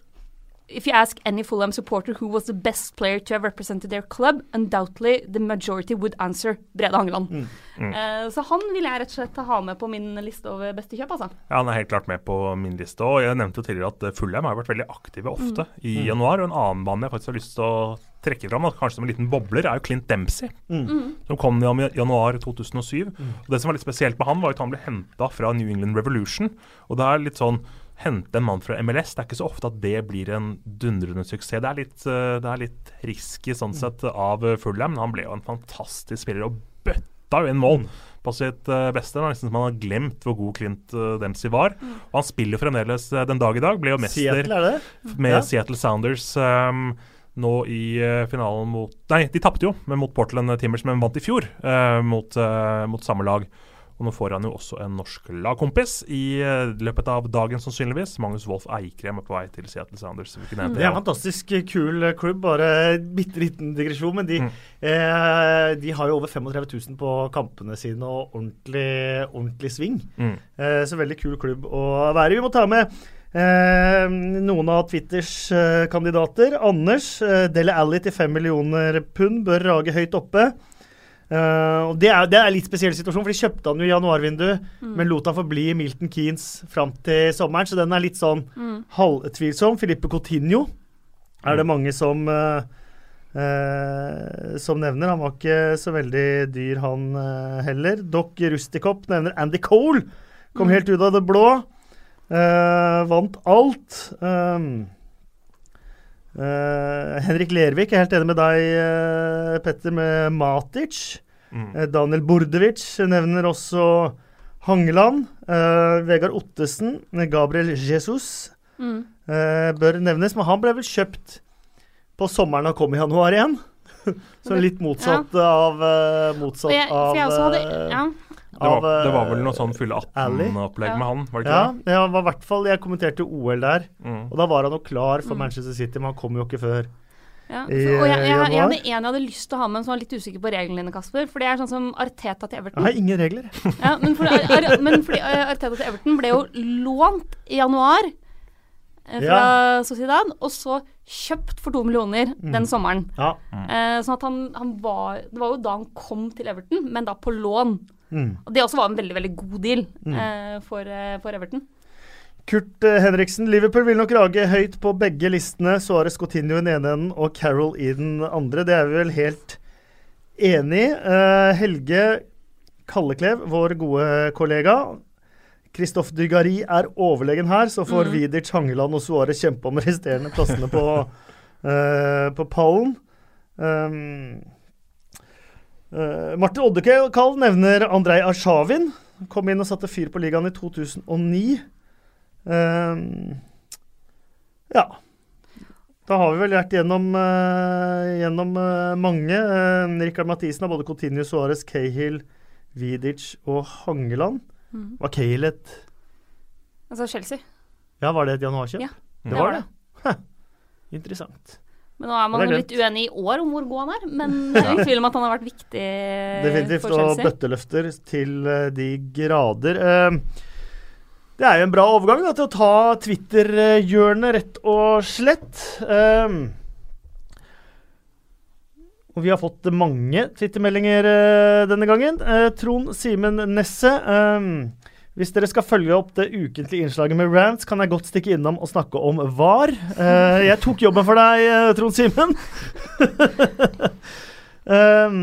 If you ask any Fulham supporter who was the best player to have represented their club, undoubtedly the majority would answer Brede Hangeland. Mm. Eh, så han vil jeg rett og slett ha med på min liste over beste kjøp, altså. Ja, Han er helt klart med på min liste. Og jeg nevnte jo tidligere at eh, Fulham har vært veldig aktive ofte i januar. Og en annen mann jeg faktisk har lyst til å trekke fram, da, kanskje som en liten bobler, er jo Clint Dempsey. Som kom i januar 2007. Og Det som var litt spesielt med han, var at han ble henta fra New England Revolution. Og det er litt sånn Hente en mann fra MLS, det er ikke så ofte at det blir en dundrende suksess. Det er litt, eh, det er litt risky sånn sett av eh, Fulham, men han ble jo en fantastisk spiller og bøtta jo inn mål på sitt eh, beste. Nesten som man har glemt hvor god Clint Dempsey var. Og han spiller fremdeles den dag i dag. Ble jo mester Seattle, med Ja. Seattle Sounders um, nå i finalen mot Nei, de tapte jo, men mot Portland Timbers, men vant i fjor uh, mot, uh, mot samme lag. Og nå får han jo også en norsk lagkompis i eh, løpet av dagen, sannsynligvis. Magnus Wolff Eikrem er på vei til Seattle Sounders. hente Det er en fantastisk kul eh, klubb. Bare bitte liten digresjon, men de, Mm. eh, de har jo over 35 000 på kampene sine og ordentlig, ordentlig sving. Mm. Eh, så veldig kul klubb å være i. Vi må ta med eh, noen av Twitters eh, kandidater. Anders, eh, Dele Alli til 5 millioner pund bør rage høyt oppe. Eh, og det er, det er en litt spesiell situasjon, for de kjøpte han jo i januarvinduet, Mm. men lot han forbli i Milton Keanes fram til sommeren, så den er litt sånn Mm. halvtvilsom. Filippe Coutinho er det mange som uh, uh, som nevner. Han var ikke så veldig dyr, han heller. Doc Rustikop nevner Andy Cole. Kom Mm. helt ut av det blå. Eh, vant alt. Um, eh, Henrik Lervik er helt enig med deg, uh, Petter, med Matic. Mm. Uh, Daniel Bordevic nevner også Hangeland. Eh, Vegard Ottesen, Gabriel Jesus Mm. eh, bør nevnes, men han ble vel kjøpt på sommeren og kom i januar igjen. Så litt motsatt av eh, Motsatt jeg, av jeg også hadde ja. Det, var, av, det var vel eh, noe sånn fulle 18-opplegg Ja. med han, var det Ja, ikke det var i hvert fall Jeg kommenterte OL der. Mm. og da var han jo klar for Mm. Manchester City, men han kom jo ikke før. Ja, så, og jeg, jeg, jeg januar. hadde en jeg hadde lyst til å ha med, som var litt usikker på reglene dine, Kasper. For det er sånn som Arteta til Jeg Everton. har ingen regler. Ja, men, for, ar, ar, men fordi eh, Arteta til Everton ble jo lånt i januar eh, fra Sociedad, og så kjøpt for to millioner Mm. den sommeren. Ja. Eh, sånn at han, han var Det var jo da han kom til Everton, men da på lån. Mm. Og det også var en veldig, veldig god deal Mm. eh, for, eh, for Everton. Kurt eh, Henriksen, Liverpool vil nok rage høyt på begge listene. Suárez Coutinho i den ene enden og Carol i den andre. Det er vi vel helt enig i. Eh, Helge Kalleklev, vår gode kollega. Christophe Dugari er overlegen her, så får Mm. Vidic, Hangeland og Suárez kjempe om resterende plassene på, eh, på pallen. Um, eh, Martin Oddekall nevner Andrej Arshavin. Kom inn og satte fyr på ligaen i 2009. Uh, ja. Da har vi vel vært gjennom, uh, gjennom eh, mange. Uh, Rikard Mathisen har både Coutinho, Suárez, Cahill, Vidic og Hangeland. Mm. Var Cahill et Altså Chelsea. Ja, var det et januarkjøp? Ja, det var det. det. Interessant. Men nå er man er litt uenig i år om hvor god han er. Men det er ingen tvil om at han har vært viktig Definitivt. for Og bøtteløfter til eh, de grader. Eh, det er jo en bra overgang da, til å ta Twitter-hjørnet, rett og slett. Eh, og vi har fått mange Twitter-meldinger denne gangen. Trond Simen Nesse. Hvis dere skal følge opp det ukentlige innslaget med rants, kan jeg godt stikke innom og snakke om VAR. Uh, jeg tok jobben for deg, eh, Trond Simen. Eh,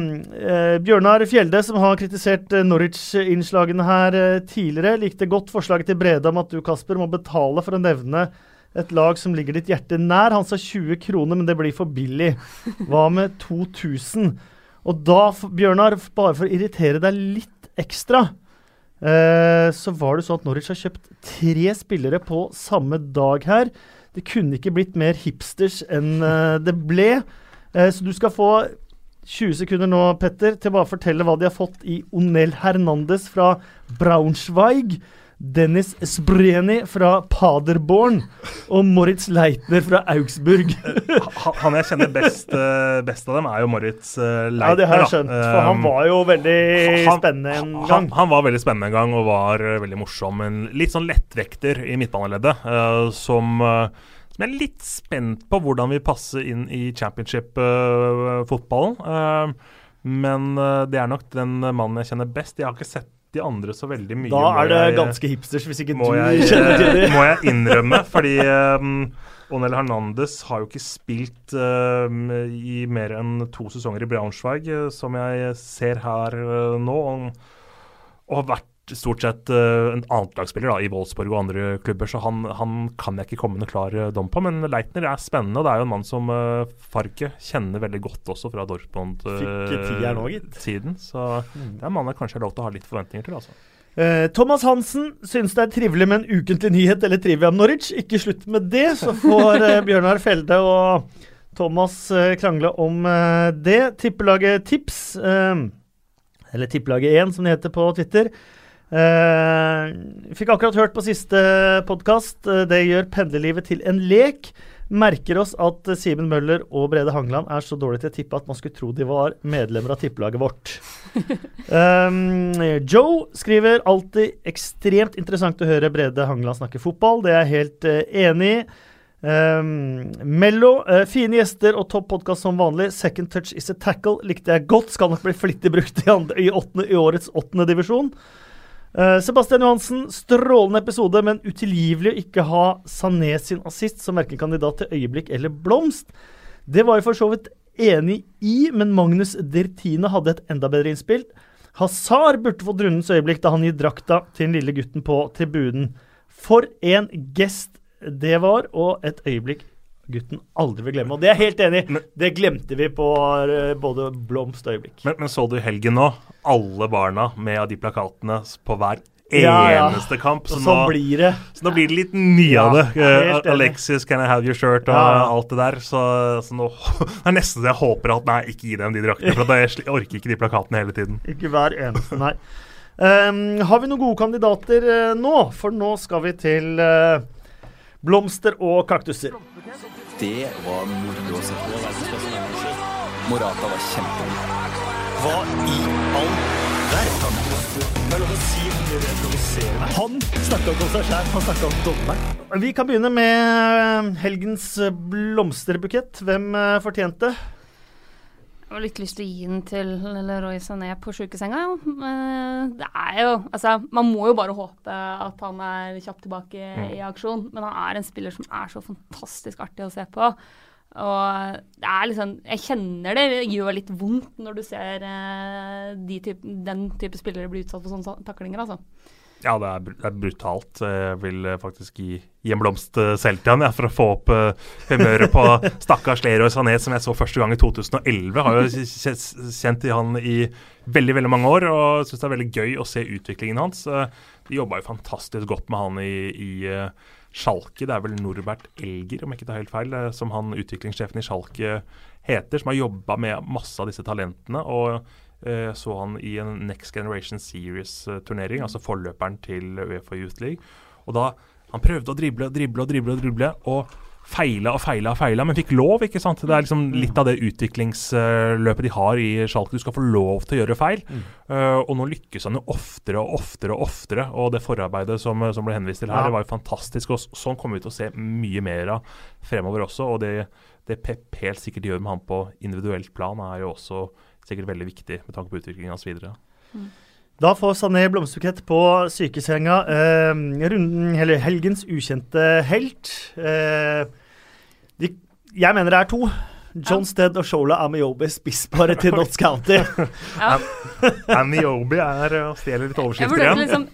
Bjørnar Fjelde, som har kritisert Norwich-innslagene her tidligere, likte godt forslaget til Brede om at du, Kasper, må betale for å nevne et lag som ligger ditt hjerte nær. Han sa 20 kroner, men det blir for billig. Hva med 2000? Og da, Bjørnar, bare for å irritere deg litt ekstra, eh, så var det sånn at Norwich har kjøpt tre spillere på samme dag her. Det kunne ikke blitt mer hipsters enn eh, det ble. Eh, så du skal få 20 sekunder nå, Petter, til å bare fortelle hva de har fått i Onel Hernandez fra Braunschweig. Dennis Spreni fra Paderborn og Moritz Leitner fra Augsburg. Han han jeg kjenner best, eh, best av dem, er jo Moritz Leitner. Ja, det har jeg skjønt, for han Um, var jo veldig han- spennende en gang. han var veldig spennende en gang og var eh, veldig morsom. En litt sånn lettvekter i midtbaneleddet eh, som, eh, som jeg er litt spent på hvordan vil passe inn i championship-fotballen. men eh, det er nok den mannen jeg kjenner best. Jeg har ikke sett de andre så veldig mye. Da er det jeg- ganske hipsters, hvis ikke du jeg, kjenner til dem. det. må jeg innrømme, fordi um, Onel Hernandez har jo ikke spilt um, i mer enn to sesonger i Braunschweig, eh, som jeg ser her uh, nå, og, og har vært stort sett uh, en annetlagsspiller da, i Wolfsburg og andre klubber, så han, han kan jeg ikke komme noen noe klar eh, dom på. Men Leitner er spennende, og det er jo en mann som uh, Farke kjenner veldig godt også fra. Dortmund-tiden. så det er en mann jeg kanskje har lov til å ha litt forventninger til. altså. Eh, Thomas Hansen syns det er trivelig med en ukentlig nyhet eller trivia om Norwich. Ikke slutt med det, så får Bjørnar Felde og Thomas krangle om det. Tippelaget Tips, eller Tippelaget 1 som det heter på Twitter. Eh, fikk akkurat hørt på siste podkast. det gjør pendlerlivet til en lek. Merker oss at eh, Simen Møller og Brede Hangeland er så dårlige til å tippe at man skulle tro de var medlemmer av tippelaget vårt. Um, Joe skriver alltid ekstremt interessant å høre Brede Hangeland snakke fotball. Det er jeg helt uh, enig i. Um, Mello, uh, fine gjester og topp podkast som vanlig. Second touch is a tackle likte jeg godt. Skal nok bli flittig brukt i, andre, i, åttende, i årets åttende divisjon. Eh, Sebastian Johansen, strålende episode, men utilgivelig å ikke ha Sané sin assist som verken kandidat til øyeblikk eller blomst. Det var jeg for så vidt enig i, men Magnus Dertine hadde et enda bedre innspill. Hazar burde fått rundens øyeblikk da han gir drakta til den lille gutten på tribunen. For en gest det var, og et øyeblikk gutten aldri vil glemme. Og det er jeg helt enig i. Det glemte vi på eh, både blomst og øyeblikk. Men, men så du i helgen nå? Alle barna med av de plakatene på hver Ja, ja. eneste kamp. Så så, nå, sånn blir det. så nå blir det litt mye av det. Ja, helt. Alexis, can I have your shirt? Og Ja, ja. alt det der. Så, så nå det er nesten så jeg håper at nei, ikke gi dem de draktene. For da jeg, orker ikke de plakatene hele tiden. Ikke hver eneste, nei. Um, har vi noen gode kandidater uh, nå? For nå skal vi til uh, blomster og kaktuser. Det var moro å se på. Morata var kjempegod. Hva i all verden? Er. Han snakka ikke om seg sjæl, han snakka om dommeren. Vi kan begynne med helgens blomsterbukett. Hvem eh, fortjente? Har litt lyst til å gi den til Leroy Sané på sjukesenga, ja. Det er jo Altså, man må jo bare håpe at han er kjapt tilbake i aksjon. Men han er en spiller som er så fantastisk artig å se på. Og det er liksom Jeg kjenner det gjør litt vondt når du ser eh, de type, den type spillere bli utsatt for sånne taklinger, altså. Ja, det er, det er brutalt. Jeg vil eh, faktisk gi, gi en blomst eh, selv til han, ja, for å få opp uh, humøret på stakkars Leroy Sané, som jeg så første gang i 2011. Har jo kj- kj- kjent han i veldig veldig mange år, og syns det er veldig gøy å se utviklingen hans. De jobba jo fantastisk godt med han i, i uh, Schalke. Det er vel Norbert Elger, om jeg ikke tar helt feil, som han utviklingssjefen i Schalke heter, som har jobba med masse av disse talentene. og så han i en Next Generation Series-turnering, altså forløperen til Uefa Youth League. Og da Han prøvde å drible og drible og drible, og drible, og feila og feila og feila, men fikk lov, ikke sant. Det er liksom litt av det utviklingsløpet de har i Schalke. Du skal få lov til å gjøre feil. Eh, og nå lykkes han jo oftere og oftere og oftere. Og det forarbeidet som, som ble henvist til her, Ja. det var jo fantastisk. Og sånn kommer vi til å se mye mer av fremover også. Og det, det Pep helt sikkert gjør med han på individuelt plan, er jo også sikkert veldig viktig med tanke på utviklingen hans videre. Da får Sané blomsterbukett på sykesenga. Eh, runden, eller helgens ukjente helt. Eh, de, jeg mener det er to. John Stead og Shola Amiobi spissparet til Notts County. Ja. Amiobi er å stjele litt Jeg overskrifter igjen. liksom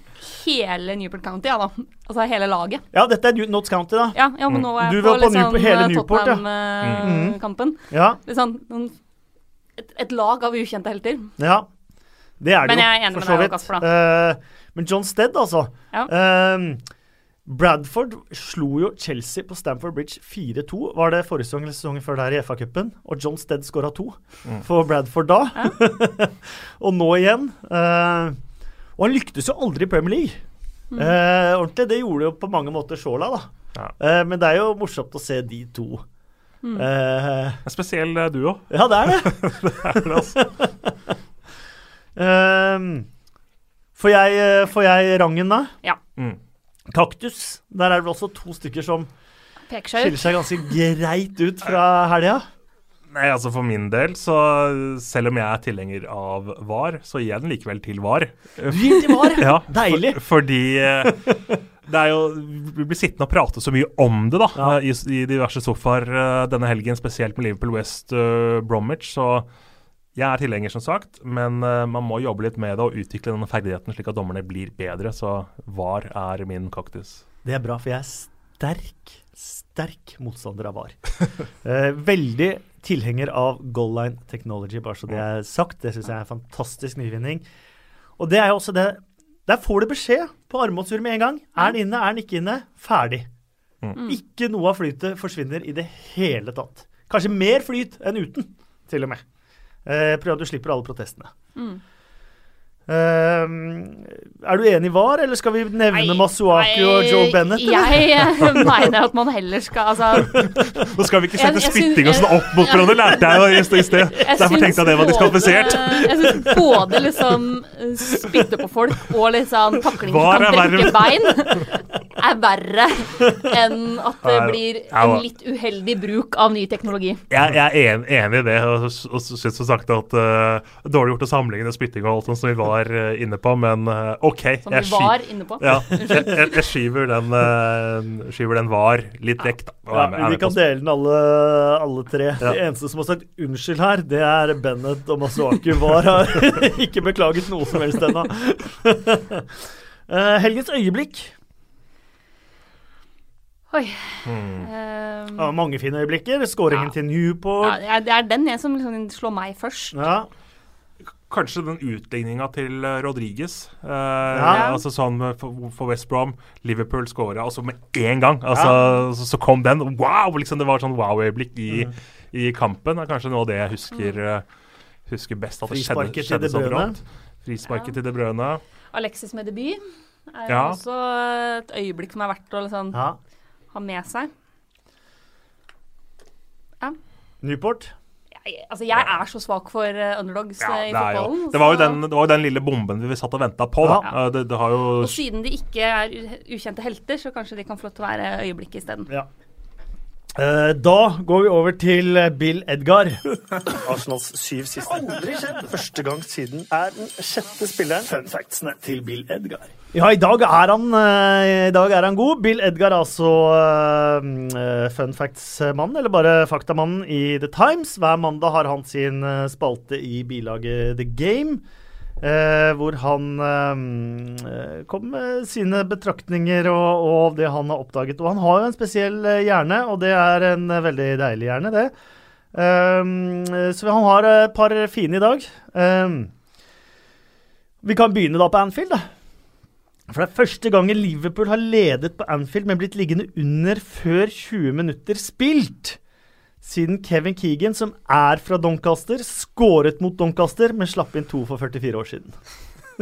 hele Newport County, ja da. Altså hele laget. Ja, dette er Notts County, da. Ja, ja men nå er Du jeg var på, på litt Newport- hele eh, Newport. Tottenham-kampen. Ja, Litt sånn noen- et, et lag av ukjente helter. ja. Det er det Men jo, er for så vidt. Eh, men John Stead, altså. Ja. Uh, Bradford slo jo Chelsea på Stamford Bridge 4-2. Var det forrige sesong eller sesongen før der i FA-cupen? Og John Stead skåra to for Bradford da. og nå igjen. Uh, og han lyktes jo aldri i Premier League. Mm. Uh, ordentlig. Det gjorde jo på mange måter Shola, da. Ja. Uh, men det er jo morsomt å se de to. Mm. Uh, En spesiell eh, duo. ja, det er det. det, er det altså. uh, får, jeg, eh, får jeg rangen, da? Ja. Mm. Kaktus. Der er det vel også to stykker som Peker seg skiller seg ganske greit ut fra helga. Nei, altså For min del, så selv om jeg er tilhenger av VAR, så gir jeg den likevel til VAR. Du gir til var. Ja, Deilig. For, fordi det er jo Vi blir sittende og prate så mye om det da Ja. i, i diverse sofaer eh, denne helgen, spesielt med Liverpool West uh, Bromwich. Så jeg er tilhenger, som sagt, men uh, man må jobbe litt med det og utvikle denne ferdigheten slik at dommerne blir bedre. Så VAR er min kaktus. Det er bra, for jeg er sterk, sterk motstander av VAR. uh, veldig tilhenger av Goal Line Technology, bare så det er sagt. Det syns jeg er en fantastisk nyvinning. Og det er jo også det Der får du beskjed på armbåndsur med en gang. Er den inne, er den ikke inne? Ferdig. Mm. Ikke noe av flytet forsvinner i det hele tatt. Kanskje mer flyt enn uten, til og med. Eh, prøv at du slipper alle protestene. Mm. Eh, er du enig i VAR, eller skal vi nevne Nei, Masuaki og Joe Bennett? eller? Jeg mener at man heller skal Altså, Nå skal vi ikke sette spytting og sånn opp mot hverandre, lærte jeg i sted. jeg Derfor tenkte jeg det var diskvalifisert. Jeg syns både liksom spytte på folk og liksom takling som kan brekke bein er verre enn at det blir en litt uheldig bruk av ny teknologi. Jeg, jeg er enig i det, og, og syns som sagt at uh, dårlig gjort å sammenligne spytting og alt sånt som vi var eh, inne på, men eh, OK. Som jeg vi var inne på. Ja, jeg, jeg, jeg skyver den uh, skyver den var litt vekk, da. Ja, med- vi kan dele den alle, alle tre. Ja. Det eneste som har sagt unnskyld her, det er Bennett og Masuaku Var har ikke beklaget noe som helst ennå. Eh, helgens øyeblikk. Oi. Hmm. Um, Ja, mange fine øyeblikker. Skåringen Ja. til Newport. ja, det er den jeg som liksom slår meg først. Ja. Kanskje den utligninga til eh, Rodriguez. Eh, Ja. Altså sånn eh, for, for West Brom. Liverpool scora så med én gang. Altså, så, så kom den. Wow! liksom Det var sånn wow-øyeblikk i, Mm. i kampen. Det er kanskje noe av det jeg husker, eh, husker best. At det skjedde, Frisparket til skjedde De så brått. Frisparket Ja. til De Brøne. Alexis med debut er jo Ja. også et øyeblikk som er verdt å liksom ja. ha med seg. Newport. Altså, jeg er så svak for eh, underdogs Ja, eh, i fotballen. det, var jo den, det var den lille bomben vi satt og venta på. Ja. Eh, Det, det har jo Og siden de ikke er ukjente helter, så kanskje de kan få lov til å være øyeblikk isteden. Ja. Eh, da går vi over til eh, Bill Edgar. Arsenals syv siste. Aldri skjedd. Første gang siden er den sjette spilleren. Fun factsene til Bill Edgar. Ja, i dag er han, eh, i dag er han god. Bill Edgar er altså uh, fun facts-mannen, eller bare faktamannen i The Times. Hver mandag har han sin spalte i bilaget The Game. Eh, hvor han eh, kom med sine betraktninger og, og det han har oppdaget. Og han har jo en spesiell eh, hjerne, og det er en eh, veldig deilig hjerne, det. Eh, så han har et par fine i dag. Eh, vi kan begynne da på Anfield, da. For det er første gangen Liverpool har ledet på Anfield, men blitt liggende under før 20 minutter spilt. Siden Kevin Keegan, som er fra Doncaster, skåret mot Doncaster, men slapp inn to for 44 år siden.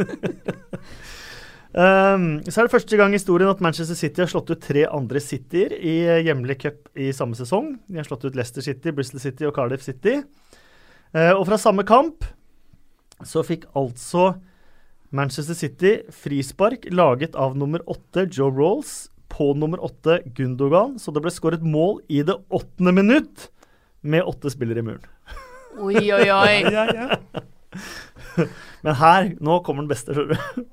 um, så er det første gang i historien at Manchester City har slått ut tre andre Cityer i eh, hjemlig cup i samme sesong. De har slått ut Leicester City, Bristol City og Cardiff City. Uh, og fra samme kamp så fikk altså Manchester City frispark laget av nummer åtte Joe Rolls på nummer åtte Gundogan, så det ble skåret mål i det åttende minutt med åtte spillere i muren. Oi, oi, oi. ja, ja. Men her, nå kommer den beste, skjønner du.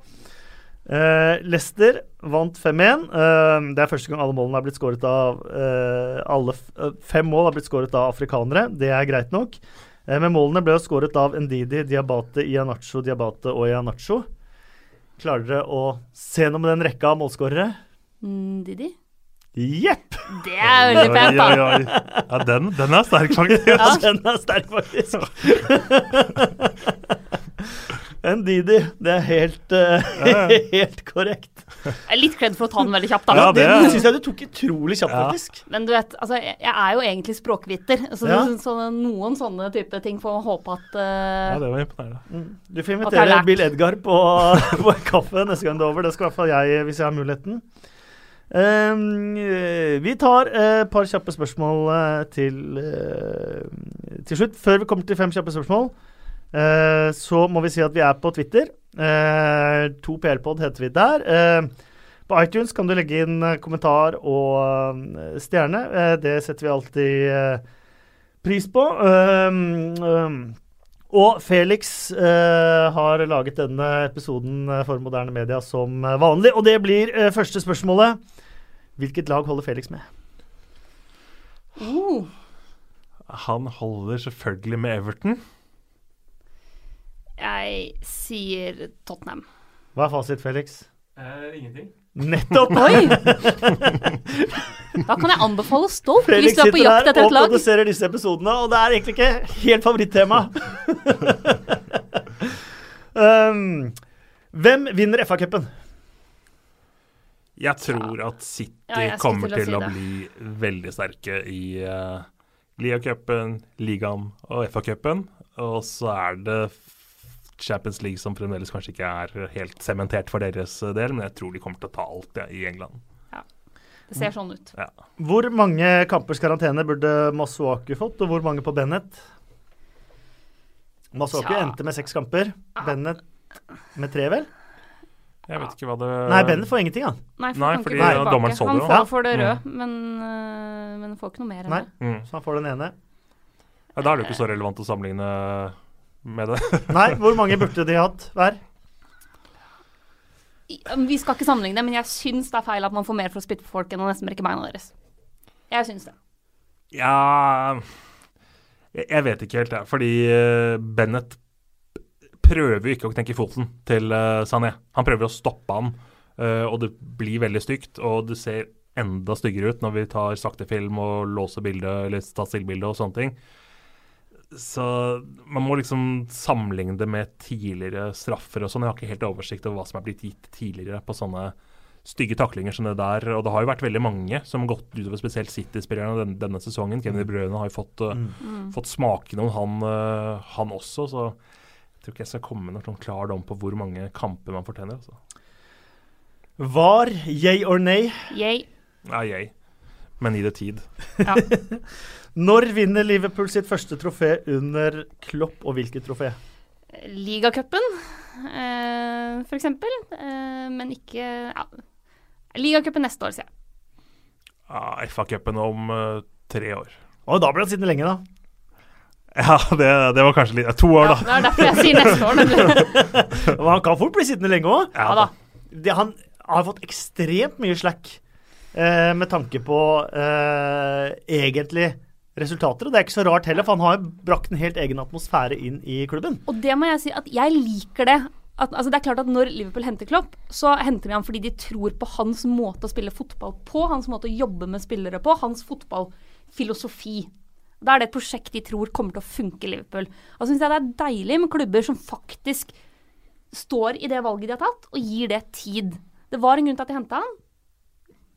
Uh, Leicester vant 5-1. Uh, det er første gang alle målene er blitt skåret av uh, alle eh, Fem mål har blitt skåret av afrikanere. Det er greit nok. Eh, men målene ble skåret av Ndidi, Diabate, Ianacho, Diabate og Ianacho. Klarer dere å se noe med den rekka av målskårere? Mm, Didi? Jepp! Det er veldig pent, da. Oi, oi, oi. Ja, den, den er sterk, faktisk. Ja, den er sterk, faktisk. Ndidi. Det er helt, uh, helt korrekt. Jeg er Litt kledd for å ta den veldig kjapt, da. Ja, det det- det syns jeg du tok utrolig kjapt, Ja. faktisk. Men du vet, altså, jeg er jo egentlig språkviter. Så, Ja. så noen sånne type ting får man håpe at uh, Ja, det var imponerende. Du får invitere. Bill Edgar på, på kaffe neste gang det er over. Det skal i hvert fall jeg, hvis jeg har muligheten. Eh, vi tar et par kjappe spørsmål uh, til, eh, til slutt. Før vi kommer til fem kjappe spørsmål, eh, så må vi si at vi er på Twitter. Uh, to PL-pod heter vi der. Eh, på iTunes kan du legge inn eh, kommentar og eh, stjerne. Eh, det setter vi alltid eh, pris på. Uh, og Felix eh, har laget denne episoden eh, for moderne media som eh, vanlig. Og det blir eh, første spørsmålet. Hvilket lag holder Felix med? uh, Han holder selvfølgelig med Everton. Jeg sier Tottenham. Hva er fasit, Felix? ingenting. Nettopp! Oi! Da kan jeg anbefale Stolp Felix hvis du er på jakt etter et lag. og produserer disse episodene, og det er egentlig ikke helt favorittema. um, hvem vinner FA-cupen? Jeg tror at City Ja, kommer til å si å bli veldig sterke i uh, Liacupen, ligaen og FA-cupen. Og så er det Champions League som fremdeles kanskje ikke er helt sementert for deres del, men jeg tror de kommer til å ta alt ja, i England. Ja, Det ser sånn ut. Ja. Hvor mange kampers karantene burde Masuaku fått, og hvor mange på Bennett? Masuaku ja. endte med seks kamper. Bennett med tre, vel? Jeg vet ikke hva det Nei, Bennett får ingenting, han. Nei, for Nei, han fordi ikke dommeren så det Han får det røde, men, øh, men får ikke noe mer enn det. mm. Så han får den ene. ja, Da er det jo ikke så relevant å sammenligne med det. Nei, hvor mange burde de hatt hver? Um, Vi skal ikke sammenligne det, men jeg syns det er feil at man får mer for å spytte på folk enn å nesten brekke beina deres. Jeg syns det. Ja Jeg, vet ikke helt, jeg. Fordi eh, Bennett prøver jo ikke å tenke foten til eh, Sané. Han prøver å stoppe han, eh, og det blir veldig stygt. Og det ser enda styggere ut når vi tar sakte film og låser bildet, eller tar stillbilde og sånne ting. Så man må liksom sammenligne det med tidligere straffer og sånn. Jeg har ikke helt oversikt over hva som er blitt gitt tidligere på sånne stygge taklinger som det der. Og det har jo vært veldig mange som har gått utover spesielt City-spillerne denne, denne sesongen. Kevin De Bruyne har jo fått, uh, Mm. fått smake noen, han, uh, han også. Så jeg tror ikke jeg skal komme med noen klar dom på hvor mange kamper man fortjener. Altså. Var yay or nay? Yay. Ja, yay. Men i det tid. Ja. Når vinner Liverpool sitt første trofé under Klopp, og hvilket trofé? Ligacupen, eh, for eksempel. Eh, men ikke ja. Ligacupen neste år, sier jeg. Ja, FA-cupen om uh, tre år. Og da blir han sittende lenge, da. Ja, det, det var kanskje litt To år, Ja, da. det er derfor jeg sier neste år, nemlig. Men han kan fort bli sittende lenge òg. Ja da. Han har fått ekstremt mye slack eh, med tanke på eh, egentlig resultater. Og det er ikke så rart heller, for han har brakt en helt egen atmosfære inn i klubben. Og det må jeg si at jeg liker det. At, altså det er klart at Når Liverpool henter Klopp, så henter de ham fordi de tror på hans måte å spille fotball på, hans måte å jobbe med spillere på, hans fotballfilosofi. Da er det et prosjekt de tror kommer til å funke i Liverpool. Og så syns jeg det er deilig med klubber som faktisk står i det valget de har tatt, og gir det tid. Det var en grunn til at de henta han,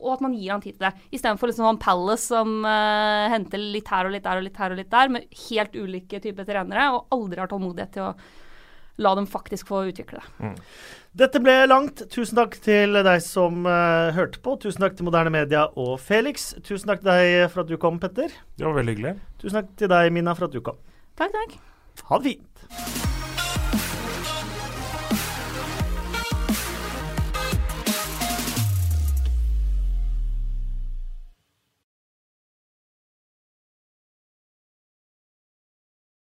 og at man gir han tid til det. Istedenfor liksom sånn Palace som uh, henter litt her og litt der og litt her og litt der, med helt ulike typer trenere, og aldri har tålmodighet til å la dem faktisk få utvikle det. Dette ble langt. Tusen takk til deg som uh, hørte på. Tusen takk til Moderne Media og Felix. Tusen takk til deg for at du kom, Petter. Det var veldig hyggelig. Tusen takk til deg, Mina, for at du kom. Takk, takk. Ha det fint.